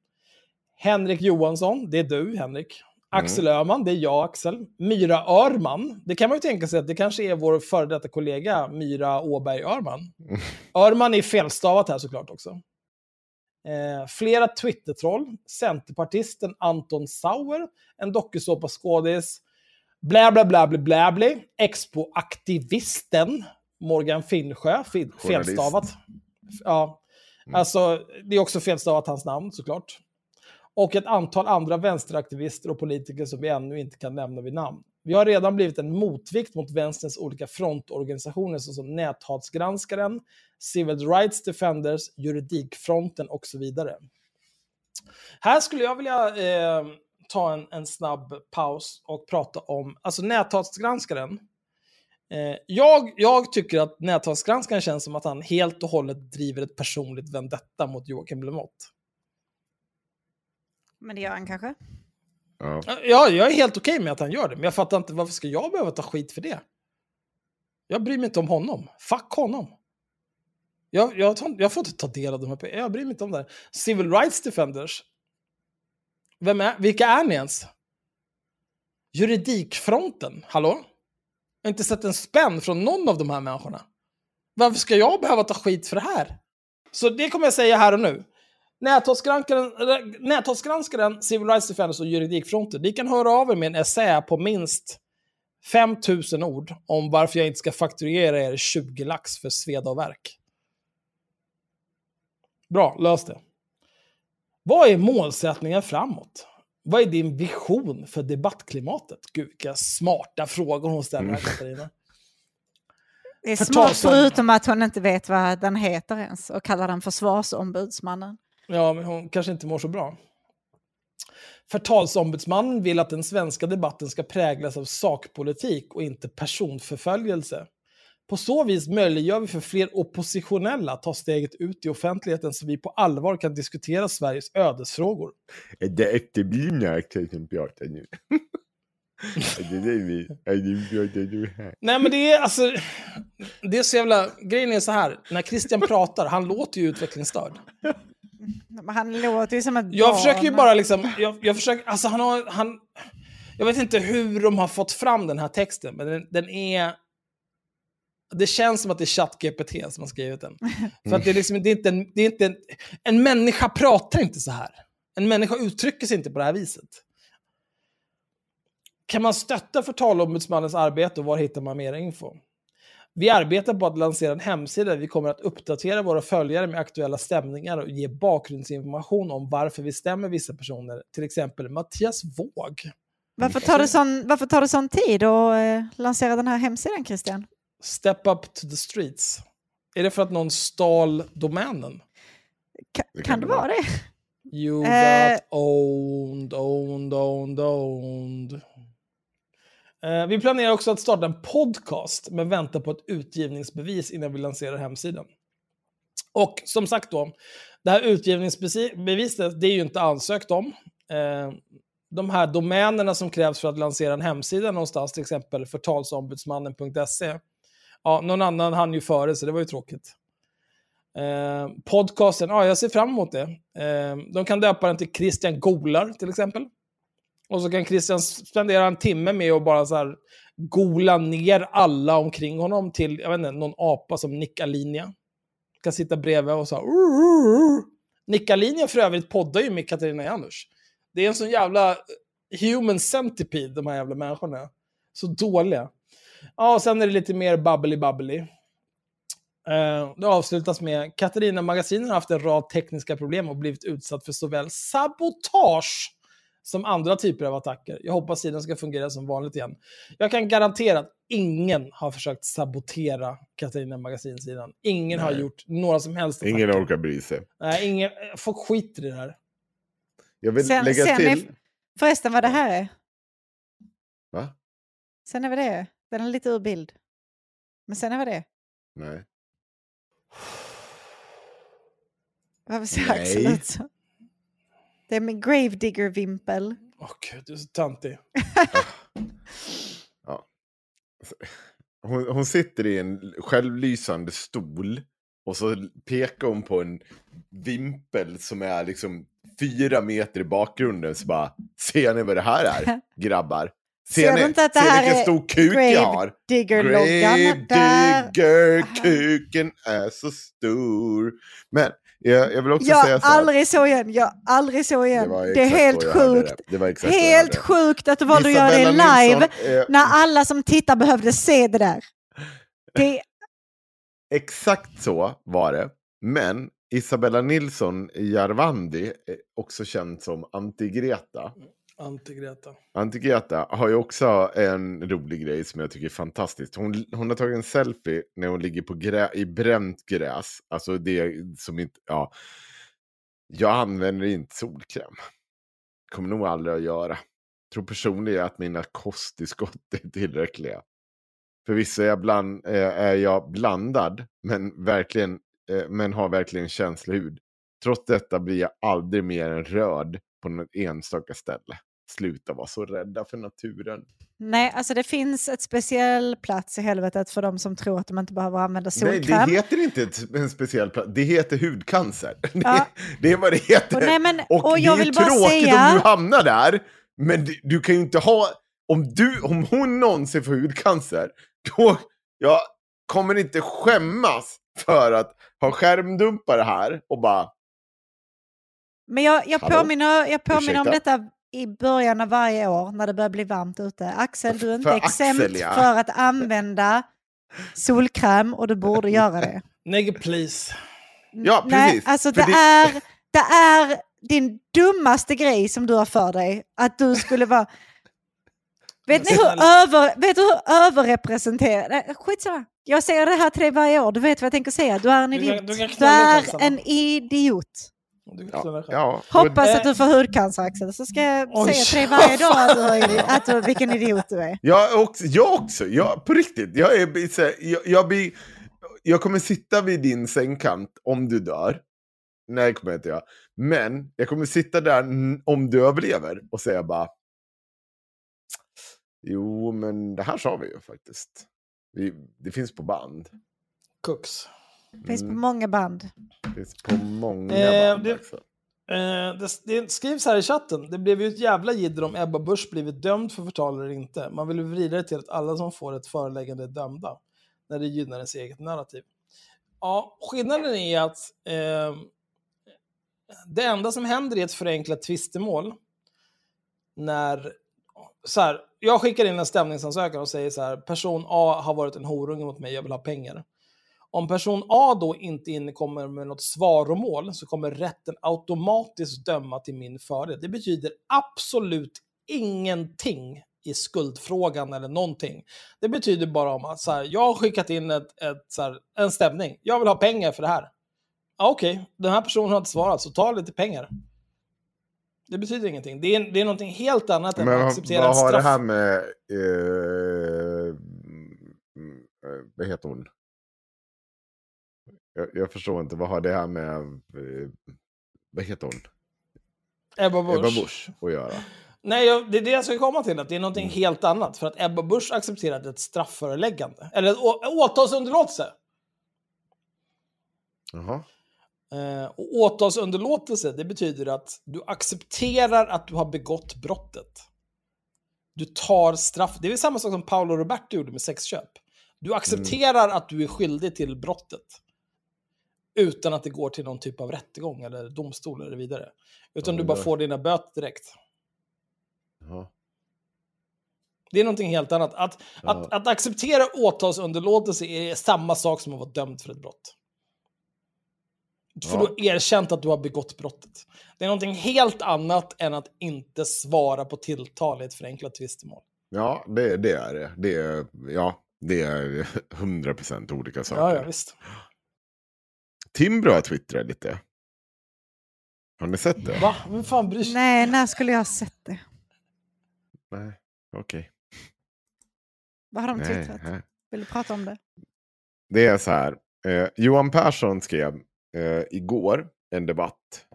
Henrik Johansson, det är du Henrik. Axel Öhman, det är jag Axel. Myra Örman, det kan man ju tänka sig att det kanske är vår före detta kollega Myra Åberg Örman. Örman är felstavat här såklart också. Eh, flera Twitter-troll, Centerpartisten Anton Sauer, en dokusåpaskådis, blä bla bla bla bla bla, Expo-aktivisten Morgan Finnsjö, fi- felstavat. Ja, alltså det är också felstavat hans namn såklart. Och ett antal andra vänsteraktivister och politiker som vi ännu inte kan nämna vid namn. Vi har redan blivit en motvikt mot vänsterns olika frontorganisationer såsom Näthatsgranskaren, Civil Rights Defenders, Juridikfronten och så vidare. Här skulle jag vilja eh, ta en, en snabb paus och prata om, alltså Näthatsgranskaren. Eh, jag, jag tycker att Näthatsgranskaren känns som att han helt och hållet driver ett personligt vendetta mot Joakim Lemott. Men det gör han kanske? Ja. Ja, jag är helt okej med att han gör det, men jag fattar inte varför ska jag behöva ta skit för det? Jag bryr mig inte om honom. Fuck honom. Jag, jag, jag får inte ta del av de här pengarna. Jag bryr mig inte om det. här. Civil Rights Defenders. Vem är, vilka är ni ens? Juridikfronten. Hallå? Jag har inte sett en spänn från någon av de här människorna. Varför ska jag behöva ta skit för det här? Så det kommer jag säga här och nu. Näthatsgranskaren, näthatsgranskaren, Civil Rights Defenders och Juridikfronten, ni kan höra av er med en essä på minst 5000 ord om varför jag inte ska fakturera er 20 lax för sveda och verk. Bra, lös det. Vad är målsättningen framåt? Vad är din vision för debattklimatet? Gud, vilka smarta frågor hon ställer här, Katarina. Det är smart förutom att hon inte vet vad den heter ens och kallar den försvarsombudsmannen. Ja, men hon kanske inte mår så bra. Förtalsombudsmannen vill att den svenska debatten ska präglas av sakpolitik och inte personförföljelse. På så vis möjliggör vi för fler oppositionella att ta steget ut i offentligheten så vi på allvar kan diskutera Sveriges ödesfrågor. Det efterblivna som pratar nu. det är det vi... är det pratar du här? Nej men det är alltså, det är så jävla, grejen är så här, när Christian pratar, han låter ju utvecklingsstörd. Han låter ju som ett Jag barn. försöker ju bara liksom, jag, jag försöker, alltså han har, han, jag vet inte hur de har fått fram den här texten, men den, den är, det känns som att det är ChatGPT som har skrivit den. För att det är liksom, det är inte en, det är inte en, en människa pratar inte så här. En människa uttrycker sig inte på det här viset. Kan man stötta Förtalombudsmannens arbete och var hittar man mer info? Vi arbetar på att lansera en hemsida där vi kommer att uppdatera våra följare med aktuella stämningar och ge bakgrundsinformation om varför vi stämmer vissa personer, till exempel Mattias Våg. Varför tar det sån, varför tar det sån tid att eh, lansera den här hemsidan Christian? Step up to the streets. Är det för att någon stal domänen? Ka- Det kan, kan det vara det? You Eh. got owned, owned, owned, owned. Eh, vi planerar också att starta en podcast, men väntar på ett utgivningsbevis innan vi lanserar hemsidan. Och som sagt då, det här utgivningsbeviset, det är ju inte ansökt om. Eh, de här domänerna som krävs för att lansera en hemsida någonstans, till exempel förtalsombudsmannen.se, ja, någon annan hann ju före, så det var ju tråkigt. Eh, podcasten, ja, jag ser fram emot det. De kan döpa den till Christian Golar, till exempel. Och så kan Christian spendera en timme med att bara så här gola ner alla omkring honom till, jag vet inte, någon apa som nickar Alinia. Kan sitta bredvid och så här... Nicka linjen för övrigt poddar ju med Katarina Janouch. Det är en sån jävla eh, human centipede, de här jävla människorna. Så dåliga. Ja, och sen är det lite mer bubbly bubbly. Uh, det avslutas med Katarina Magasin har haft en rad tekniska problem och blivit utsatt för såväl sabotage som andra typer av attacker. Jag hoppas sidan ska fungera som vanligt igen. Jag kan garantera att ingen har försökt sabotera Katarina Magasin-sidan. Ingen har Nej. gjort några som helst attacker. Ingen orkar bry sig. Nej, ingen, folk skiter i det här. Jag vill Sen- lägga sen till... är- Förresten vad det här är. Va? Sen är vad det är. Den är lite ur bild. Men sen är vad det är. Nej. Varför ser. Axel ut så? Det är min Gravedigger-vimpel. Åh gud, du är så töntig. Hon, hon sitter i en självlysande stol och så pekar hon på en vimpel som är liksom fyra meter i bakgrunden. Så bara, ser ni vad det här är, grabbar? Ser, Ser ni, du inte att det ser här ni vilken stor kuk jag har? Gravedigger-loggan där. Gravedigger, kuken är så stor. Men jag, jag vill också Jag säga så här. aldrig så igen. Jag aldrig så igen. var Det, är helt sjukt. Det. Det Helt sjukt att du valde att göra det live Nilsson, eh, när alla som tittar behövde se det där. Det, Exakt så var det. Men Isabella Nilsson Jarvandi, är också känd som Antigreta. Antigreta. Antigreta har ju också en rolig grej som jag tycker är fantastisk. Hon, hon har tagit en selfie när hon ligger på grä, i bränt gräs. Alltså det som inte, ja. Jag använder inte solkräm. Kommer nog aldrig att göra. Tror personligen att mina kosttillskott är tillräckliga. Förvisso är jag, bland, eh, är jag blandad, men, verkligen, eh, men har verkligen känslig hud. Trots detta blir jag aldrig mer än röd på något enstaka ställe. Sluta vara så rädda för naturen. nej, alltså det finns ett speciell plats i helvetet för de som tror att de inte behöver använda Nej, solkräm. det heter inte ett, en speciell plats. Det heter hudcancer. Ja. Det, det är vad det heter. Och nej, men- och, och det är tråkigt säga- om du hamnar där. Men du, du kan ju inte ha... Om, du, om hon någonsin får hudcancer, då... Jag kommer inte skämmas för att ha skärmdumpare här och bara... Men jag, jag Hallå? påminner, jag påminner om detta i början av varje år när det börjar bli varmt ute. Axel, du är inte För exempt Axel, ja. för att använda solkräm och du borde göra det. Nigga please. Ja, Nej, precis. alltså För det, det- är, det är din dummaste grej som du har för dig. Att du skulle vara... Vet ni hur, över, vet du hur överrepresenterad... Nej, Skitsamma. Jag säger det här till dig varje år. Du vet vad jag tänker säga. Du är en Du kan- idiot. du kan Du knulla är en idiot. Ja, ja. Hoppas att du får hudcancer Axel. Så ska jag Oj. säga till dig varje dag att du, är, att du, vilken idiot du är. Jag också, jag också. Jag, på riktigt. Jag, är, så här, jag, jag, blir, jag kommer sitta vid din sängkant om du dör. Nej, det kommer jag inte göra. Men jag kommer sitta där om du överlever och säga bara... Jo, men det här sa vi ju faktiskt. Vi, det finns på band. Cooks. Finns på Mm, många band. finns på många Eh, band det- också. Eh, det, det skrivs här i chatten, det blev ju ett jävla jidder om Ebba Busch blivit dömd för förtal eller inte. Man vill ju vrida det till att alla som får ett föreläggande är dömda, när det gynnar ens eget narrativ. Ja, skillnaden är att eh, det enda som händer i ett förenklat tvistemål, när så här, jag skickar in en stämningsansökan och säger så här, person A har varit en horunge mot mig, jag vill ha pengar. Om person A då inte inkommer med något svaromål så kommer rätten automatiskt döma till min fördel. Det betyder absolut ingenting i skuldfrågan eller någonting. Det betyder bara om att så här, jag har skickat in ett, ett, så här, en stämning. Jag vill ha pengar för det här. Ja, Okej, den här personen har inte svarat, så ta lite pengar. Det betyder ingenting. Det är, det är någonting helt annat än Men att vad, acceptera vad ett har straff. det här med... Eh, vad heter hon? Jag, jag förstår inte. Vad har det här med... Eh, vad heter hon? Ebba Busch. Ebba Busch att göra? Nej, jag, det är det jag ska komma till. Att det är någonting helt annat. För att Ebba Busch accepterade ett straffföreläggande. Eller ett åtalsunderlåtelse. Jaha. Eh, och åtalsunderlåtelse, det betyder att du accepterar att du har begått brottet. Du tar straff. Det är väl samma sak som Paolo Roberto gjorde med sexköp. Du accepterar att du är skyldig till brottet. Utan att det går till någon typ av rättegång eller domstol eller vidare. Utan Ja, du bara får dina böter direkt. Jaha. Det är någonting helt annat. Att, att, Ja. att acceptera åtalsunderlåtelse är samma sak som att vara dömd för ett brott. För Ja. du har erkänt att du har begått brottet. Det är någonting helt annat än att inte svara på tilltal i ett förenklat tvistemål. Ja, det, det är det. Det är, ja, det är 100% olika saker. Ja, ja, visst. Timbro har twittrat lite. Har ni sett det? Va? Vem fan bryr sig? Nej, när skulle jag ha sett det? Nej, okej. Vad har de Nej, twittrat? nej. Vill du prata om det? Det är så här. Eh, Johan Persson skrev eh, igår en debatt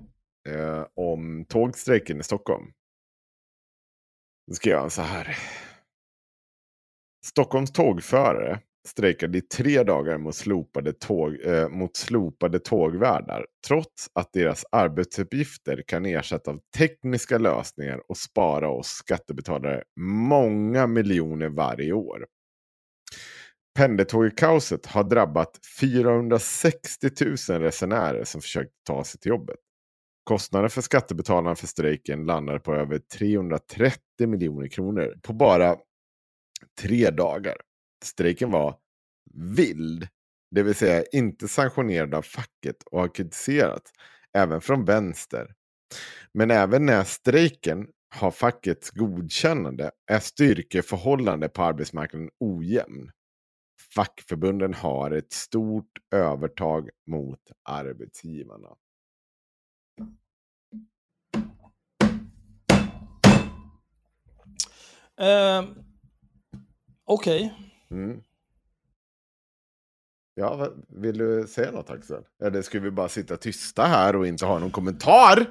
eh, om tågstrejken i Stockholm. Då skrev han så här. Stockholms tågförare strejkade i tre dagar mot slopade, tåg, eh, mot slopade tågvärdar. Trots att deras arbetsuppgifter kan ersätta av tekniska lösningar och spara oss skattebetalare många miljoner varje år. Pendeltågkaoset har drabbat 460 000 resenärer som försökt ta sig till jobbet. Kostnaden för skattebetalarna för strejken landar på över 330 miljoner kronor på bara tre dagar. Strejken var vild, det vill säga inte sanktionerad av facket och har kritiserats även från vänster. Men även när strejken har fackets godkännande är styrkeförhållande på arbetsmarknaden ojämn. Fackförbunden har ett stort övertag mot arbetsgivarna. Eh, Okej. Mm. Ja, vill du säga något Axel? Eller ska vi bara sitta tysta här och inte ha någon kommentar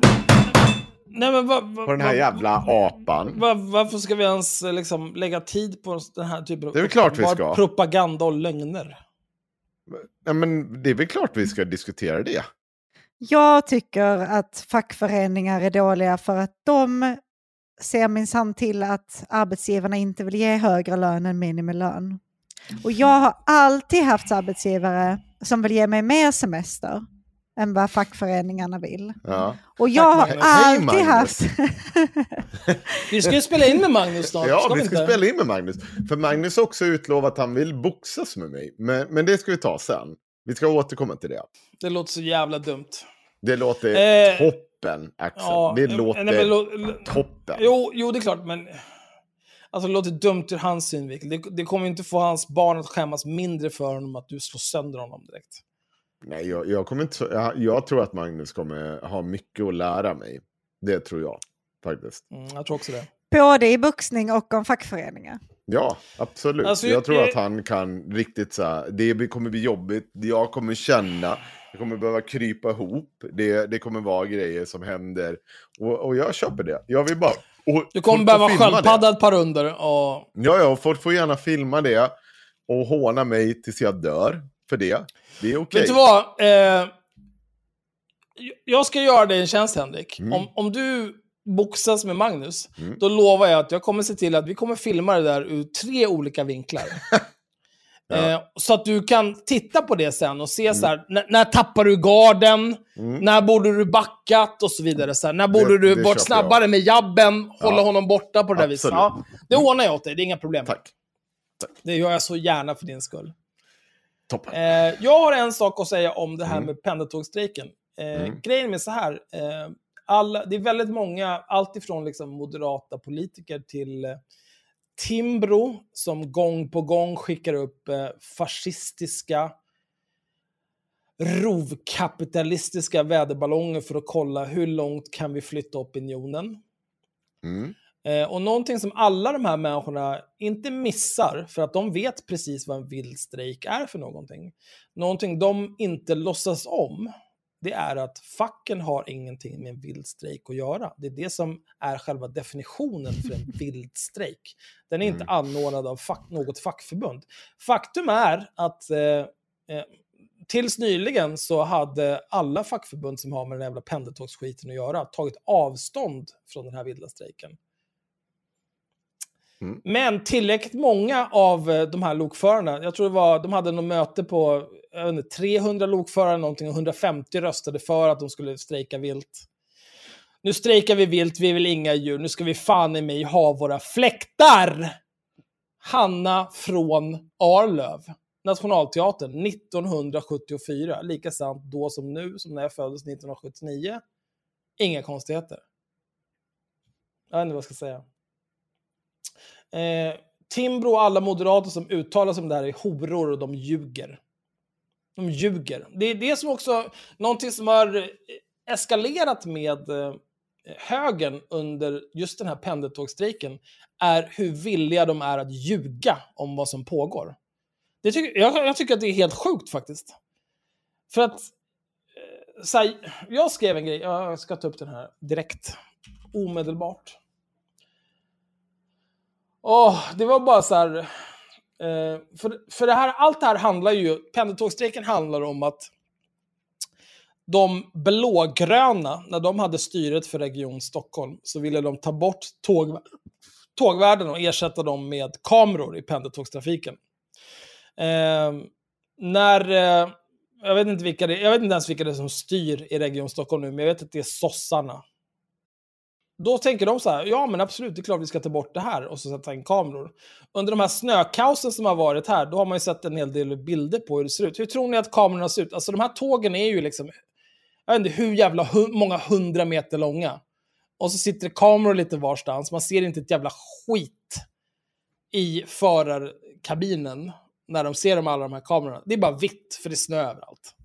Nej, men va, va, på den här va- jävla apan? va, varför ska vi ens liksom, lägga tid på den här typen av Det är väl klart vi ska. propaganda och lögner? Ja, men det är väl klart vi ska diskutera det. Jag tycker att fackföreningar är dåliga för att de ser minsann till att arbetsgivarna inte vill ge högre lön än minimilön. Och jag har alltid haft arbetsgivare som vill ge mig mer semester än vad fackföreningarna vill. Ja, Och jag har. Hej, alltid Magnus. haft... Vi ska ju spela in med Magnus snart. ja ska vi ska inte? spela in med Magnus. För Magnus har också utlovat att han vill boxas med mig. Men, men det ska vi ta sen. Vi ska återkomma till det. Det låter så jävla dumt. Det låter Eh, toppen, Axel. Ja, det nej, låter men lo- lo- toppen. Jo, jo, det är klart, men... Alltså det låter dumt ur hans synvinkel. Det, det kommer inte få hans barn att skämmas mindre för honom att du slår sönder honom direkt. Nej, jag, jag, kommer inte, jag, jag tror att Magnus kommer ha mycket att lära mig. Det tror jag faktiskt. Mm, jag tror också det. Både i boxning och om fackföreningar. Ja, absolut. Alltså, jag tror att han kan riktigt så här, det kommer bli jobbigt, jag kommer känna, jag kommer behöva krypa ihop, det, det kommer vara grejer som händer. Och, och jag köper det. Jag vill bara... Och Du kommer behöva sköldpadda ett par runder och... Ja, ja, och folk får gärna filma det och håna mig tills jag dör för det. Det är okej. Vet du vad? Eh, jag ska göra dig en tjänst, Henrik. Mm. Om, om du boxas med Magnus, Mm. då lovar jag att jag kommer se till att vi kommer filma det där ur tre olika vinklar. Ja. Mm. eh, så att du kan titta på det sen och se så här, när, när tappar du garden? När borde du backat? Och så vidare. Så här, när borde Det- du det varit köper jag. snabbare med jabben? Hålla Ja. honom borta på det där viset. Ja, det ordnar jag åt dig, det är inga problem. Tack. Det gör jag så gärna för din skull. Toppen. Eh, jag har en sak att säga om det här Mm. med pendeltågsstrejken. Eh, Mm. Grejen är så här. Eh, alla, det är väldigt många, alltifrån liksom moderata politiker till, eh, Timbro som gång på gång skickar upp eh, fascistiska rovkapitalistiska väderballonger för att kolla hur långt kan vi flytta opinionen. Mm. Eh, och någonting som alla de här människorna inte missar, för att de vet precis vad en vild strejk är för någonting. Någonting de inte låtsas om, det är att facken har ingenting med en vild strejk att göra. Det är det som är själva definitionen för en vild strejk. Den är inte Mm. anordnad av fack, något fackförbund. Faktum är att eh, eh, tills nyligen så hade alla fackförbund som har med den jävla pendeltågsskiten att göra tagit avstånd från den här vilda strejken. Mm. Men tillräckligt många av eh, de här lokförarna, jag tror det var, de hade något möte på inte, 300 lokförare någonting och 150 röstade för att de skulle strejka vilt. Nu strejkar vi vilt, vi vill inga djur, nu ska vi fan i mig ha våra fläktar! Hanna från Arlöv, Nationalteatern, 1974. Lika sant då som nu, som när jag föddes 1979. Inga konstigheter. Jag vet inte vad jag ska säga. Eh, Timbro och alla moderater som uttalar sig om det här är horor och de ljuger. De ljuger. Det är det som också, någonting som har eh, eskalerat med eh, högern under just den här pendeltågsstrejken är hur villiga de är att ljuga om vad som pågår. Det tycker, jag, jag tycker att det är helt sjukt faktiskt. För att, eh, så här, jag skrev en grej, jag ska ta upp den här direkt, omedelbart. Åh, det var bara så här, eh, för, för det här, allt det här handlar ju, pendeltågsstrejken handlar om att de blågröna, när de hade styret för Region Stockholm, så ville de ta bort tåg, tågvärden och ersätta dem med kameror i pendeltågstrafiken. Eh, när, eh, jag, vet inte vilka det, jag vet inte ens vilka det är som styr i Region Stockholm nu, men jag vet att det är sossarna. Då tänker de så här, ja men absolut, det är klart vi ska ta bort det här och så sätta in kameror. Under de här snökaosen som har varit här, då har man ju sett en hel del bilder på hur det ser ut. Hur tror ni att kamerorna ser ut? Alltså de här tågen är ju liksom, jag vet inte hur jävla hu många hundra meter långa. Och så sitter det kameror lite varstans, man ser inte ett jävla skit i förarkabinen när de ser de alla de här kamerorna. Det är bara vitt, för det är snö överallt.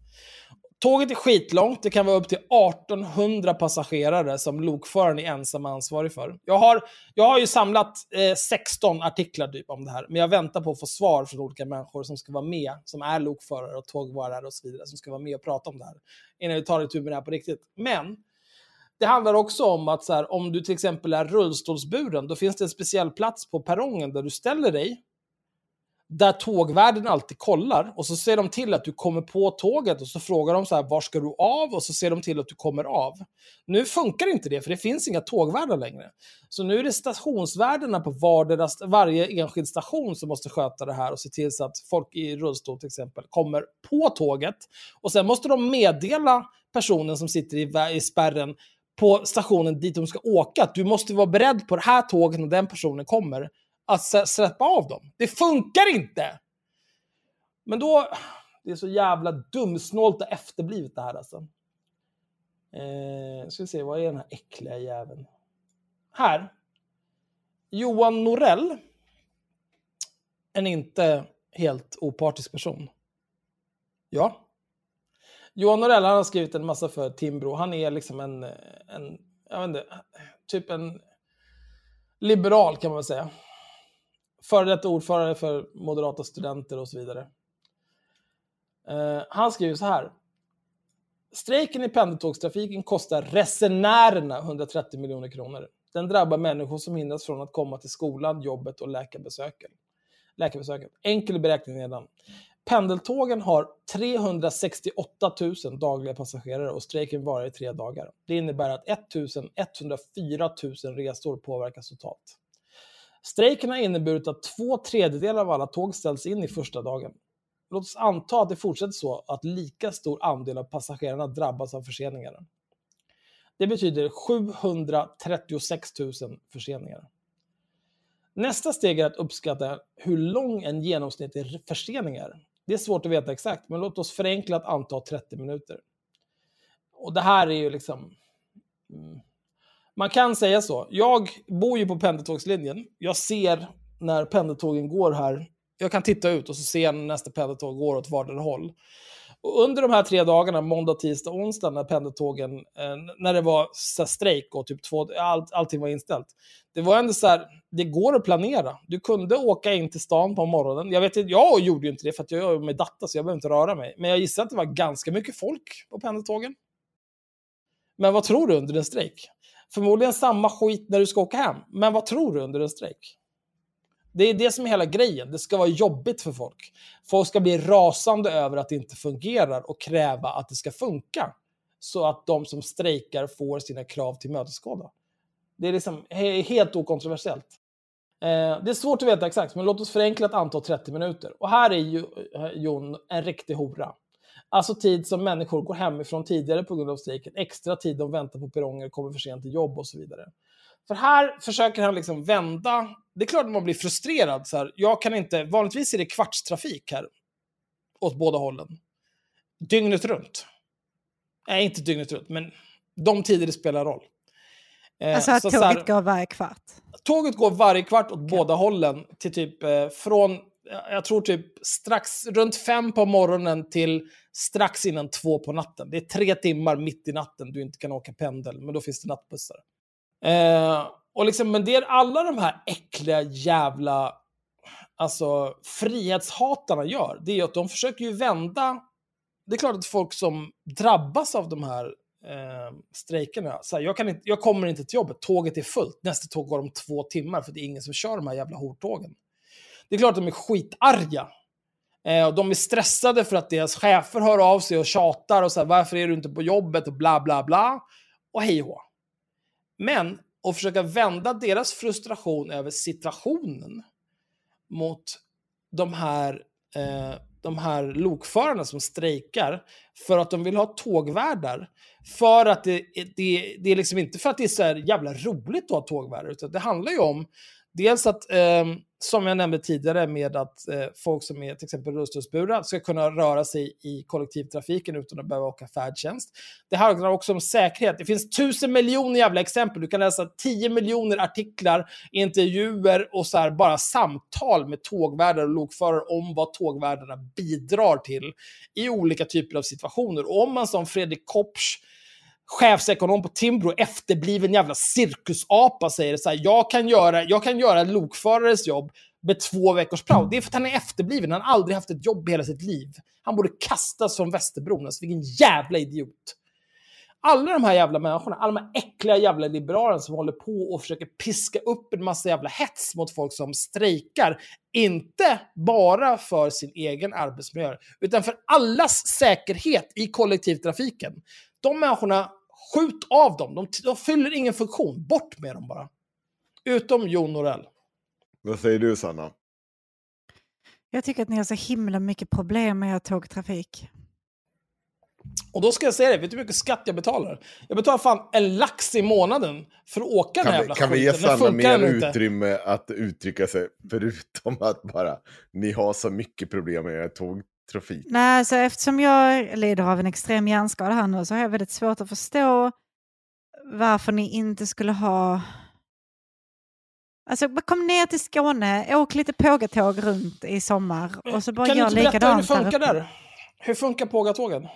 Tåget är skitlångt, det kan vara upp till 1800 passagerare som lokföraren är ensam ansvarig för. Jag har, jag har ju samlat eh, 16 artiklar typ om det här, men jag väntar på att få svar från olika människor som ska vara med, som är lokförare och tågvarare och så vidare, som ska vara med och prata om det här, innan vi tar itu med det här på riktigt. Men det handlar också om att så här, om du till exempel är rullstolsburen, då finns det en speciell plats på perrongen där du ställer dig, där tågvärden alltid kollar och så ser de till att du kommer på tåget och så frågar de så här, var ska du av? Och så ser de till att du kommer av. Nu funkar inte det, för det finns inga tågvärdar längre. Så nu är det stationsvärdena på vardera, varje enskild station som måste sköta det här och se till så att folk i rullstol till exempel kommer på tåget. Och sen måste de meddela personen som sitter i, i spärren på stationen dit de ska åka, att du måste vara beredd på det här tåget när den personen kommer att släppa av dem. Det funkar inte! Men då, det är så jävla dumsnålt och efterblivet det här alltså. Eh, ska vi se, vad är den här äckliga jäveln? Här. Johan Norell. En inte helt opartisk person. Ja. Johan Norell han har skrivit en massa för Timbro. Han är liksom en, en jag vet inte, typ en liberal kan man väl säga. Före detta ordförande för moderata studenter och så vidare. Eh, han skriver så här. Strejken i pendeltågstrafiken kostar resenärerna 130 miljoner kronor. Den drabbar människor som hindras från att komma till skolan, jobbet och läkarbesöken. Läkarbesöken. Enkel beräkning redan. Pendeltågen har 368 000 dagliga passagerare och strejken varar i tre dagar. Det innebär att 1 104 000 resor påverkas totalt. Strejken har inneburit att två tredjedelar av alla tåg ställs in i första dagen. Låt oss anta att det fortsätter så att lika stor andel av passagerarna drabbas av förseningar. Det betyder 736 000 förseningar. Nästa steg är att uppskatta hur lång en genomsnittlig försening är. Det är svårt att veta exakt, men låt oss förenklat anta 30 minuter. Och det här är ju liksom... Mm, man kan säga så. Jag bor ju på pendeltågslinjen. Jag ser när pendeltågen går här. Jag kan titta ut och så ser jag när nästa pendeltåg går åt vardera håll. Och under de här tre dagarna, måndag, tisdag, onsdag, när pendeltågen, eh, när det var så här, strejk och typ två, all, allting var inställt. Det var ändå så här, det går att planera. Du kunde åka in till stan på morgonen. Jag vet jag gjorde ju inte det för att jag är med data så jag behöver inte röra mig. Men jag gissar att det var ganska mycket folk på pendeltågen. Men vad tror du under en strejk? Förmodligen samma skit när du ska åka hem. Men vad tror du under en strejk? Det är det som är hela grejen. Det ska vara jobbigt för folk. Folk ska bli rasande över att det inte fungerar och kräva att det ska funka. Så att de som strejkar får sina krav till. Det är liksom helt okontroversiellt. Eh, det är svårt att veta exakt, men låt oss förenkla ett antal 30 minuter. Och här är ju eh, Jon en riktig hora. Alltså tid som människor går hemifrån tidigare på grund av strejken, extra tid de väntar på perronger, kommer för sent till jobb och så vidare. För här försöker han liksom vända. Det är klart att man blir frustrerad. Så här. Jag kan inte, vanligtvis är det kvartstrafik här. Åt båda hållen. Dygnet runt. Nej, inte dygnet runt, men de tider det spelar roll. Eh, Alltså att så tåget här- går varje kvart. Tåget går varje kvart åt båda hållen till typ eh, från, jag tror typ strax runt fem på morgonen till strax innan två på natten. Det är tre timmar mitt i natten du inte kan åka pendel, men då finns det nattbussar. Eh, och liksom, men det är alla de här äckliga jävla alltså, frihetshatarna gör, det är att de försöker ju vända... Det är klart att folk som drabbas av de här eh, strejkerna, så här, jag, kan inte, jag kommer inte till jobbet, tåget är fullt, nästa tåg går om två timmar för det är ingen som kör de här jävla hortågen. Det är klart att de är skitarga. Eh, och de är stressade för att deras chefer hör av sig och tjatar och så här, varför är du inte på jobbet och bla bla bla. Och hej och hå. Men att försöka vända deras frustration över situationen mot de här, eh, de här lokförarna som strejkar för att de vill ha tågvärdar. För att det, det, det är liksom inte för att det är så här jävla roligt att ha tågvärdar, utan det handlar ju om dels att, eh, som jag nämnde tidigare, med att eh, folk som är till exempel rullstolsburna ska kunna röra sig i kollektivtrafiken utan att behöva åka färdtjänst. Det handlar också om säkerhet. Det finns tusen miljoner jävla exempel. Du kan läsa tio miljoner artiklar, intervjuer och så här bara samtal med tågvärdar och lokförare om vad tågvärdarna bidrar till i olika typer av situationer. Och om man som Fredrik Kopsch chefsekonom på Timbro, efterbliven jävla cirkusapa, säger så här, jag kan göra, jag kan göra lokförares jobb med två veckors prao. Det är för att han är efterbliven, han har aldrig haft ett jobb i hela sitt liv. Han borde kastas från Västerbron, alltså vilken jävla idiot. Alla de här jävla människorna, alla de här äckliga jävla liberalerna som håller på och försöker piska upp en massa jävla hets mot folk som strejkar, inte bara för sin egen arbetsmiljö, utan för allas säkerhet i kollektivtrafiken. De människorna, skjut av dem. De, de fyller ingen funktion. Bort med dem bara. Utom Jon Norell. Vad säger du Sanna? Jag tycker att ni har så himla mycket problem med er tågtrafik. Och då ska jag säga det, vet du hur mycket skatt jag betalar? Jag betalar fan en lax i månaden för att åka den här Kan vi, jävla kan vi ge skiten. Den Sanna funkar mer utrymme att uttrycka sig? Förutom att bara, ni har så mycket problem med er tågtrafik. Nej, alltså eftersom jag lider av en extrem hjärnskada här nu så har jag väldigt svårt att förstå varför ni inte skulle ha... Alltså kom ner till Skåne, åk lite pågatåg runt i sommar och så bara kan du gör inte berätta hur det likadant där funkar uppe. där? Hur funkar pågatågen?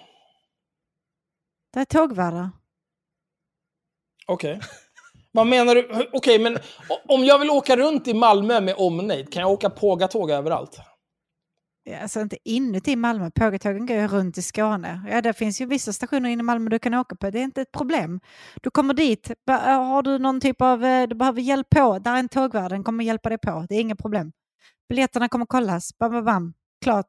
Det är tågvärdar. Okej. Vad menar du? Okej, men o- om jag vill åka runt i Malmö med omnejd, kan jag åka pågatåg överallt? Ja, Alltså inte inuti Malmö, pågatågen går ju runt i Skåne. Ja, det finns ju vissa stationer inne i Malmö du kan åka på, det är inte ett problem. Du kommer dit, ba- har du någon typ av, eh, du behöver hjälp på, där är en tågvärd, den kommer hjälpa dig på, det är inga problem. Biljetterna kommer kollas, bam, bam, bam, klart.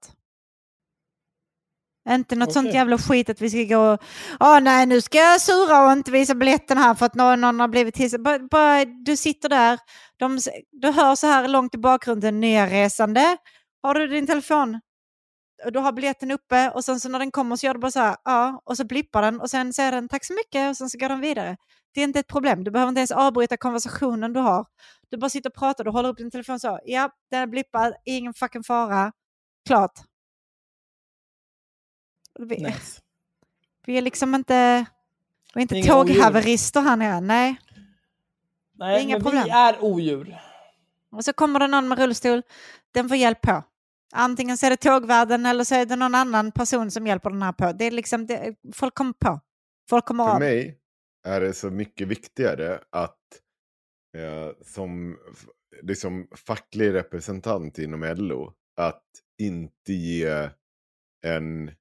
Inte något sånt Okej. jävla skit att vi ska gå och, åh nej nu ska jag sura och inte visa biljetten här för att någon, någon har blivit bara, Du sitter där, de, du hör så här långt i bakgrunden, nya resande. Har du din telefon? Och du har biljetten uppe och sen så när den kommer så gör du bara så här, ja, och så blippar den och sen säger den tack så mycket och sen så går den vidare. Det är inte ett problem, du behöver inte ens avbryta konversationen du har. Du bara sitter och pratar, du håller upp din telefon så, ja, den är blippad, ingen fucking fara, klart. Vi, Nice. vi är liksom inte, vi är inte Inga odjur. tåghaverister här nere, nej. Nej, Inga men problem. vi är odjur. Och så kommer det någon med rullstol, den får hjälp på. Antingen så är det tågvärden eller så är det någon annan person som hjälper den här på. Det är liksom, det, folk kommer på. Folk kommer För av. mig är det så mycket viktigare att eh, som liksom, facklig representant inom LO att inte ge en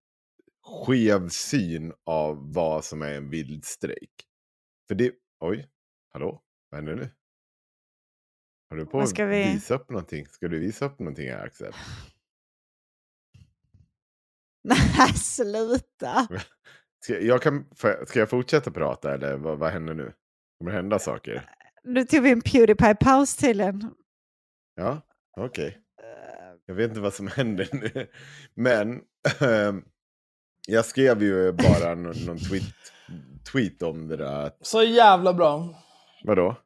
skev syn av vad som är en vild strejk. För det... Oj, hallå? Vad händer nu? Har du på att vi- visa upp någonting? Ska du visa upp någonting här Axel? Nej, sluta. Ska jag, kan, ska jag fortsätta prata eller vad, vad händer nu? Kommer det hända saker? Nu tog vi en Pewdiepie-paus tydligen. Ja, okej. Jag vet inte vad som händer nu. Men ehm, jag skrev ju bara någon, någon tweet, tweet om det där. Så jävla bra. vadå?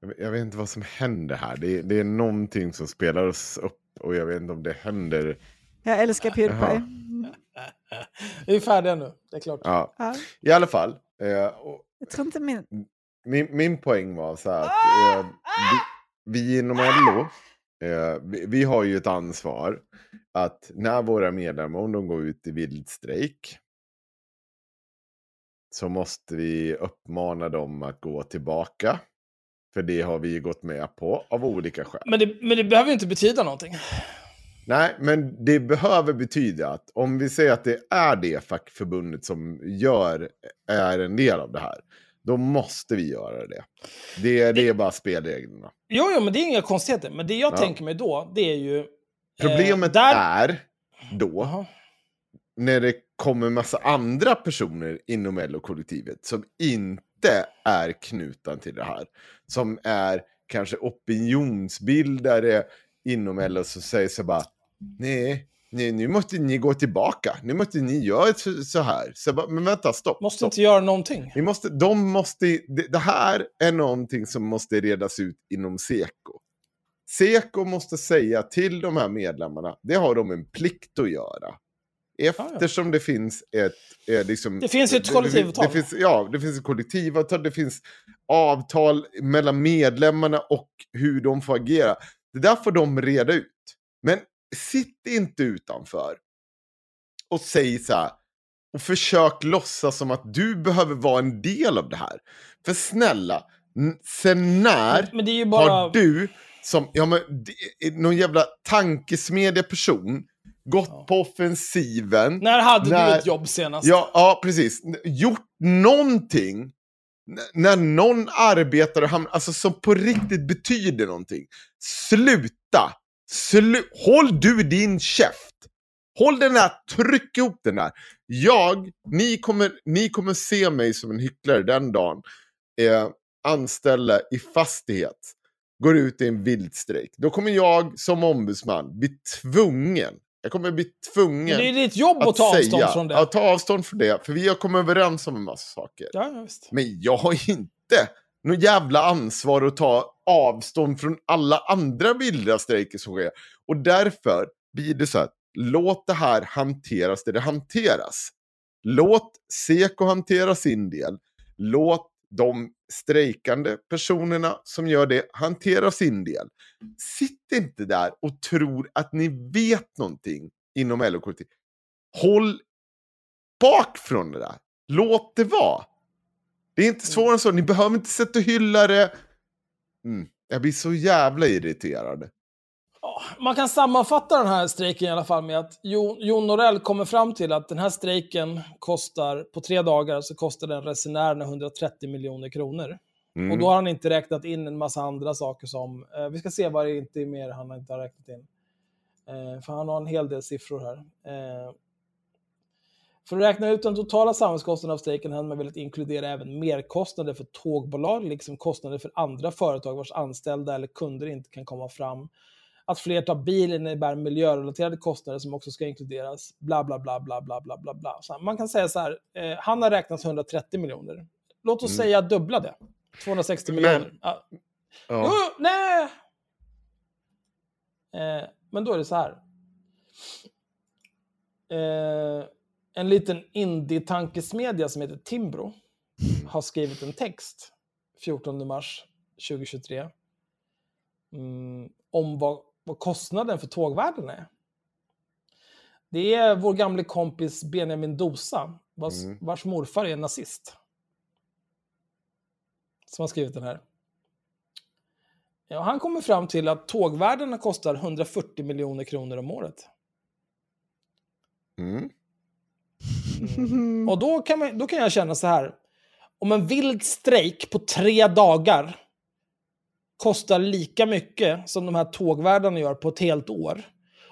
Jag vet, jag vet inte vad som händer här. Det, är- det är någonting som spelar oss upp och jag vet inte om det händer. Jag älskar Pewdiepie. Vi är färdiga nu, det är klart. Ja, Ja, i alla fall. Eh, och jag tror inte min... min, min poäng var så här att eh, vi, vi inom LO, eh, vi, vi har ju ett ansvar att när våra medlemmar, om de går ut i vild strejk, så måste vi uppmana dem att gå tillbaka. För det har vi gått med på av olika skäl. Men det, men det behöver ju inte betyda någonting. Nej, men det behöver betyda att om vi säger att det är det fackförbundet som gör, är en del av det här, då måste vi göra det. Det, det är bara spelreglerna. Jo, jo, men det är inga konstigheter. Men det jag Ja. tänker mig då, det är ju... Problemet där... är då, när det kommer massa andra personer inom LO-kollektivet som inte är knutna till det här. Som är kanske opinionsbildare inom LO som säger så bara, nej, nej, nu måste ni gå tillbaka. Nu måste ni göra så, här. Så bara, men vänta, stopp. Måste stopp. inte göra någonting. Vi måste, de måste, det, det här är någonting som måste redas ut inom Seko. Seko måste säga till de här medlemmarna, det har de en plikt att göra. Eftersom det finns ett... Eh, liksom, Det finns ett det- kollektivavtal. Det, finns, ja, det finns ett kollektivavtal, det finns avtal mellan medlemmarna och hur de får agera. Det där får de reda ut. Men sitt inte utanför och säg så här, och försök låtsas som att du behöver vara en del av det här. För snälla, sen när bara... har du som ja, men, någon jävla tankesmedja person gått på offensiven? När hade när- du ett jobb senast? Ja, ja, precis. Gjort någonting n- när någon arbetar och hamnar, alltså som på riktigt betyder någonting. Sluta! Slu Håll du din käft! Håll den där, tryck ihop den där. Jag, ni kommer, ni kommer se mig som en hycklare den dagen. Eh, anställda i fastighet går ut i en vildstrejk. Då kommer jag som ombudsman bli tvungen, jag kommer bli tvungen Men det är ditt jobb att, ta avstånd säga, från det. Ja, ta avstånd från det. För vi har kommit överens om en massa saker. Ja. Men jag har inte något jävla ansvar att ta avstånd från alla andra vilda strejker som sker. Och därför blir det så här, låt det här hanteras där det hanteras. Låt Seko hantera sin del. Låt de strejkande personerna som gör det hantera sin del. Sitt inte där och tror att ni vet någonting inom LO-kollektivet. Håll bak från det där. Låt det vara. Det är inte svårare än så. Ni behöver inte sätta och hylla det. Mm. Jag blir så jävla irriterad. Man kan sammanfatta den här strejken i alla fall med att Jo- Jon Norell kommer fram till att den här strejken kostar, på tre dagar så kostar den resenärerna 130 miljoner kronor. Mm. Och då har han inte räknat in en massa andra saker som, eh, vi ska se vad det inte är mer han inte har räknat in. Eh, för han har en hel del siffror här. Eh, för att räkna ut den totala samhällskostnaden av strejken hade man velat inkludera även merkostnader för tågbolag, liksom kostnader för andra företag vars anställda eller kunder inte kan komma fram. Att fler tar bil innebär miljörelaterade kostnader som också ska inkluderas. Bla, bla, bla, bla, bla, bla, bla, bla. Så man kan säga så här, eh, han har räknat 130 miljoner. Låt oss Mm. säga dubbla det. 260 Men- miljoner. Ja. Ja. Jo, nej! Eh, men då är det så här. Eh, en liten indie-tankesmedja som heter Timbro har skrivit en text 14 mars 2023 mm, om vad, vad kostnaden för tågvärden är. Det är vår gamle kompis Benjamin Dosa, vars, Mm. vars morfar är nazist. Som har skrivit den här. Ja, han kommer fram till att tågvärdena kostar 140 miljoner kronor om året. Mm. Mm. Och då kan, man, då kan jag känna så här. Om en vild strejk på tre dagar kostar lika mycket som de här tågvärdarna gör på ett helt år.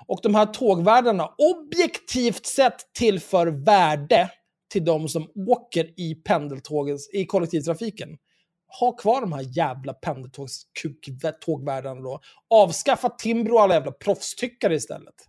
Och de här tågvärdarna objektivt sett tillför värde till de som åker i pendeltågens, i kollektivtrafiken. Ha kvar de här jävla pendeltågvärdarna då. Avskaffa Timbro och alla jävla proffstyckare istället.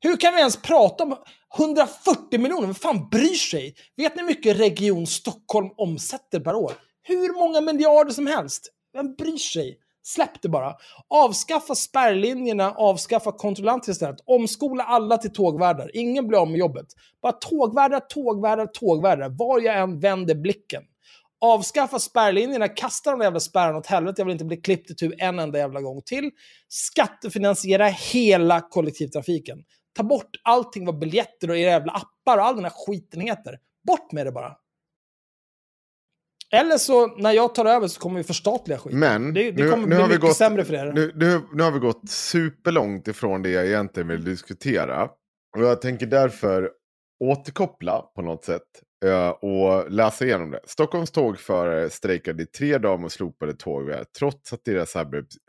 Hur kan vi ens prata om 140 miljoner? Vem fan bryr sig? Vet ni hur mycket Region Stockholm omsätter per år? Hur många miljarder som helst. Vem bryr sig? Släpp det bara. Avskaffa spärrlinjerna, avskaffa kontrollanter istället. Omskola alla till tågvärdar. Ingen blir av med jobbet. Bara tågvärdar, tågvärdar, tågvärdar. Var jag än vänder blicken. Avskaffa spärrlinjerna, kasta de jävla spärrarna åt helvete. Jag vill inte bli klippt itu en enda jävla gång till. Skattefinansiera hela kollektivtrafiken. Ta bort allting vad biljetter och era jävla appar och all den här skiten heter. Bort med det bara. Eller så, när jag tar över så kommer vi förstatliga skiten. Men det, det nu, kommer nu, bli har vi mycket gått, sämre för er. nu, nu, nu har vi gått superlångt ifrån det jag egentligen vill diskutera. Och jag tänker därför återkoppla på något sätt Eh, och läsa igenom det. Stockholms tågförare strejkade i tre dagar och slopade tågvägar eh, trots att deras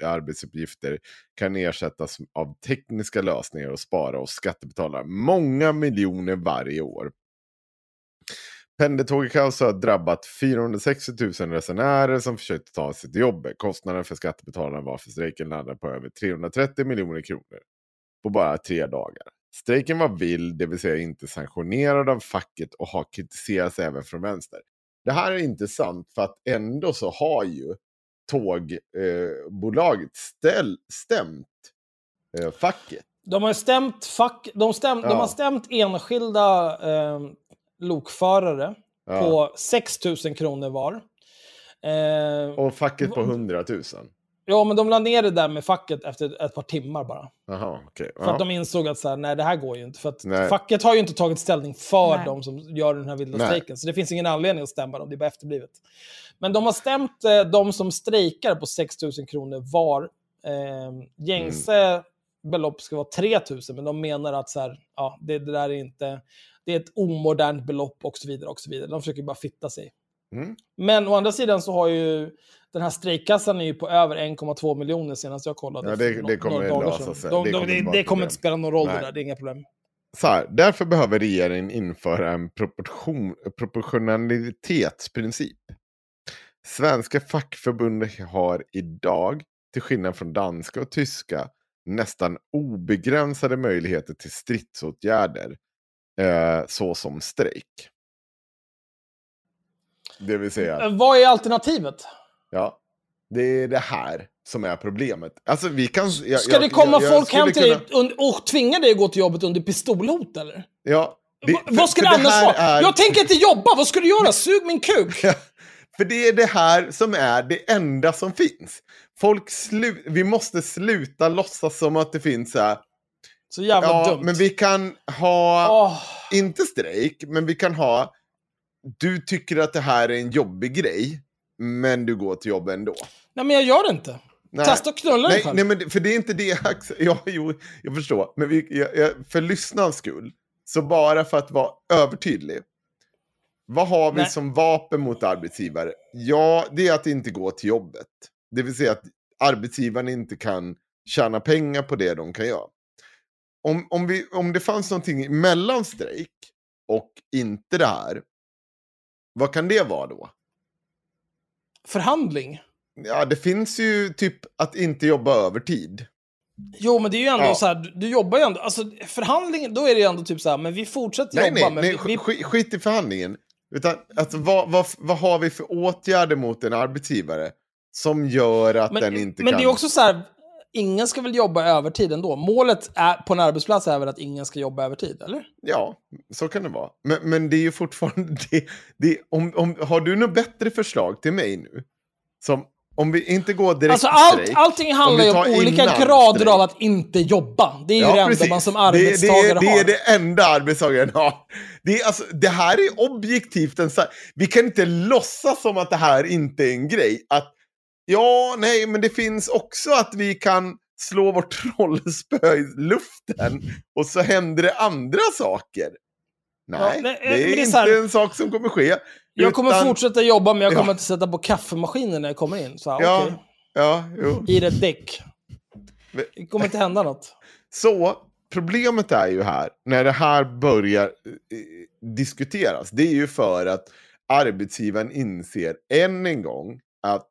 arbetsuppgifter kan ersättas av tekniska lösningar och spara oss skattebetalare många miljoner varje år. Pendeltågkaos har drabbat 460 000 resenärer som försökte ta sig till jobbet. Kostnaden för skattebetalarna var för strejken landade på över 330 miljoner kronor på bara tre dagar. Strejken var vild, det vill säga inte sanktionerad av facket och har kritiserats även från vänster. Det här är intressant för att ändå så har ju tågbolaget eh, ställ, stämt eh, facket. De har stämt, fack, de, stäm, de Ja. har stämt enskilda eh, lokförare Ja. på 6 000 kronor var. Eh, Och facket på 100 000. Ja, men de la ner det där med facket efter ett par timmar bara. Jaha, okej. För att de insåg att så här, nej, det här går ju inte. För att Nej. facket har ju inte tagit ställning för Nej. de som gör den här vilda Nej. strejken. Så det finns ingen anledning att stämma dem, det är bara efterblivet. Men de har stämt eh, de som strejkar på 6 000 kronor var. Eh, gängse Mm. belopp ska vara 3 000, men de menar att så här, ja, det, det där är inte... Det är ett omodernt belopp och så vidare. och så vidare. De försöker bara fitta sig. Mm. Men å andra sidan så har ju den här strejkkassan är ju på över 1,2 miljoner senast jag kollade. Ja, det- det kommer dagar lösa sig. De, Det de, kommer det, det kommer inte spela någon roll det Nej. där, det är inga problem. Så här, därför behöver regeringen införa en proportion, proportionalitetsprincip. Svenska fackförbund har idag, till skillnad från danska och tyska, nästan obegränsade möjligheter till stridsåtgärder, eh, såsom strejk. Det vill säga, Vad är alternativet? Ja, det är det här som är problemet. Alltså vi kan... Jag, Ska jag- det komma jag- folk hem till kunna- dig und- och tvinga dig att gå till jobbet under pistolhot eller? Ja, det- Va- för- vad ska det annars vara? är- Jag tänker inte jobba, vad ska du göra? Sug min kuk! För det är det här som är det enda som finns. Folk slu- vi måste sluta låtsas som att det finns så här. Så jävla Ja, dumt. men vi kan ha, Åh, inte strejk, men vi kan ha, du tycker att det här är en jobbig grej, men du går till jobb ändå. nej, men jag gör det inte. Nej. Testa att knulla dig Nej, själv. nej, men för det är inte det jag ja, jo, jag förstår. Men vi, jag, jag, för lyssnarens skull, så bara för att vara övertydlig. Vad har vi Nej. som vapen mot arbetsgivare? Ja, det är att inte gå till jobbet. Det vill säga att arbetsgivaren inte kan tjäna pengar på det de kan göra. Om, om, vi, om det fanns någonting mellan strejk och inte det här, vad kan det vara då? Förhandling? Ja, det finns ju typ att inte jobba övertid. Jo, men det är ju ändå Ja. så här, du, jobbar ju ändå, alltså förhandling, då är det ju ändå typ så här, men vi fortsätter Nej, jobba, nej, men nej vi, vi, skit, i förhandlingen. Utan, alltså, vad, vad, vad har vi för åtgärder mot en arbetsgivare som gör att men, den inte men kan... det är också så här, ingen ska väl jobba övertid ändå. Målet är, på en arbetsplats är väl att ingen ska jobba övertid, eller? Ja, så kan det vara. Men, men det är ju fortfarande... Det, det, om, om, har du något bättre förslag till mig nu? Som om vi inte går direkt Alltså allt, strejk, allting handlar ju om olika grader strejk. av att inte jobba. Det är ju det enda precis. man som det, arbetstagare det, det har. är det enda arbetstagaren har. Det, är, alltså, det här är objektivt en Vi kan inte låtsas som att det här inte är en grej. Att ja, nej, men det finns också att vi kan slå vårt trollspö i luften och så händer det andra saker. Nej, Ja, det men är, det är inte här- en sak som kommer ske. Jag kommer utan- fortsätta jobba, men jag kommer Ja. inte sätta på kaffemaskinen när jag kommer in. Så, Ja, okej. ja, jo. I ett däck. Det kommer inte hända något. Så problemet är ju här, när det här börjar eh, diskuteras, det är ju för att arbetsgivaren inser än en gång att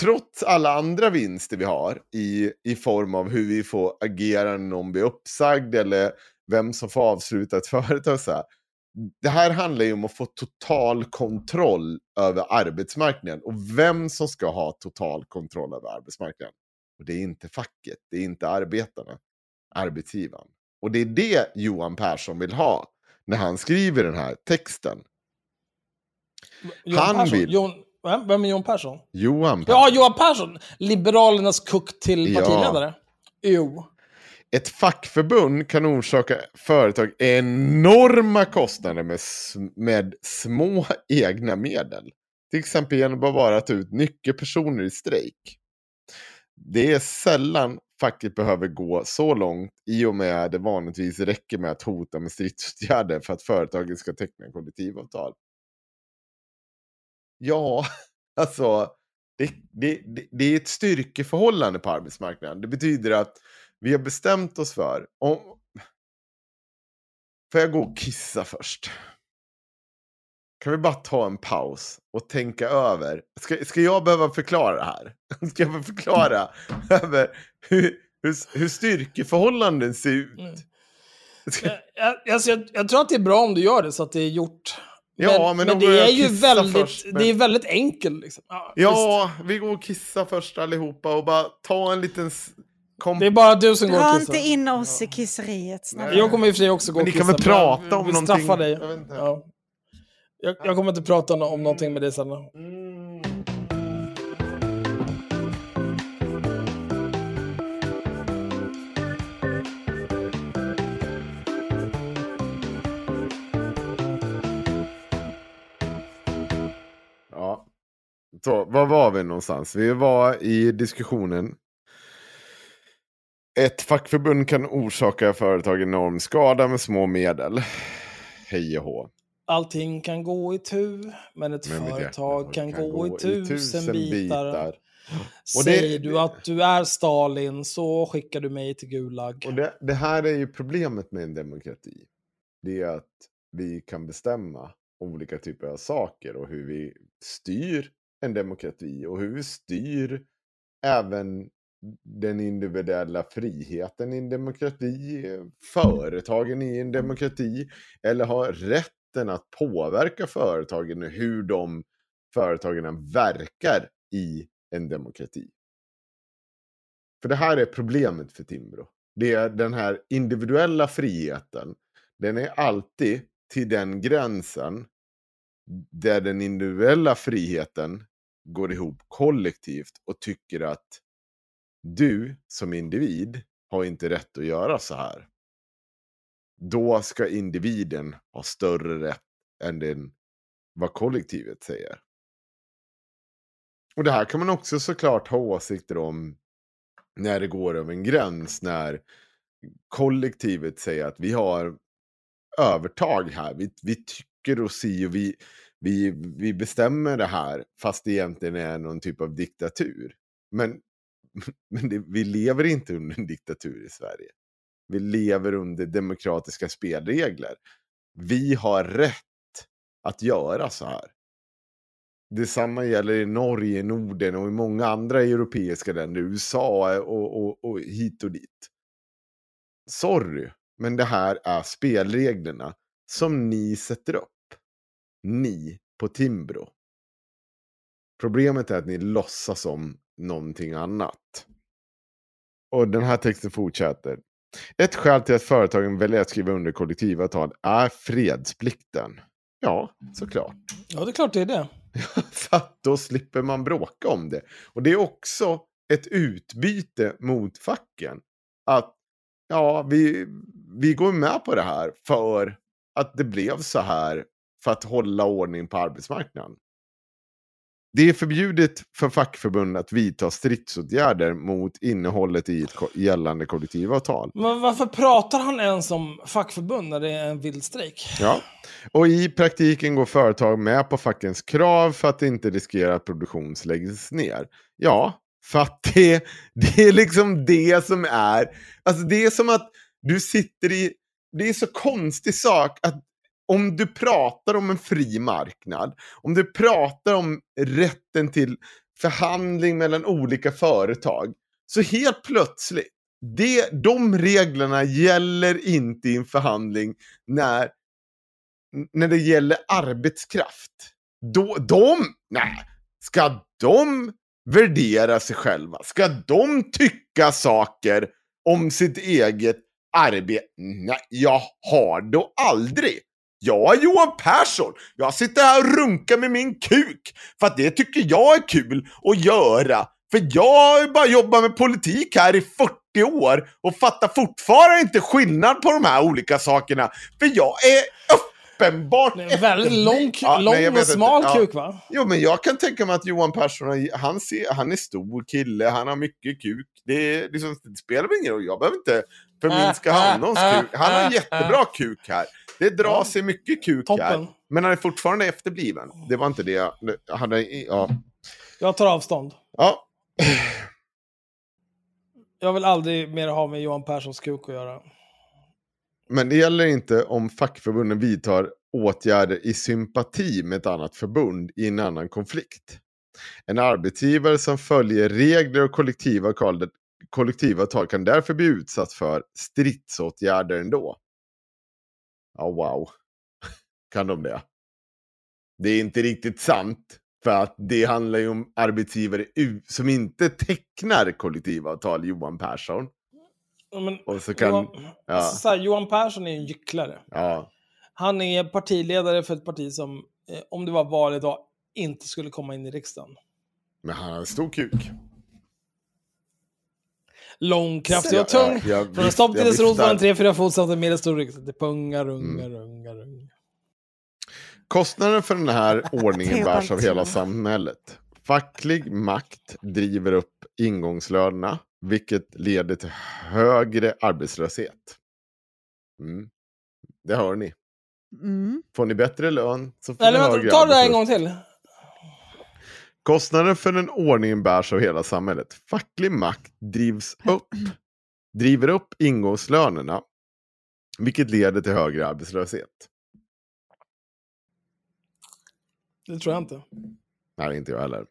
trots alla andra vinster vi har i, i form av hur vi får agera när någon blir uppsagd eller vem som får avsluta ett företag. Så här, det här handlar ju om att få total kontroll över arbetsmarknaden och vem som ska ha total kontroll över arbetsmarknaden. Och det är inte facket, det är inte arbetarna, arbetsgivaren. Och det är det Johan Persson vill ha när han skriver den här texten. Jon Han Persson. vill- Jon, vem? vem är Jon Persson? Johan Persson. Ja, Johan Persson! Liberalernas kuck till Ja. partiledare. Jo. Ett fackförbund kan orsaka företag enorma kostnader med, med små egna medel. Till exempel genom att bara ta ut nyckelpersoner i strejk. Det är sällan facket behöver gå så långt i och med att det vanligtvis räcker med att hota med stridsåtgärder för att företaget ska teckna kollektivavtal. Ja, alltså det, det, det, det är ett styrkeförhållande på arbetsmarknaden. Det betyder att vi har bestämt oss för... Om... Får jag gå och kissa först? Kan vi bara ta en paus och tänka över? Ska, ska jag behöva förklara det här? Ska jag behöva förklara över hur, hur, hur styrkeförhållanden ser ut? Mm. Ska, Jag, jag, alltså, jag, jag tror att det är bra om du gör det så att det är gjort. Ja, men då går det jag är ju väldigt, först, men- det är väldigt enkelt. Liksom. Ja, ja, vi går och kissar först allihopa och bara ta en liten... Kom... Det är bara du som går Dra och kissar. inte in oss i kisseriet. Jag kommer i och för sig också gå Men och ni kissa. kan väl men prata jag om någonting? straffa dig. Jag vet inte. Ja. Jag, jag kommer inte prata om någonting med dig sen. Mm. Så, var var vi någonstans? Vi var i diskussionen. Ett fackförbund kan orsaka företag enorm skada med små medel. Hej och hå. Allting kan gå i tu, men ett Men det, företag kan, gå, i tusen, bitar. Och det- Säger du att du är Stalin så skickar du mig till Gulag. Och det, det här är ju problemet med en demokrati. Det är att vi kan bestämma olika typer av saker och hur vi styr en demokrati och hur vi styr även den individuella friheten i en demokrati, företagen i en demokrati, eller har rätten att påverka företagen och hur de företagen verkar i en demokrati. För det här är problemet för Timbro. Det är den här individuella friheten. Den är alltid till den gränsen där den individuella friheten går ihop kollektivt och tycker att du som individ har inte rätt att göra så här. Då ska individen ha större rätt än den, vad kollektivet säger. Och det här kan man också såklart ha åsikter om när det går över en gräns, när kollektivet säger att vi har övertag här, vi, vi tycker och si och vi, vi, vi bestämmer det här, fast det egentligen är någon typ av diktatur. Men, men det, vi lever inte under en diktatur i Sverige. Vi lever under demokratiska spelregler. Vi har rätt att göra så här. Detsamma gäller i Norge, Norden och i många andra europeiska länder, USA och, och, och hit och dit. Sorry, men det här är spelreglerna som ni sätter upp. Ni på Timbro. Problemet är att ni låtsas om någonting annat. Och den här texten fortsätter. Ett skäl till att företagen väljer att skriva under kollektivavtal är fredsplikten. Ja, såklart. Ja, det är klart det är det. Så att då slipper man bråka om det. Och det är också ett utbyte mot facken. Att ja, vi, vi går med på det här för att det blev så här för att hålla ordning på arbetsmarknaden. Det är förbjudet för fackförbund att vidta stridsåtgärder mot innehållet i ett gällande kollektivavtal. Men varför pratar han ens om fackförbund när det är en vild strejk? Ja. Och i praktiken går företag med på fackens krav för att inte riskera att produktion läggs ner. Ja, för att det, det är liksom det som är... Alltså det är som att du sitter i... Det är så konstig sak att om du pratar om en fri marknad, om du pratar om rätten till förhandling mellan olika företag, så helt plötsligt, det, de reglerna gäller inte i en förhandling när när det gäller arbetskraft. Då, de, nej, ska de värdera sig själva? Ska de tycka saker om sitt eget arbete? Nej, jag har då aldrig. Jag är Johan Persson. Jag sitter här och runkar med min kuk. För att det tycker jag är kul att göra. För jag har ju bara jobbat med politik här i 40 år och fattar fortfarande inte skillnad på de här olika sakerna. För jag är uppenbart... En väldigt lång, Ja, lång nej, och inte. smal Ja. kuk va? Jo, men jag kan tänka mig att Johan Persson, han, ser, han är stor kille, han har mycket kuk. Det, liksom, det spelar väl ingen roll, jag behöver inte förminska hans kuk. Han har en jättebra kuk här. Det drar Ja. sig mycket kuk Toppen. här. Men han är fortfarande efterbliven. Det var inte det jag hade. Ja. Jag tar avstånd. ja. Jag vill aldrig mer ha med Johan Perssons kuk att göra. Men det gäller inte om fackförbunden vidtar åtgärder i sympati med ett annat förbund i en annan konflikt. En arbetsgivare som följer regler och kollektivavtal, kollektivavtal kan därför bli utsatt för stridsåtgärder ändå. Ja, wow. Kan de det? Det är inte riktigt sant. För att det handlar ju om arbetsgivare som inte tecknar kollektivavtal, Johan Persson. Ja, Men, Och så kan... Johan, ja. alltså, så här, Johan Persson är en gycklare. Ja, Han är partiledare för ett parti som, eh, om det var val idag, inte skulle komma in i riksdagen. men han har en stor kuk. Lång, kraftig och Ja, tung. jag Från en stopp till jag dess rot var viftar. en tre, fyra fot samt en medelstor riksdag. Det pungar, rungar, Mm. rungar, rungar. Kostnaden för den här ordningen bärs av hela samhället. Facklig makt driver upp ingångslönerna, vilket leder till högre arbetslöshet. Mm. Det hör ni. Mm. Får ni bättre lön så får Eller ni vänta, högre ta det där en gång till. Kostnaden för den ordningen bärs av hela samhället. Facklig makt drivs upp, driver upp ingångslönerna, vilket leder till högre arbetslöshet. Det tror jag inte. Nej, inte jag heller.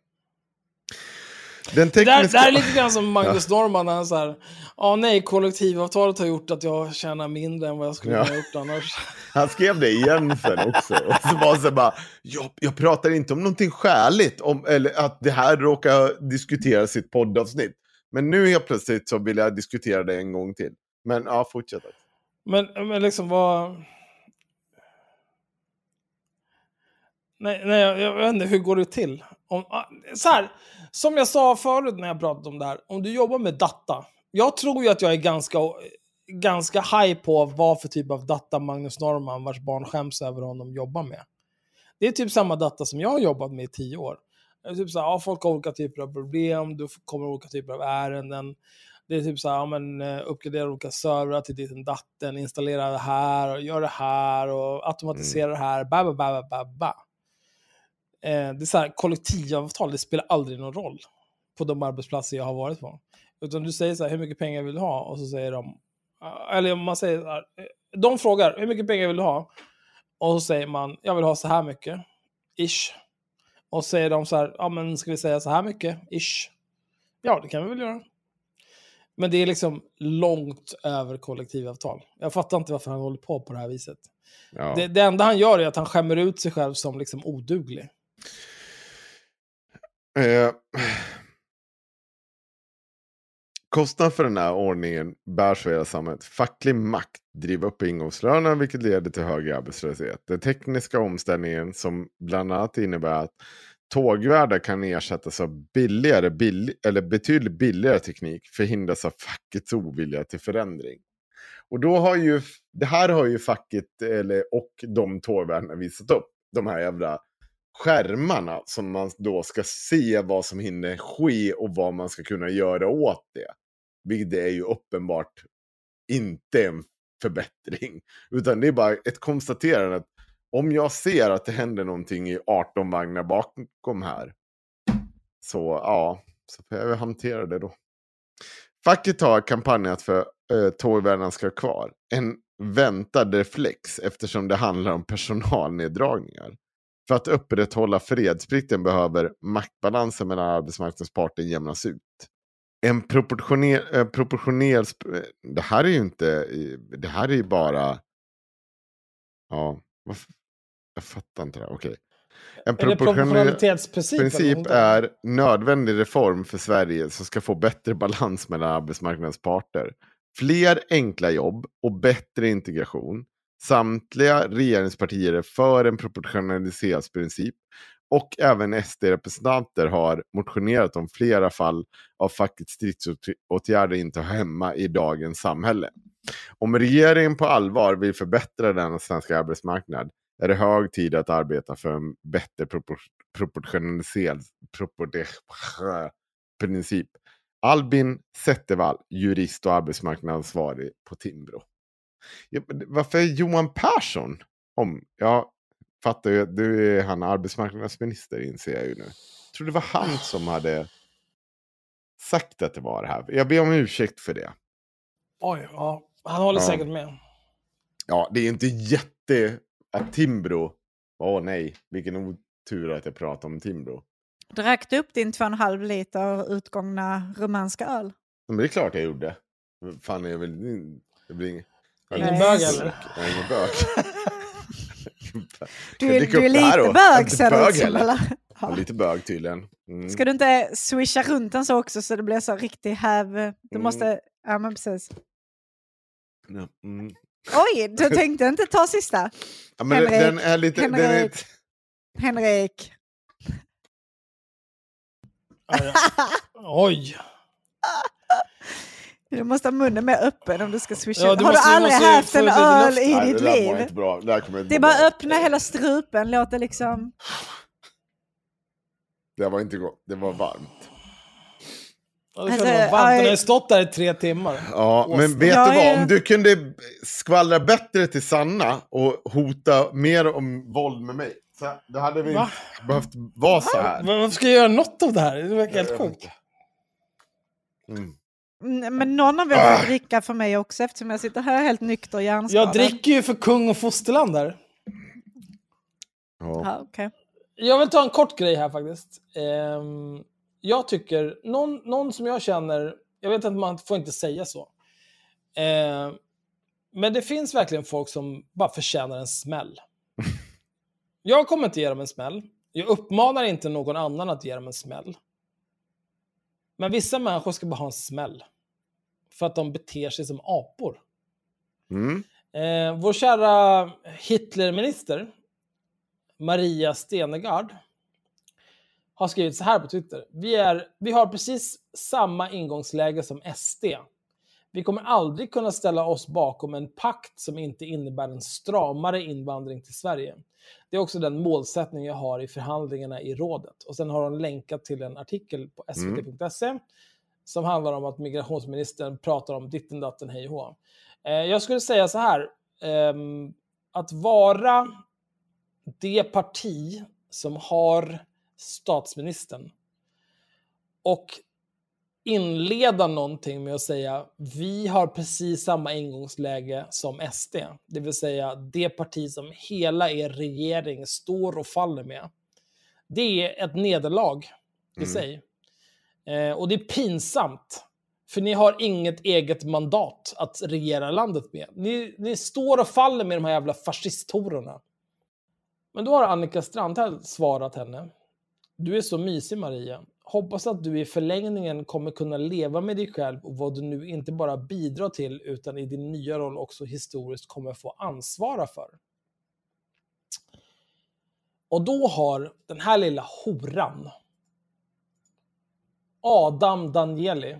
Den tekniska... det här är lite grann som Magnus Norman han såhär, ja nej, kollektivavtalet har gjort att jag tjänar mindre än vad jag skulle Ja. ha gjort annars. Han skrev det igen sen också. Och så var så bara, jag, jag pratar inte om någonting skäligt, om, eller att det här råkar diskuteras i ett poddavsnitt. Men nu helt plötsligt så vill jag diskutera det en gång till. Men ja, fortsätt. Men, men liksom vad... Nej, nej jag, jag vet inte, hur går det till? Om, ah, så här, som jag sa förut när jag pratade om det här, om du jobbar med data. Jag tror ju att jag är ganska, ganska high på vad för typ av data Magnus Norman, vars barn skäms över honom, jobbar med. Det är typ samma data som jag har jobbat med i tio år. Det är typ så här, ja, folk har olika typer av problem, du kommer olika typer av ärenden. Det är typ så här, ja, men, eh, uppgradera olika servrar till ditten datten, installera det här och gör det här och automatisera det här, ba, ba, ba, ba, ba. Eh, det är så här, kollektivavtal, det spelar aldrig någon roll på de arbetsplatser jag har varit på. Utan du säger så här, hur mycket pengar vill du ha? Och så säger de, eller man säger så här, eh, de frågar, hur mycket pengar vill du ha? Och så säger man, jag vill ha så här mycket, ish. Och så säger de så här, ja men ska vi säga så här mycket, ish. Ja, det kan vi väl göra. Men det är liksom långt över kollektivavtal. Jag fattar inte varför han håller på på det här viset. Ja. Det, det enda han gör är att han skämmer ut sig själv som liksom oduglig. Eh, Kostnaden för den här ordningen bärs av hela samhället. Facklig makt driver upp ingångslönerna vilket leder till högre arbetslöshet. Den tekniska omställningen som bland annat innebär att tågvärdar kan ersättas av billigare, billig, eller betydligt billigare teknik förhindras av fackets ovilja till förändring. Och då har ju, det här har ju facket eller, och de tågvärdarna visat upp. De här jävla skärmarna som man då ska se vad som hinner ske och vad man ska kunna göra åt det. Vilket är ju uppenbart inte en förbättring. Utan det är bara ett konstaterande att om jag ser att det händer någonting i 18 vagnar bakom här. Så ja, så får jag hantera det då. Facket har kampanjat för eh, tågvärdarna ska vara kvar. En väntad reflex eftersom det handlar om personalneddragningar. För att upprätthålla fredsplikten behöver maktbalansen mellan arbetsmarknadens parter jämnas ut. En proportionell... Eh, proportionell sp- eh, det här är ju inte... eh, Det här är ju bara... Ja, vad jag fattar inte det. Okej. En Är det proportionell proportionalitetsprincipen? princip är nödvändig reform för Sverige som ska få bättre balans mellan arbetsmarknadens parter. Fler enkla jobb och bättre integration. Samtliga regeringspartier är för en proportionalitetsprincip och även SD-representanter har motionerat om flera fall av fackets stridsåtgärder inte hör hemma i dagens samhälle. Om regeringen på allvar vill förbättra den svenska arbetsmarknad är det hög tid att arbeta för en bättre propor proportionalitetsprincip. Albin Zettervall, jurist och arbetsmarknadsansvarig på Timbro. Ja, Varför är Johan Persson om? Jag fattar ju, du är han arbetsmarknadsminister inser jag ju nu. Jag tror det var han som hade sagt att det var det här. Jag ber om ursäkt för det. Oj, ja. Han håller Ja. säkert med. Ja, det är inte jätte... Att Timbro... Åh nej, vilken otur att jag pratar om Timbro. Drack du upp din 2,5 liter utgångna rumänska öl? Men det är klart jag gjorde. Fan, jag vill... Det blir ingen... Bög eller? Jag är ingen bög. Du, är- du är lite bög ser det ut är Ja. lite bög tydligen. Mm. Ska du inte swisha runt den så också så det blir så riktigt häv? Du Mm. måste... Ja men precis. Ja, mm. Oj, du tänkte inte ta sista? Ja, Henrik, den är lite... Den är, Henrik. Henrik. Ja, ja. Oj. Du måste ha munnen mer öppen om du ska swisha. Ja, du Har du måste- du aldrig haft en öl i ditt liv? inte bra. Det, Det är bara öppna hela strupen, låt det liksom... Det var inte gott. Det var varmt. Ja, det Alltså, vara varmt. Den har stått där i tre timmar. Ja, men vet du vad? Om du kunde skvallra bättre till Sanna och hota mer om våld med mig. Så, då hade vi Va? inte behövt vara så här. Men Varför ska jag göra något av det här? Det verkar helt sjukt. Mm. Mm, Men någon av er Ah. får dricka för mig också eftersom jag sitter här helt nykter och hjärnskadad. Jag dricker ju för kung och fosterland här. Ja. Ja, okej. Jag vill ta en kort grej här faktiskt. Ehm, jag tycker, någon, någon som jag känner, jag vet att man får inte säga så. Ehm, men det finns verkligen folk som bara förtjänar en smäll. Jag kommer inte ge dem en smäll. Jag uppmanar inte någon annan att ge dem en smäll. Men vissa människor ska bara ha en smäll. För att de beter sig som apor. Mm. Eh, vår kära Hitlerminister, Maria Stenegard, har skrivit så här på Twitter. Vi, är, vi har precis samma ingångsläge som SD. Vi kommer aldrig kunna ställa oss bakom en pakt som inte innebär en stramare invandring till Sverige. Det är också den målsättning jag har i förhandlingarna i rådet. Och sen har hon länkat till en artikel på svt.se som handlar om att migrationsministern pratar om ditten datten hej hå. Eh, jag skulle säga så här. ehm, att vara det parti som har statsministern och inleda någonting med att säga vi har precis samma ingångsläge som SD. Det vill säga det parti som hela er regering står och faller med. Det är ett nederlag i sig. Eh, och det är pinsamt. För ni har inget eget mandat att regera landet med. Ni, ni står och faller med de här jävla fascisthororna. Men då har Annika Strandhäll svarat henne. Du är så mysig Maria. Hoppas att du i förlängningen kommer kunna leva med dig själv och vad du nu inte bara bidrar till utan i din nya roll också historiskt kommer få ansvara för. Och då har den här lilla horan, Adam Danieli,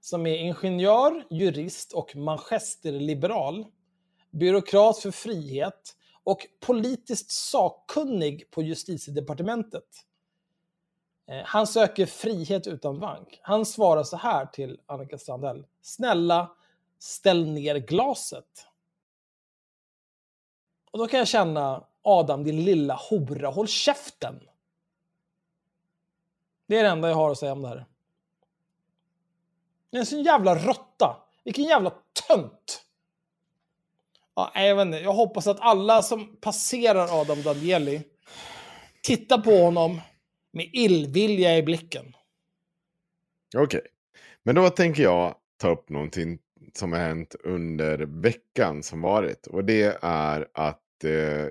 som är ingenjör, jurist och manchesterliberal, byråkrat för frihet och politiskt sakkunnig på justitiedepartementet. Eh, han söker frihet utan vank. Han svarar så här till Annika Strandhäll. Snälla, ställ ner glaset. Och då kan jag känna, Adam, din lilla hora, håll käften. Det är det enda jag har att säga om det här. Det är en sån jävla råtta. Vilken jävla tönt. Ja, jag, vet inte. jag hoppas att alla som passerar Adam Danieli tittar på honom med illvilja i blicken. Okej, men då tänker jag ta upp någonting som har hänt under veckan som varit. Och det är att eh,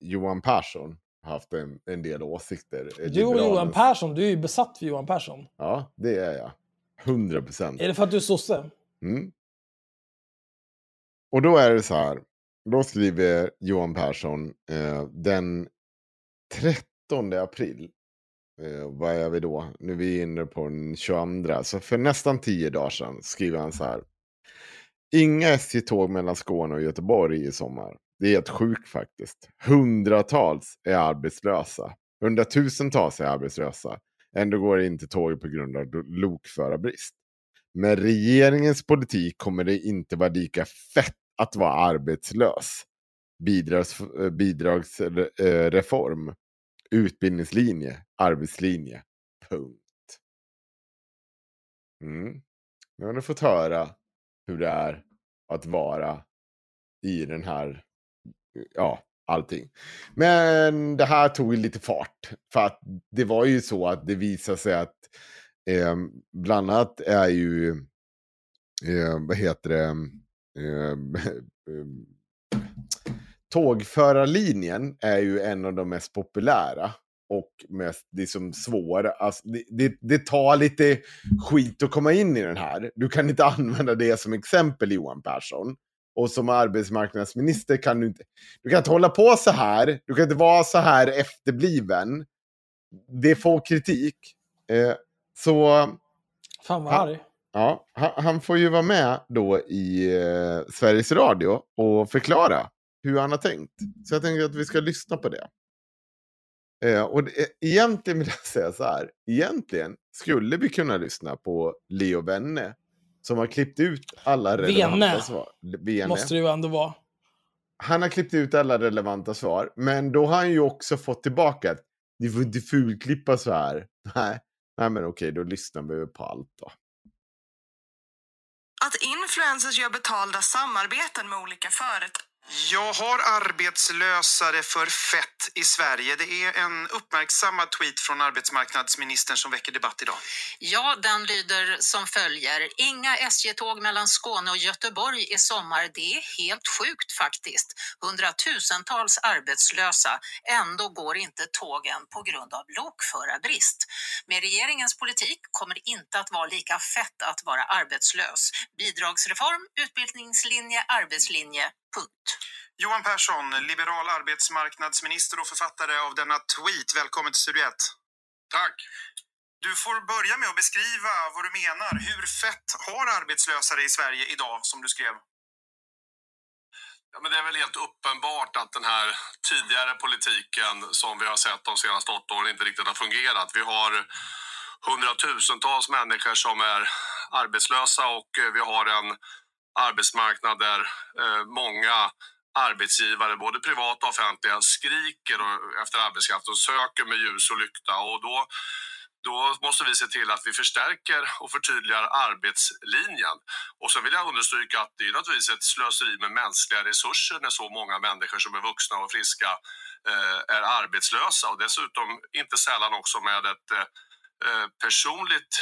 Johan Persson haft en, en del åsikter. Du och Johan Persson, du är ju besatt för Johan Persson. Ja, det är jag. 100 procent. Är det för att du är sosse? Mm. Och då är det så här. Då skriver Johan Persson eh, den 13 april. Eh, vad är vi då? Nu är vi inne på den 22. Så för nästan tio dagar sedan skriver han så här. Inga SJ-tåg mellan Skåne och Göteborg i sommar. Det är helt sjukt faktiskt. Hundratals är arbetslösa. Hundratusentals är arbetslösa. Ändå går det inte tåg på grund av lokförarbrist. Med regeringens politik kommer det inte vara lika fett att vara arbetslös. Bidrags, eh, bidragsreform, eh, utbildningslinje, arbetslinje. Punkt. Mm. Nu har ni fått höra hur det är att vara i den här, ja, allting. Men det här tog ju lite fart. För att det var ju så att det visade sig att eh, bland annat är ju, eh, vad heter det, eh, tågförarlinjen är ju en av de mest populära och mest liksom svåra. Alltså, det, det, det tar lite skit att komma in i den här. Du kan inte använda det som exempel Johan Persson. Och som arbetsmarknadsminister kan du inte, du kan inte hålla på så här. Du kan inte vara så här efterbliven. Det får kritik. Eh, så Fan vad arg. Ja, han, han får ju vara med då i eh, Sveriges Radio och förklara hur han har tänkt. Så jag tänker att vi ska lyssna på det. Eh, och det, egentligen vill jag säga så här. Egentligen skulle vi kunna lyssna på Leo Venne. Som har klippt ut alla relevanta Vene. svar. Vene. Måste det ju ändå vara. Han har klippt ut alla relevanta svar. Men då har han ju också fått tillbaka att ni får inte fulklippa så här. Nej, Nej men okej, då lyssnar vi på allt då. Att influencers gör betalda samarbeten med olika företag. Jag har arbetslösare för fett i Sverige. Det är en uppmärksammad tweet från arbetsmarknadsministern som väcker debatt idag. Ja, den lyder som följer. Inga SJ-tåg mellan Skåne och Göteborg i sommar. Det är helt sjukt faktiskt. Hundratusentals arbetslösa. Ändå går inte tågen på grund av lokförarbrist. Med regeringens politik kommer det inte att vara lika fett att vara arbetslös. Bidragsreform, utbildningslinje, arbetslinje. Punkt. Johan Persson, liberal arbetsmarknadsminister och författare av denna tweet. Välkommen till Studio 1. Tack. Du får börja med att beskriva vad du menar. Hur fett har arbetslösare i Sverige idag, som du skrev? Ja, men det är väl helt uppenbart att den här tidigare politiken som vi har sett de senaste åtta åren inte riktigt har fungerat. Vi har hundratusentals människor som är arbetslösa och eh, vi har en arbetsmarknad där eh, många arbetsgivare, både privata och offentliga, skriker och- efter arbetskraft och söker med ljus och lykta. Och då, då måste vi se till att vi förstärker och förtydligar arbetslinjen. Och så vill jag understryka att det är naturligtvis ett slöseri med mänskliga resurser när så många människor som är vuxna och friska eh, är arbetslösa och dessutom inte sällan också med ett eh, personligt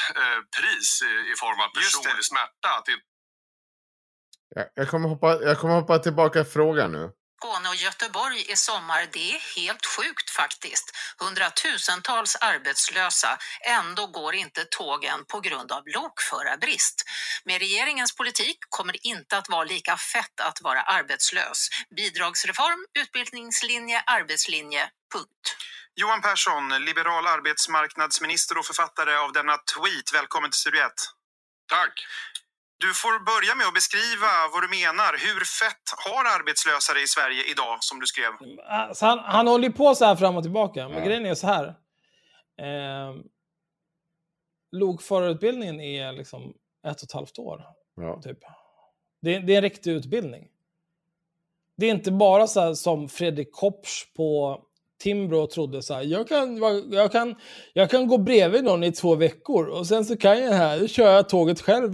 pris i, form av personlig smärta. Att Jag, jag, kommer hoppa, jag kommer hoppa tillbaka frågan nu. Skåne och Göteborg i sommar, det är helt sjukt faktiskt. Hundratusentals arbetslösa, ändå går inte tågen på grund av lokförarbrist. Med regeringens politik kommer det inte att vara lika fett att vara arbetslös. Bidragsreform, utbildningslinje, arbetslinje, punkt. Johan Persson, liberal arbetsmarknadsminister och författare av denna tweet. Välkommen till Studio 1. Tack. Du får börja med att beskriva vad du menar. Hur fett har arbetslösare i Sverige idag, som du skrev? Alltså han, han håller på så här fram och tillbaka. Men grejen är så här. Eh, lokförarutbildningen är liksom ett och ett halvt år. Ja. Typ. Det, det är en riktig utbildning. Det är inte bara så som Fredrik Kopsch på Timbro trodde så här, jag kan, jag, kan, jag kan gå bredvid någon i två veckor och sen så kan jag här, kör jag tåget själv.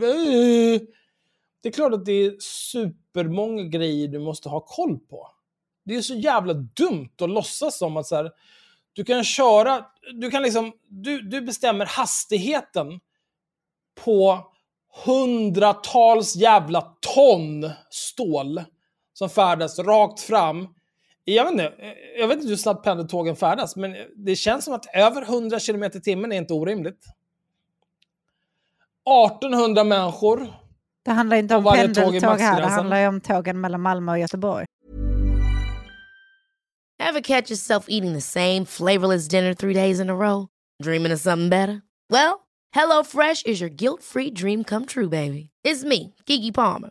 Det är klart att det är supermånga grejer du måste ha koll på. Det är så jävla dumt att låtsas som att så här, du kan köra, du kan liksom, du, du bestämmer hastigheten på hundratals jävla ton stål som färdas rakt fram. Jag vet inte, jag vet inte hur snabbt pendeltågen färdas, men det känns som att över 100 km i timmen är inte orimligt. 1800 människor. Det handlar inte om pendeltåg här, det handlar ju om tågen mellan Malmö och Göteborg. Ever catch yourself eating the same flavorless dinner three days in a row? Dreaming of something better? Well, HelloFresh is your guilt-free dream come true, baby. It's me, Gigi Palmer.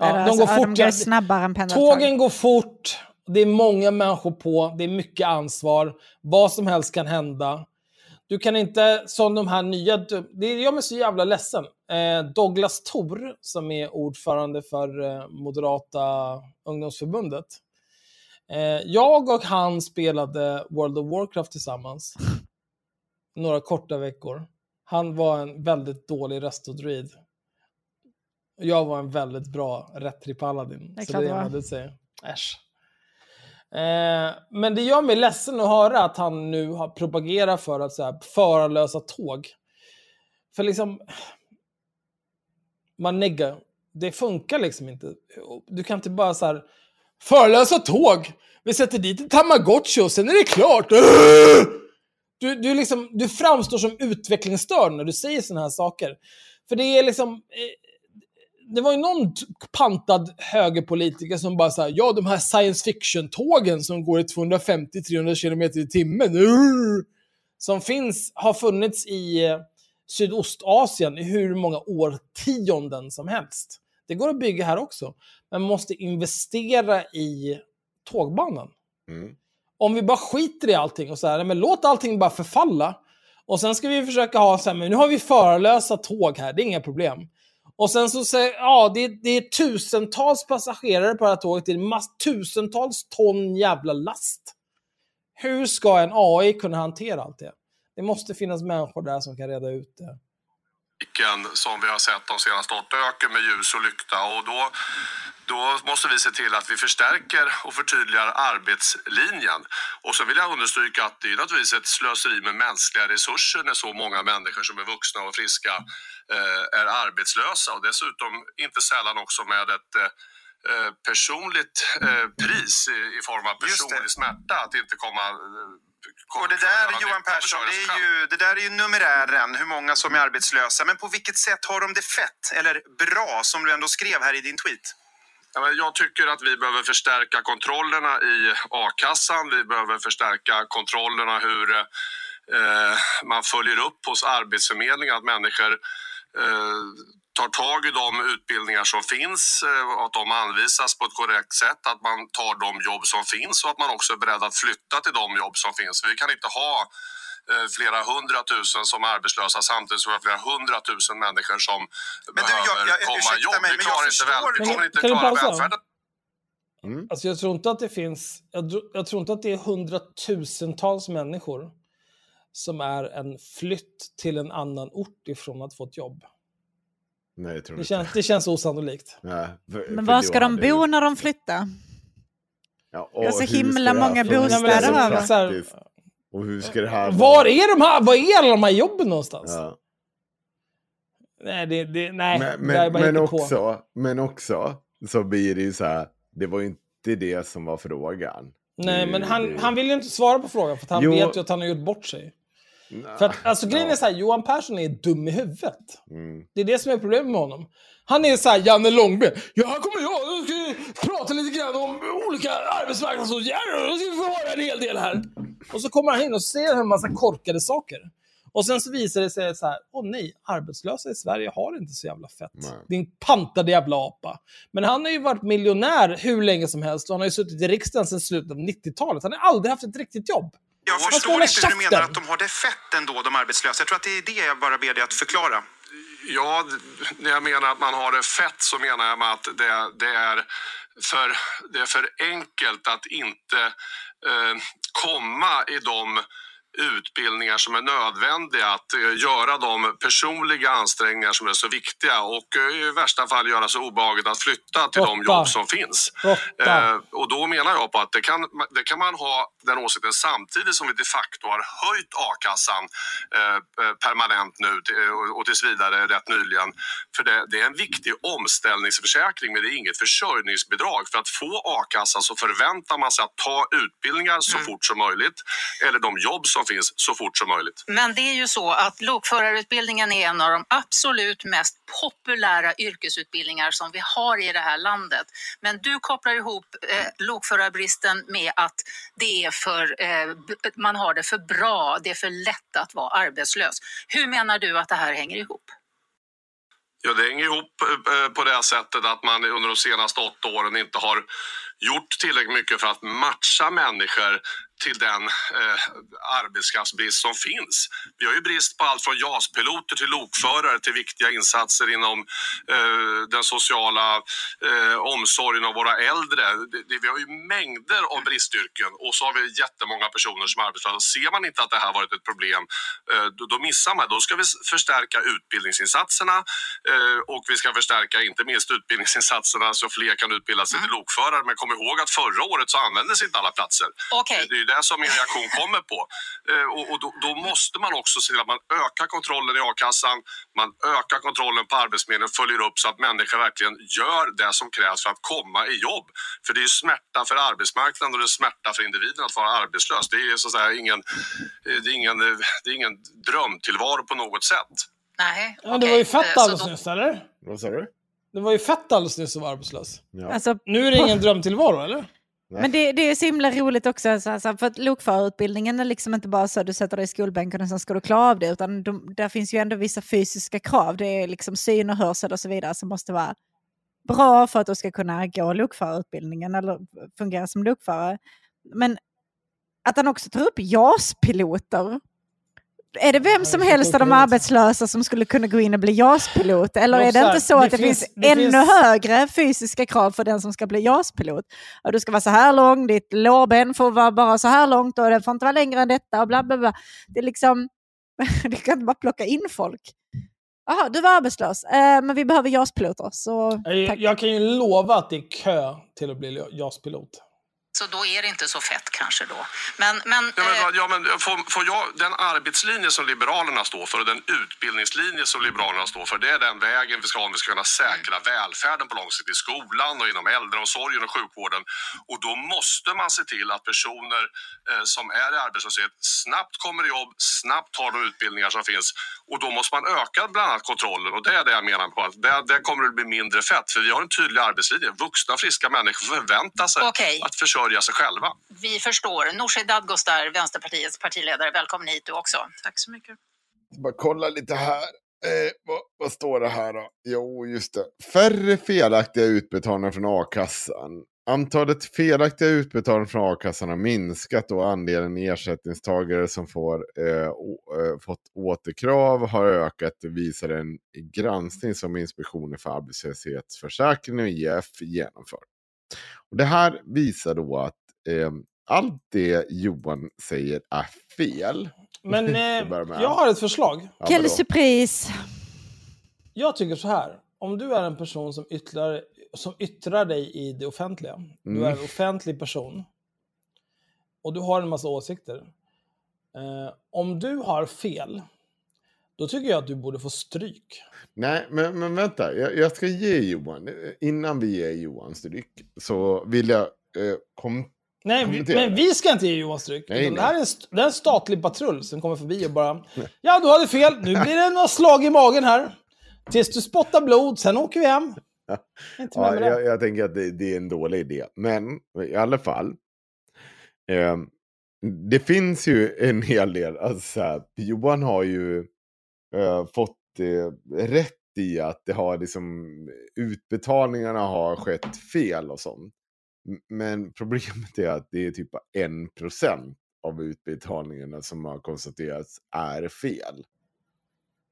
Ja, Eller de alltså, går ja, fort. de går snabbare än pendeltåg. Tågen går fort, det är många människor på, det är mycket ansvar, vad som helst kan hända. Du kan inte, som de här nya, det gör mig så jävla ledsen. Eh, Douglas Thor, som är ordförande för eh, Moderata ungdomsförbundet. Eh, jag och han spelade World of Warcraft tillsammans. Några korta veckor. Han var en väldigt dålig restodruid. Jag var en väldigt bra Retri Paladin. Det är så det det säger. Äsch. Eh, men det gör mig ledsen att höra att han nu har propagerat för att så här, förarlösa tåg. För liksom, man neggar. Det funkar liksom inte. Du kan inte bara så här, förarlösa tåg. Vi sätter dit ett tamagotchi och sen är det klart. Du, du, liksom, du framstår som utvecklingsstörd när du säger såna här saker. För det är liksom... Eh, det var ju någon pantad högerpolitiker som bara sa ja de här science fiction-tågen som går i 250-300 km i timmen. urr, Som finns, har funnits i eh, Sydostasien i hur många årtionden som helst. Det går att bygga här också. Men man måste investera i tågbanan. Mm. Om vi bara skiter i allting och så här, men låt allting bara förfalla. Och sen ska vi försöka ha så här, men nu har vi förarlösa tåg här, det är inga problem. Och sen så säger, ja, det, det är tusentals passagerare på det här tåget, det är mass, tusentals ton jävla last. Hur ska en AI kunna hantera allt det? Det måste finnas människor där som kan reda ut det som vi har sett de senaste åtta öker med ljus och lykta. Och då, då måste vi se till att vi förstärker och förtydligar arbetslinjen. Och så vill jag understryka att det är naturligtvis ett slöseri med mänskliga resurser när så många människor som är vuxna och friska eh, är arbetslösa. Och dessutom inte sällan också med ett eh, eh, personligt eh, pris i, i form av personlig smärta att inte komma eh, Och det där, Johan Persson, det är, ju, det där är ju numerären, hur många som är arbetslösa. Men på vilket sätt har de det fett, eller bra, som du ändå skrev här i din tweet? Jag tycker att vi behöver förstärka kontrollerna i a-kassan. Vi behöver förstärka kontrollerna hur eh, man följer upp hos Arbetsförmedlingen att människor eh, tar tag i de utbildningar som finns eh, och att de anvisas på ett korrekt sätt. Att man tar de jobb som finns och att man också är beredd att flytta till de jobb som finns. Vi kan inte ha eh, flera hundratusen som är arbetslösa samtidigt som vi har flera hundratusen människor som behöver jag- jag- komma i jobb. mig, vi men klarar inte, väl, vi kommer inte Kan du klara välfärden. Alltså jag tror inte att det finns, jag, jag tror inte att det är hundratusentals människor som är en flytt till en annan ort ifrån att få ett jobb. Nej, jag tror Det inte. känns, det känns osannolikt. Nej, för- Men för var ska de bo när de flyttar? Ja, Det är så och himla ska det här många bostäder över. Och hur ska det här Var är de här, var är alla de här jobben någonstans? Ja. Nej, det, det, nej Men, det är men, bara men, också, men också så blir det ju så här, det var ju inte det som var frågan. Nej, Det- men han, det- han vill ju inte svara på frågan för att han Jo. vet ju att han har gjort bort sig. För att, alltså grejen är så här, Johan Persson är dum i huvudet. Mm. Det är det som är problemet med honom. Han är så här Janne Långben. Ja, här kommer jag. Nu ska vi prata lite grann om olika arbetsmarknadsåtgärder. Så ska vi få höra en hel del här. Och så kommer han in och säger en massa korkade saker. Och sen så visar det sig så här, åh nej, arbetslösa i Sverige har inte så jävla fett. Din pantade jävla apa. Men han har ju varit miljonär hur länge som helst och han har ju suttit i riksdagen sedan slutet av 90-talet. Han har aldrig haft ett riktigt jobb. Jag ska förstår inte hur du menar käften. att de har det fett ändå, de arbetslösa. Jag tror att det är det jag bara ber dig att förklara. Ja, när jag menar att man har det fett så menar jag med att det, det, är, för, det är för enkelt att inte eh, komma i de utbildningar som är nödvändiga, att eh, göra de personliga ansträngningar som är så viktiga och eh, i värsta fall göra så obehagligt att flytta till de Råtta. jobb som finns. Eh, och då menar jag på att det kan, det kan man ha den åsikten samtidigt som vi de facto har höjt a-kassan eh, eh, permanent nu och, tills vidare rätt nyligen. För det, det är en viktig omställningsförsäkring men det är inget försörjningsbidrag. För att få a-kassa så förväntar man sig att ta utbildningar så fort som möjligt eller de jobb som finns så fort som möjligt. Men det är ju så att lokförarutbildningen är en av de absolut mest populära yrkesutbildningar som vi har i det här landet. Men du kopplar ihop eh, lokförarbristen med att det är för, eh, man har det för bra, det är för lätt att vara arbetslös. Hur menar du att det här hänger ihop? Ja, det hänger ihop eh, på det sättet att man under de senaste åtta åren inte har gjort tillräckligt mycket för att matcha människor till den eh, arbetskraftsbrist som finns. Vi har ju brist på allt från JAS-piloter till lokförare till viktiga insatser inom eh, den sociala eh, omsorgen av våra äldre. Det, det, vi har ju mängder av bristyrken och så har vi jättemånga personer som är arbetslösa. Ser man inte att det här varit ett problem, eh, då, då missar man. Då ska vi förstärka utbildningsinsatserna eh, och vi ska förstärka inte minst utbildningsinsatserna så fler kan utbilda sig till lokförare. Men kom ihåg att förra året så användes inte alla platser. Okej. Det det som min reaktion kommer på. Eh, och och då, då måste man också se till att man ökar kontrollen i a-kassan, man ökar kontrollen på Arbetsförmedlingen, följer upp så att människor verkligen gör det som krävs för att komma i jobb. För det är ju smärta för arbetsmarknaden och det är smärta för individen att vara arbetslös. Det är så att säga ingen, eh, det är ingen, eh, det är ingen drömtillvaro på något sätt. Nej, Ja, det var ju fett alldeles nyss, eller? Vad sa du? Det var ju fett alldeles nyss att vara arbetslös. Ja. Alltså, Nu är det ingen drömtillvaro, eller? Men det, det är så himla roligt också, så, för att lokförarutbildningen är liksom inte bara så att du sätter dig i skolbänken och sen ska du klara av det, utan de, där finns ju ändå vissa fysiska krav. Det är liksom syn och hörsel och så vidare som måste vara bra för att du ska kunna gå lokförarutbildningen eller fungera som lokförare. Men att han också tar upp JAS-piloter. Är det vem som helst av de arbetslösa som skulle kunna gå in och bli JAS-pilot? Eller är det inte så att det finns- finns, det ännu finns- högre fysiska krav för den som ska bli JAS-pilot? Du ska vara så här lång, ditt lårben får vara bara så här långt och det får inte vara längre än detta och bla bla bla. Det är liksom, det kan inte bara plocka in folk. Jaha, du var arbetslös, eh, men vi behöver JAS-piloter. Så Jag, tack. jag kan ju lova att det är kö till att bli JAS-pilot. Så då är det inte så fett kanske då. Men, men, Ja, men, eh, ja, men får, får jag, den arbetslinje som Liberalerna står för och den utbildningslinje som Liberalerna står för, det är den vägen vi ska ha om vi ska kunna säkra välfärden på lång sikt i skolan och inom äldreomsorgen och sjukvården. Och då måste man se till att personer eh, som är i arbetslöshet snabbt kommer i jobb, snabbt har de utbildningar som finns. Och då måste man öka bland annat kontrollen och det är det jag menar på att där, där kommer det bli mindre fett. För vi har en tydlig arbetslinje. Vuxna friska människor förväntar sig Okej. att försörja sig själva. vi förstår. Nooshi Dadgostar, Vänsterpartiets partiledare, välkommen hit du också. Tack så mycket. Bara kolla lite här. Eh, vad, vad står det här då? Jo, just det. Färre felaktiga utbetalningar från a-kassan. Antalet felaktiga utbetalningar från a-kassan har minskat och andelen ersättningstagare som får, eh, å, eh, fått återkrav har ökat, visar en granskning som Inspektionen för arbetslöshetsförsäkringen och IF genomför. Och det här visar då att eh, allt det Johan säger är fel. Men eh, jag har ett förslag. Ja, surprise! Jag tycker så här. Om du är en person som yttrar, som yttrar dig i det offentliga. Du Mm. är en offentlig person. Och du har en massa åsikter. Eh, om du har fel, då tycker jag att du borde få stryk. Nej, men, men vänta. Jag, jag ska ge Johan, innan vi ger Johan stryk, så vill jag eh, kom, Nej, kommentera. men vi ska inte ge Johan stryk. Nej, utan Det nej. här är en, det är en statlig patrull som kommer förbi och bara Ja, du hade fel. Nu blir det några slag i magen här. Tills du spottar blod, sen åker vi hem. Inte Ja, med jag, jag tänker att det, det är en dålig idé. Men i alla fall. Eh, det finns ju en hel del. Alltså, Johan har ju eh, fått rätt i att det har liksom, utbetalningarna har skett fel och sånt. Men problemet är att det är typ bara en procent av utbetalningarna som har konstaterats är fel.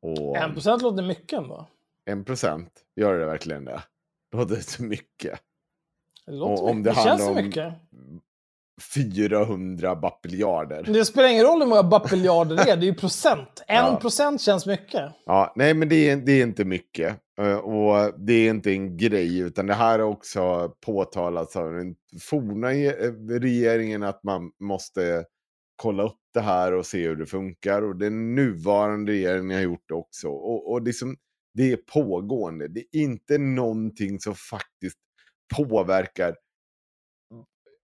Och En procent låter mycket ändå. en procent, gör det verkligen det? Låter det så mycket? Det, låter Och om mycket. det det känns om- mycket. 400 bappiljarder. Det spelar ingen roll hur många bappiljarder det är, det är ju procent. En Ja. procent känns mycket. Ja, nej, men det är, det är inte mycket. Eh, Och det är inte en grej, utan det här har också påtalats av den forna eh, regeringen att man måste kolla upp det här och se hur det funkar. Och den nuvarande regeringen har gjort det också. Och, och liksom, det är pågående. Det är inte någonting som faktiskt påverkar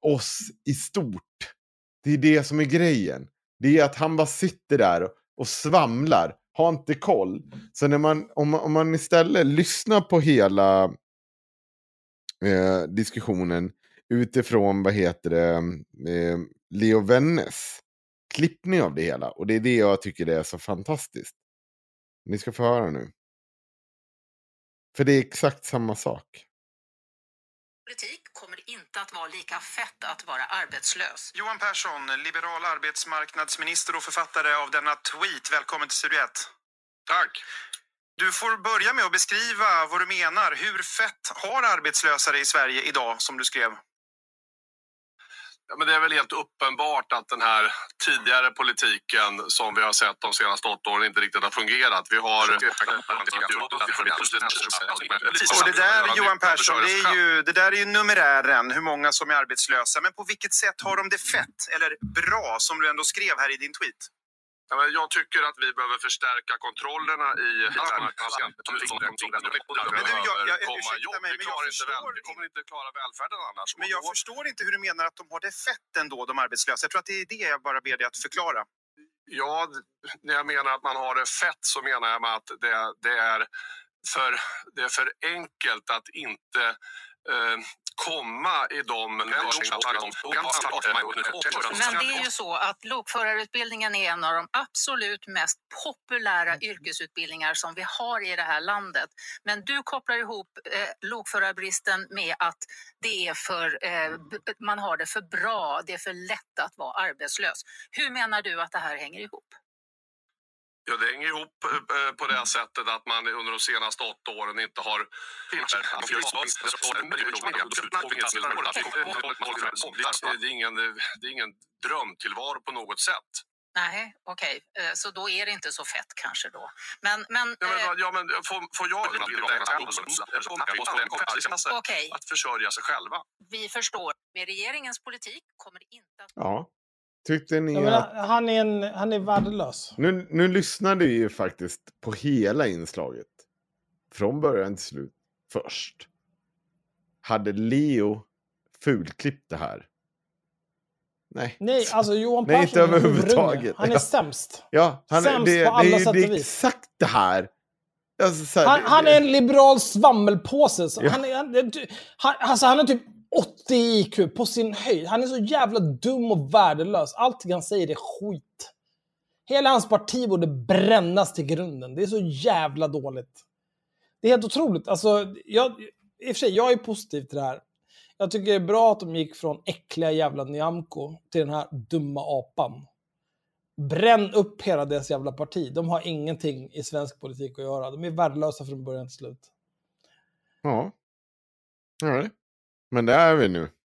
oss i stort. Det är det som är grejen. Det är att han bara sitter där och, svamlar, har inte koll. Så när man, om, man, om man istället lyssnar på hela eh, diskussionen utifrån, vad heter det, eh, Leo Vennes klippning av det hela. Och det är det jag tycker det är så fantastiskt. Ni ska få höra nu. För det är exakt samma sak. Politik inte att vara lika fett att vara arbetslös. Johan Persson, liberal arbetsmarknadsminister och författare av denna tweet. Välkommen till Studio 1. Tack! Du får börja med att beskriva vad du menar. Hur fett har arbetslösare i Sverige idag, som du skrev? Ja, men det är väl helt uppenbart att den här tidigare politiken som vi har sett de senaste åtta åren inte riktigt har fungerat. Vi har... Och det där, Johan Persson, det, är ju, det där är ju numerären, hur många som är arbetslösa. Men på vilket sätt har de det fett, eller bra, som du ändå skrev här i din tweet? Ja, men jag tycker att vi behöver förstärka kontrollerna i Men du, jag, jag, ursäkta mig, men jag förstår Vi kommer inte klara välfärden annars. Men jag förstår inte hur du menar att de har det fett ändå, de arbetslösa. Jag tror att det är det jag bara ber dig att förklara. Ja, när jag menar att man har det fett så menar jag med att det, det, är, för, det är för enkelt att inte eh, komma i de... Men det är ju så att lokförarutbildningen är en av de absolut mest populära yrkesutbildningar som vi har i det här landet. Men du kopplar ihop eh, lokförarbristen med att det är för, eh, b- man har det för bra, det är för lätt att vara arbetslös. Hur menar du att det här hänger ihop? Ja, det hänger ihop eh, på det sättet att man under de senaste åtta åren inte har... Det är ingen, det är ingen drömtillvaro på något sätt. Nej, okej. Eh, Så då är det inte så fett kanske då. Men, men, Ja, men, eh, ja, men får, får jag Okej. att försörja sig själva? vi förstår. Med regeringens politik kommer det inte att... Ja. Tyckte ni menar, att... han, är en, han är värdelös. Nu, nu lyssnade vi ju faktiskt på hela inslaget. Från början till slut. Först. Hade Leo fulklippt det här? Nej. Nej, alltså Johan Nej, Persson inte är huvudrunge. överhuvudtaget. Han är Ja. sämst. Ja, han, Sämst det, på alla det, är ju- sätt det och är vis. exakt det här. Alltså, så här, Han, det- han är en liberal svammelpåse. Ja. Han, är- han, alltså han är typ 80 i IQ på sin höjd. Han är så jävla dum och värdelös. Allting han säger är skit. Hela hans parti borde brännas till grunden. Det är så jävla dåligt. Det är helt otroligt. Alltså, jag, I och för sig, jag är positiv till det här. Jag tycker det är bra att de gick från äckliga jävla Nyamko till den här dumma apan. Bränn upp hela deras jävla parti. De har ingenting i svensk politik att göra. De är värdelösa från början till slut. Ja. ja. Men där är vi nu.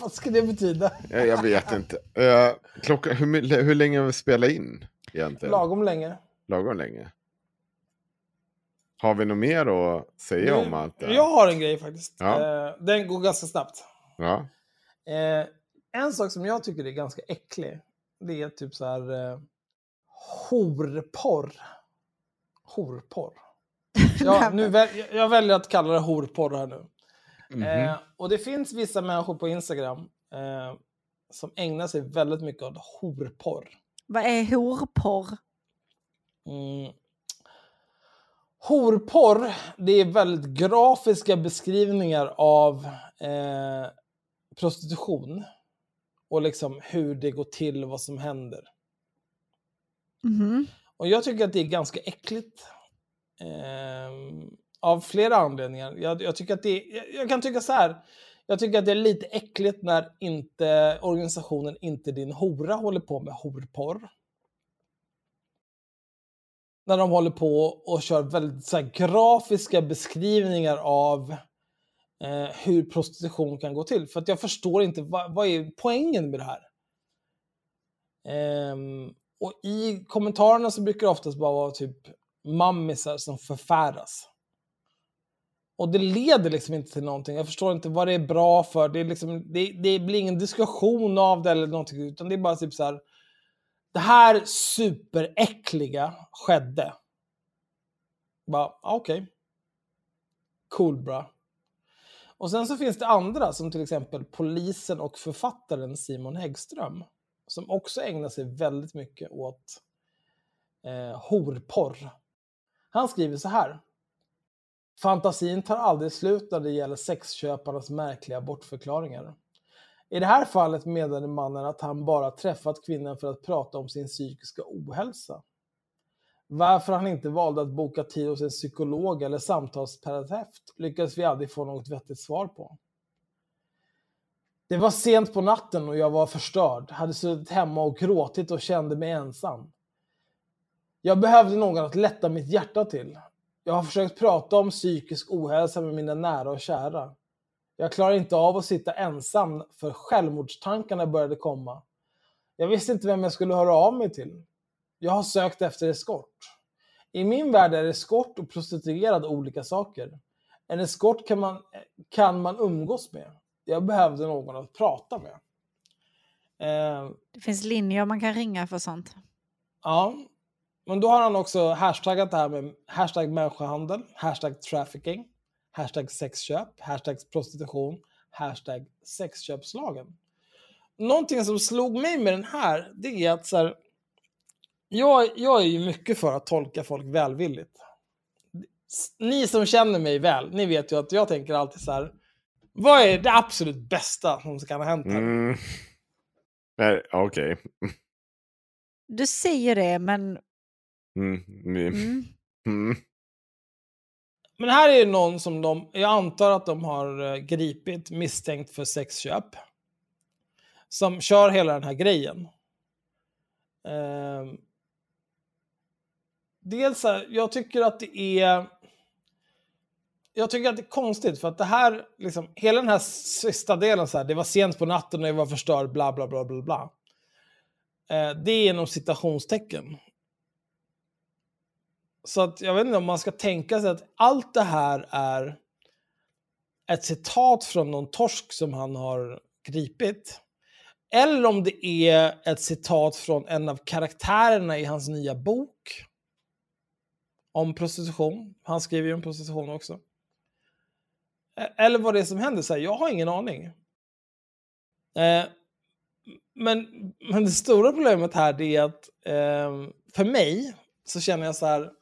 Vad ska det betyda? Jag, jag vet inte. Uh, klockan, hur, hur länge har vi spelat in egentligen? Lagom länge. Lagom länge. Har vi något mer att säga om allt det här? Jag har en grej faktiskt. Ja. Eh, den går ganska snabbt. Ja. Eh, en sak som jag tycker är ganska äcklig, det är typ så här eh, horporr. Horporr. Ja, nu väl, jag väljer att kalla det horporr här nu. Mhm. Eh, och det finns vissa människor på Instagram eh, som ägnar sig väldigt mycket åt horporr. Vad är horporr? Mm. Horporr, det är väldigt grafiska beskrivningar av eh, prostitution. Och liksom hur det går till och vad som händer. Mhm. Och jag tycker att det är ganska äckligt. Eh, av flera anledningar. Jag, jag, tycker att det jag, jag kan tycka så här. Jag tycker att det är lite äckligt när inte organisationen Inte din hora håller på med horporr. När de håller på och kör väldigt så här, grafiska beskrivningar av eh, hur prostitution kan gå till. För att jag förstår inte, vad, vad är poängen med det här? Eh, och i kommentarerna så brukar det oftast bara vara typ mammisar som förfäras. Och det leder liksom inte till någonting. Jag förstår inte vad det är bra för. Det, är liksom, det, det blir ingen diskussion av det eller någonting. Utan det är bara typ så här. Det här superäckliga skedde. Bara, okej. okej. Cool bra. Och sen så finns det andra som till exempel polisen och författaren Simon Häggström. Som också ägnar sig väldigt mycket åt eh, horporr. Han skriver så här. Fantasin tar aldrig slut när det gäller sexköparnas märkliga bortförklaringar. I det här fallet menade mannen att han bara träffat kvinnan för att prata om sin psykiska ohälsa. Varför han inte valde att boka tid hos en psykolog eller samtalsterapeut lyckades vi aldrig få något vettigt svar på. Det var sent på natten och jag var förstörd, hade suttit hemma och gråtit och kände mig ensam. Jag behövde någon att lätta mitt hjärta till. Jag har försökt prata om psykisk ohälsa med mina nära och kära. Jag klarar inte av att sitta ensam för självmordstankarna började komma. Jag visste inte vem jag skulle höra av mig till. Jag har sökt efter eskort. I min värld är eskort och prostituerad olika saker. En eskort kan man, kan man umgås med. Jag behövde någon att prata med. Eh, Det finns linjer man kan ringa för sånt. Ja, men då har han också hashtaggat det här med hashtag människohandel, hashtag trafficking, hashtag sexköp, hashtag prostitution, hashtag sexköpslagen. Någonting som slog mig med den här, det är att så här, jag, jag är ju mycket för att tolka folk välvilligt. Ni som känner mig väl, ni vet ju att jag tänker alltid så här, vad är det absolut bästa som kan ha hänt här? Mm. Nej, Okej. Du säger det, men... Mm. Mm. Mm. Men här är det någon som de, jag antar att de har eh, gripit misstänkt för sexköp. Som kör hela den här grejen. Ehm, dels så här, jag tycker att det är... Jag tycker att det är konstigt för att det här, liksom, hela den här sista delen så här, det var sent på natten och jag var förstörd, bla bla bla bla bla. Eh, det är inom citationstecken. Så att jag vet inte om man ska tänka sig att allt det här är ett citat från någon torsk som han har gripit. Eller om det är ett citat från en av karaktärerna i hans nya bok. Om prostitution. Han skriver ju om prostitution också. E, eller vad det är som händer. Så här, jag har ingen aning. Eh, men, men det stora problemet här är att eh, för mig så känner jag så här.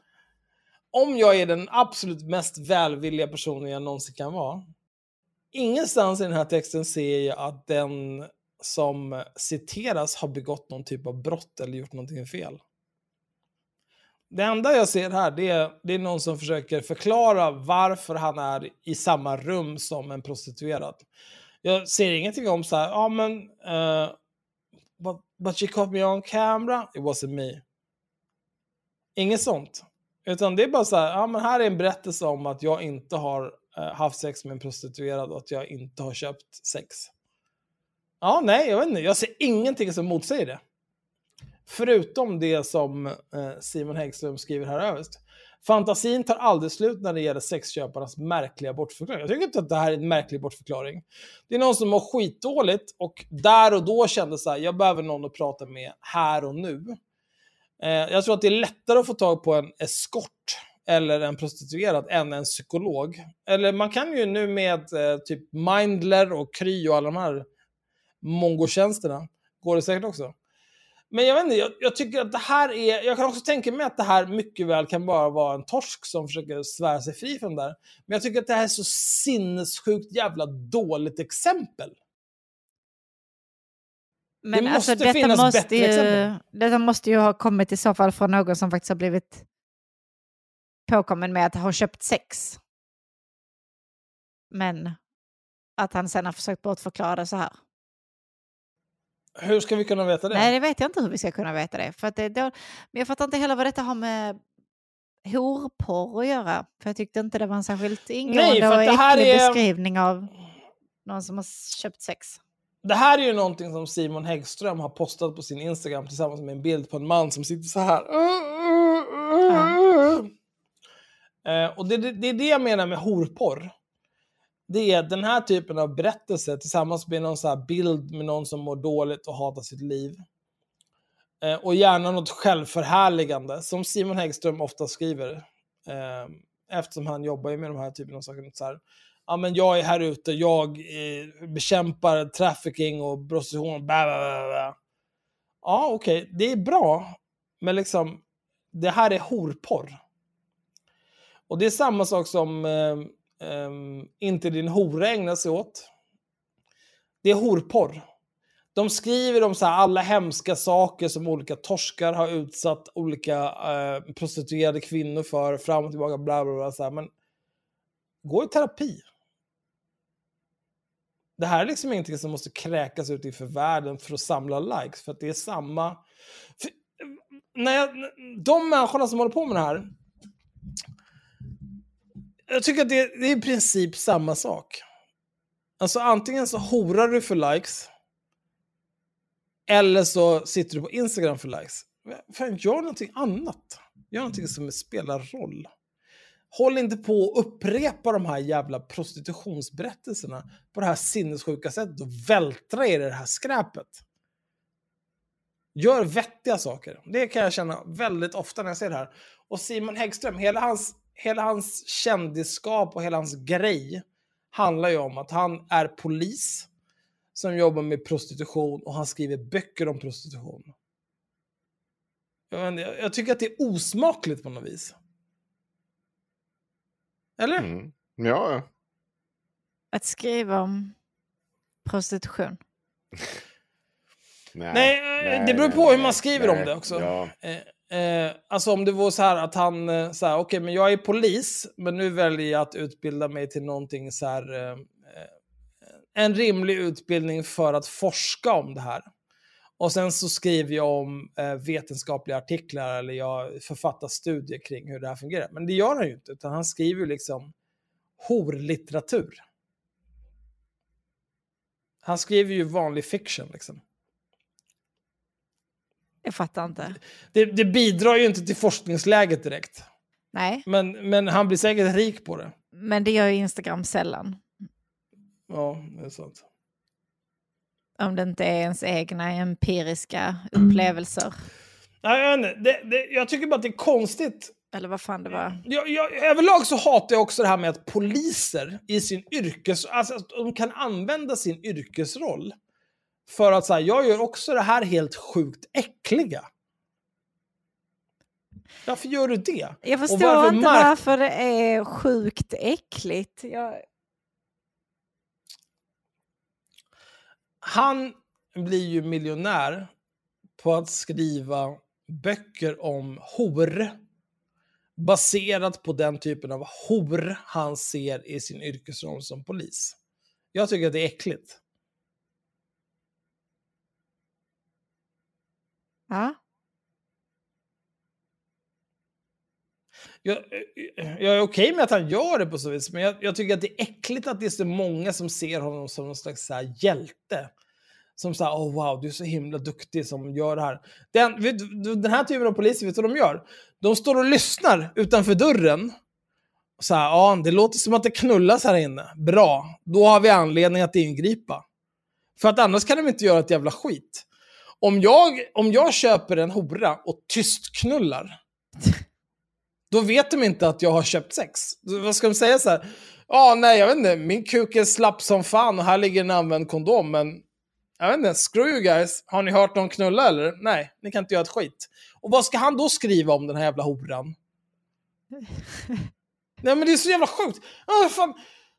Om jag är den absolut mest välvilliga personen jag någonsin kan vara. Ingenstans i den här texten ser jag att den som citeras har begått någon typ av brott eller gjort någonting fel. Det enda jag ser här det är, det är någon som försöker förklara varför han är i samma rum som en prostituerad. Jag ser ingenting om så här, ja men, uh, but, but she caught me on camera, it wasn't me. Inget sånt. Utan det är bara så här, ja men här är en berättelse om att jag inte har eh, haft sex med en prostituerad och att jag inte har köpt sex. Ja, nej, jag vet inte. Jag ser ingenting som motsäger det. Förutom det som eh, Simon Häggström skriver här överst. Fantasin tar aldrig slut när det gäller sexköparnas märkliga bortförklaring. Jag tycker inte att det här är en märklig bortförklaring. Det är någon som mår skitdåligt och där och då kände så här, jag behöver någon att prata med här och nu. Eh, jag tror att det är lättare att få tag på en eskort eller en prostituerad än en psykolog. Eller man kan ju nu med eh, typ Mindler och Kry och alla de här mongotjänsterna går det säkert också. Men jag vet inte, jag, jag, tycker att det här är, jag kan också tänka mig att det här mycket väl kan bara vara en torsk som försöker svära sig fri från det där. Men jag tycker att det här är så sinnessjukt jävla dåligt exempel. Men det alltså, måste detta, finnas måste bättre ju, exempel. detta måste ju ha kommit i så fall från någon som faktiskt har blivit påkommen med att ha köpt sex. Men att han sen har försökt bortförklara det så här. Hur ska vi kunna veta det? Nej, det vet jag inte hur vi ska kunna veta det. För att det då, men jag fattar inte heller vad detta har med horporr att göra. För jag tyckte inte det var en särskilt ingående Nej, för och att det här äcklig är- beskrivning av någon som har köpt sex. Det här är ju någonting som Simon Häggström har postat på sin Instagram tillsammans med en bild på en man som sitter så här. Eh, och det, det, det är det jag menar med horporr. Det är den här typen av berättelse tillsammans med någon så här bild med någon som mår dåligt och hatar sitt liv. Eh, och gärna något självförhärligande, som Simon Häggström ofta skriver. Eh, eftersom han jobbar ju med de här typen av saker. Så här, ja, men jag är här ute, jag eh, bekämpar trafficking och prostitution. Bla, bla, bla. Ja, okej, det är bra. Men liksom, det här är horporr. Och det är samma sak som eh, eh, Inte din hora ägnar sig åt. Det är horporr. De skriver om så här alla hemska saker som olika torskar har utsatt olika eh, prostituerade kvinnor för, fram och tillbaka, bla bla bla. Så här. Men gå i terapi. Det här är liksom ingenting som måste kräkas ut inför världen för att samla likes, för att det är samma... För, när jag, de människorna som håller på med det här, jag tycker att det, det är i princip samma sak. Alltså antingen så horar du för likes, eller så sitter du på Instagram för likes. Fan, gör någonting annat. Gör någonting som spelar roll. Håll inte på och upprepa de här jävla prostitutionsberättelserna på det här sinnessjuka sättet och vältra er i det här skräpet. Gör vettiga saker. Det kan jag känna väldigt ofta när jag ser det här. Och Simon Häggström, hela hans, hela hans kändisskap och hela hans grej handlar ju om att han är polis som jobbar med prostitution och han skriver böcker om prostitution. Jag, inte, jag tycker att det är osmakligt på något vis. Eller? Mm. Ja, ja. Att skriva om prostitution. Nej, Nej, det beror på hur man skriver om nej, det också. Ja. Eh, eh, alltså om det var så här att han, eh, så här, okej men jag är polis, men nu väljer jag att utbilda mig till någonting så här, eh, eh, en rimlig utbildning för att forska om det här. Och sen så skriver jag om eh, vetenskapliga artiklar eller jag författar studier kring hur det här fungerar. Men det gör han ju inte, utan han skriver ju liksom horlitteratur. Han skriver ju vanlig fiction liksom. Jag fattar inte. Det, det bidrar ju inte till forskningsläget direkt. Nej, Men, men han blir säkert rik på det. men det gör ju Instagram sällan. Ja, det är sant. Om det inte är ens egna empiriska upplevelser. Nej, det, det, jag tycker bara att det är konstigt. Eller vad fan det var. Jag, jag, överlag så hatar jag också det här med att poliser i sin yrkes... Alltså att de kan använda sin yrkesroll för att säga jag gör också det här helt sjukt äckliga. Varför gör du det? Jag förstår varför inte mark- varför det är sjukt äckligt. Jag... Han blir ju miljonär på att skriva böcker om hor baserat på den typen av hor han ser i sin yrkesroll som polis. Jag tycker att det är äckligt. Ja. Jag, eh, jag är okej med att han gör det på så vis, men jag, jag tycker att det är äckligt att det är så många som ser honom som någon slags så här hjälte. Som såhär, oh wow, du är så himla duktig som gör det här. Den, den här typen av poliser, vet du vad de gör? De står och lyssnar utanför dörren. Så här, ja, det låter som att det knullas här inne. Bra, då har vi anledning att ingripa. För att annars kan de inte göra ett jävla skit. Om jag, om jag köper en hora och tyst knullar, då vet de inte att jag har köpt sex. Vad ska de säga så här? Ja, nej, jag vet inte. Min kuk är slapp som fan och här ligger en använd kondom, men jag vet inte. Screw you guys. Har ni hört någon knulla eller? Nej, ni kan inte göra ett skit. Och vad ska han då skriva om den här jävla horan? nej, men det är så jävla sjukt. Ah, fan.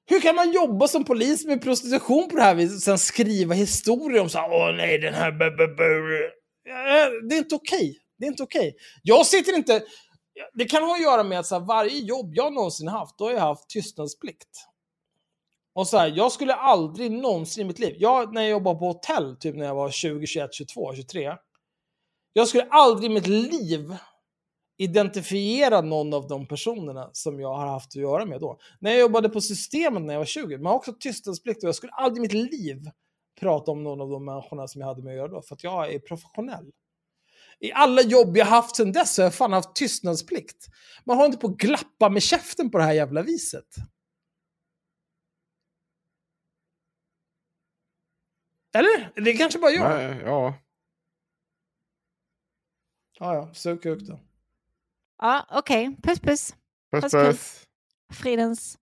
Hur kan man jobba som polis med prostitution på det här viset och sen skriva historier om så här, åh nej, den här... bu- bu- bu-" Ja, Det är inte okej. Det är inte okej. Jag sitter inte... Det kan ha att göra med att så här, varje jobb jag någonsin haft, då har jag haft tystnadsplikt. Och så här, jag skulle aldrig någonsin i mitt liv, jag, när jag jobbade på hotell, typ när jag var 20, 21, 22, 23. Jag skulle aldrig i mitt liv identifiera någon av de personerna som jag har haft att göra med då. När jag jobbade på systemet när jag var 20, man har också tystnadsplikt och jag skulle aldrig i mitt liv prata om någon av de människorna som jag hade med att göra då, för att jag är professionell. I alla jobb jag haft sedan dess har jag fan haft tystnadsplikt. Man har inte på att glappa med käften på det här jävla viset. Eller? Det kanske bara jag. Nej, ja. Ja, ja. Sug kuk då. Ja, okej. Puss puss. Puss Puss, puss. puss. Fridens.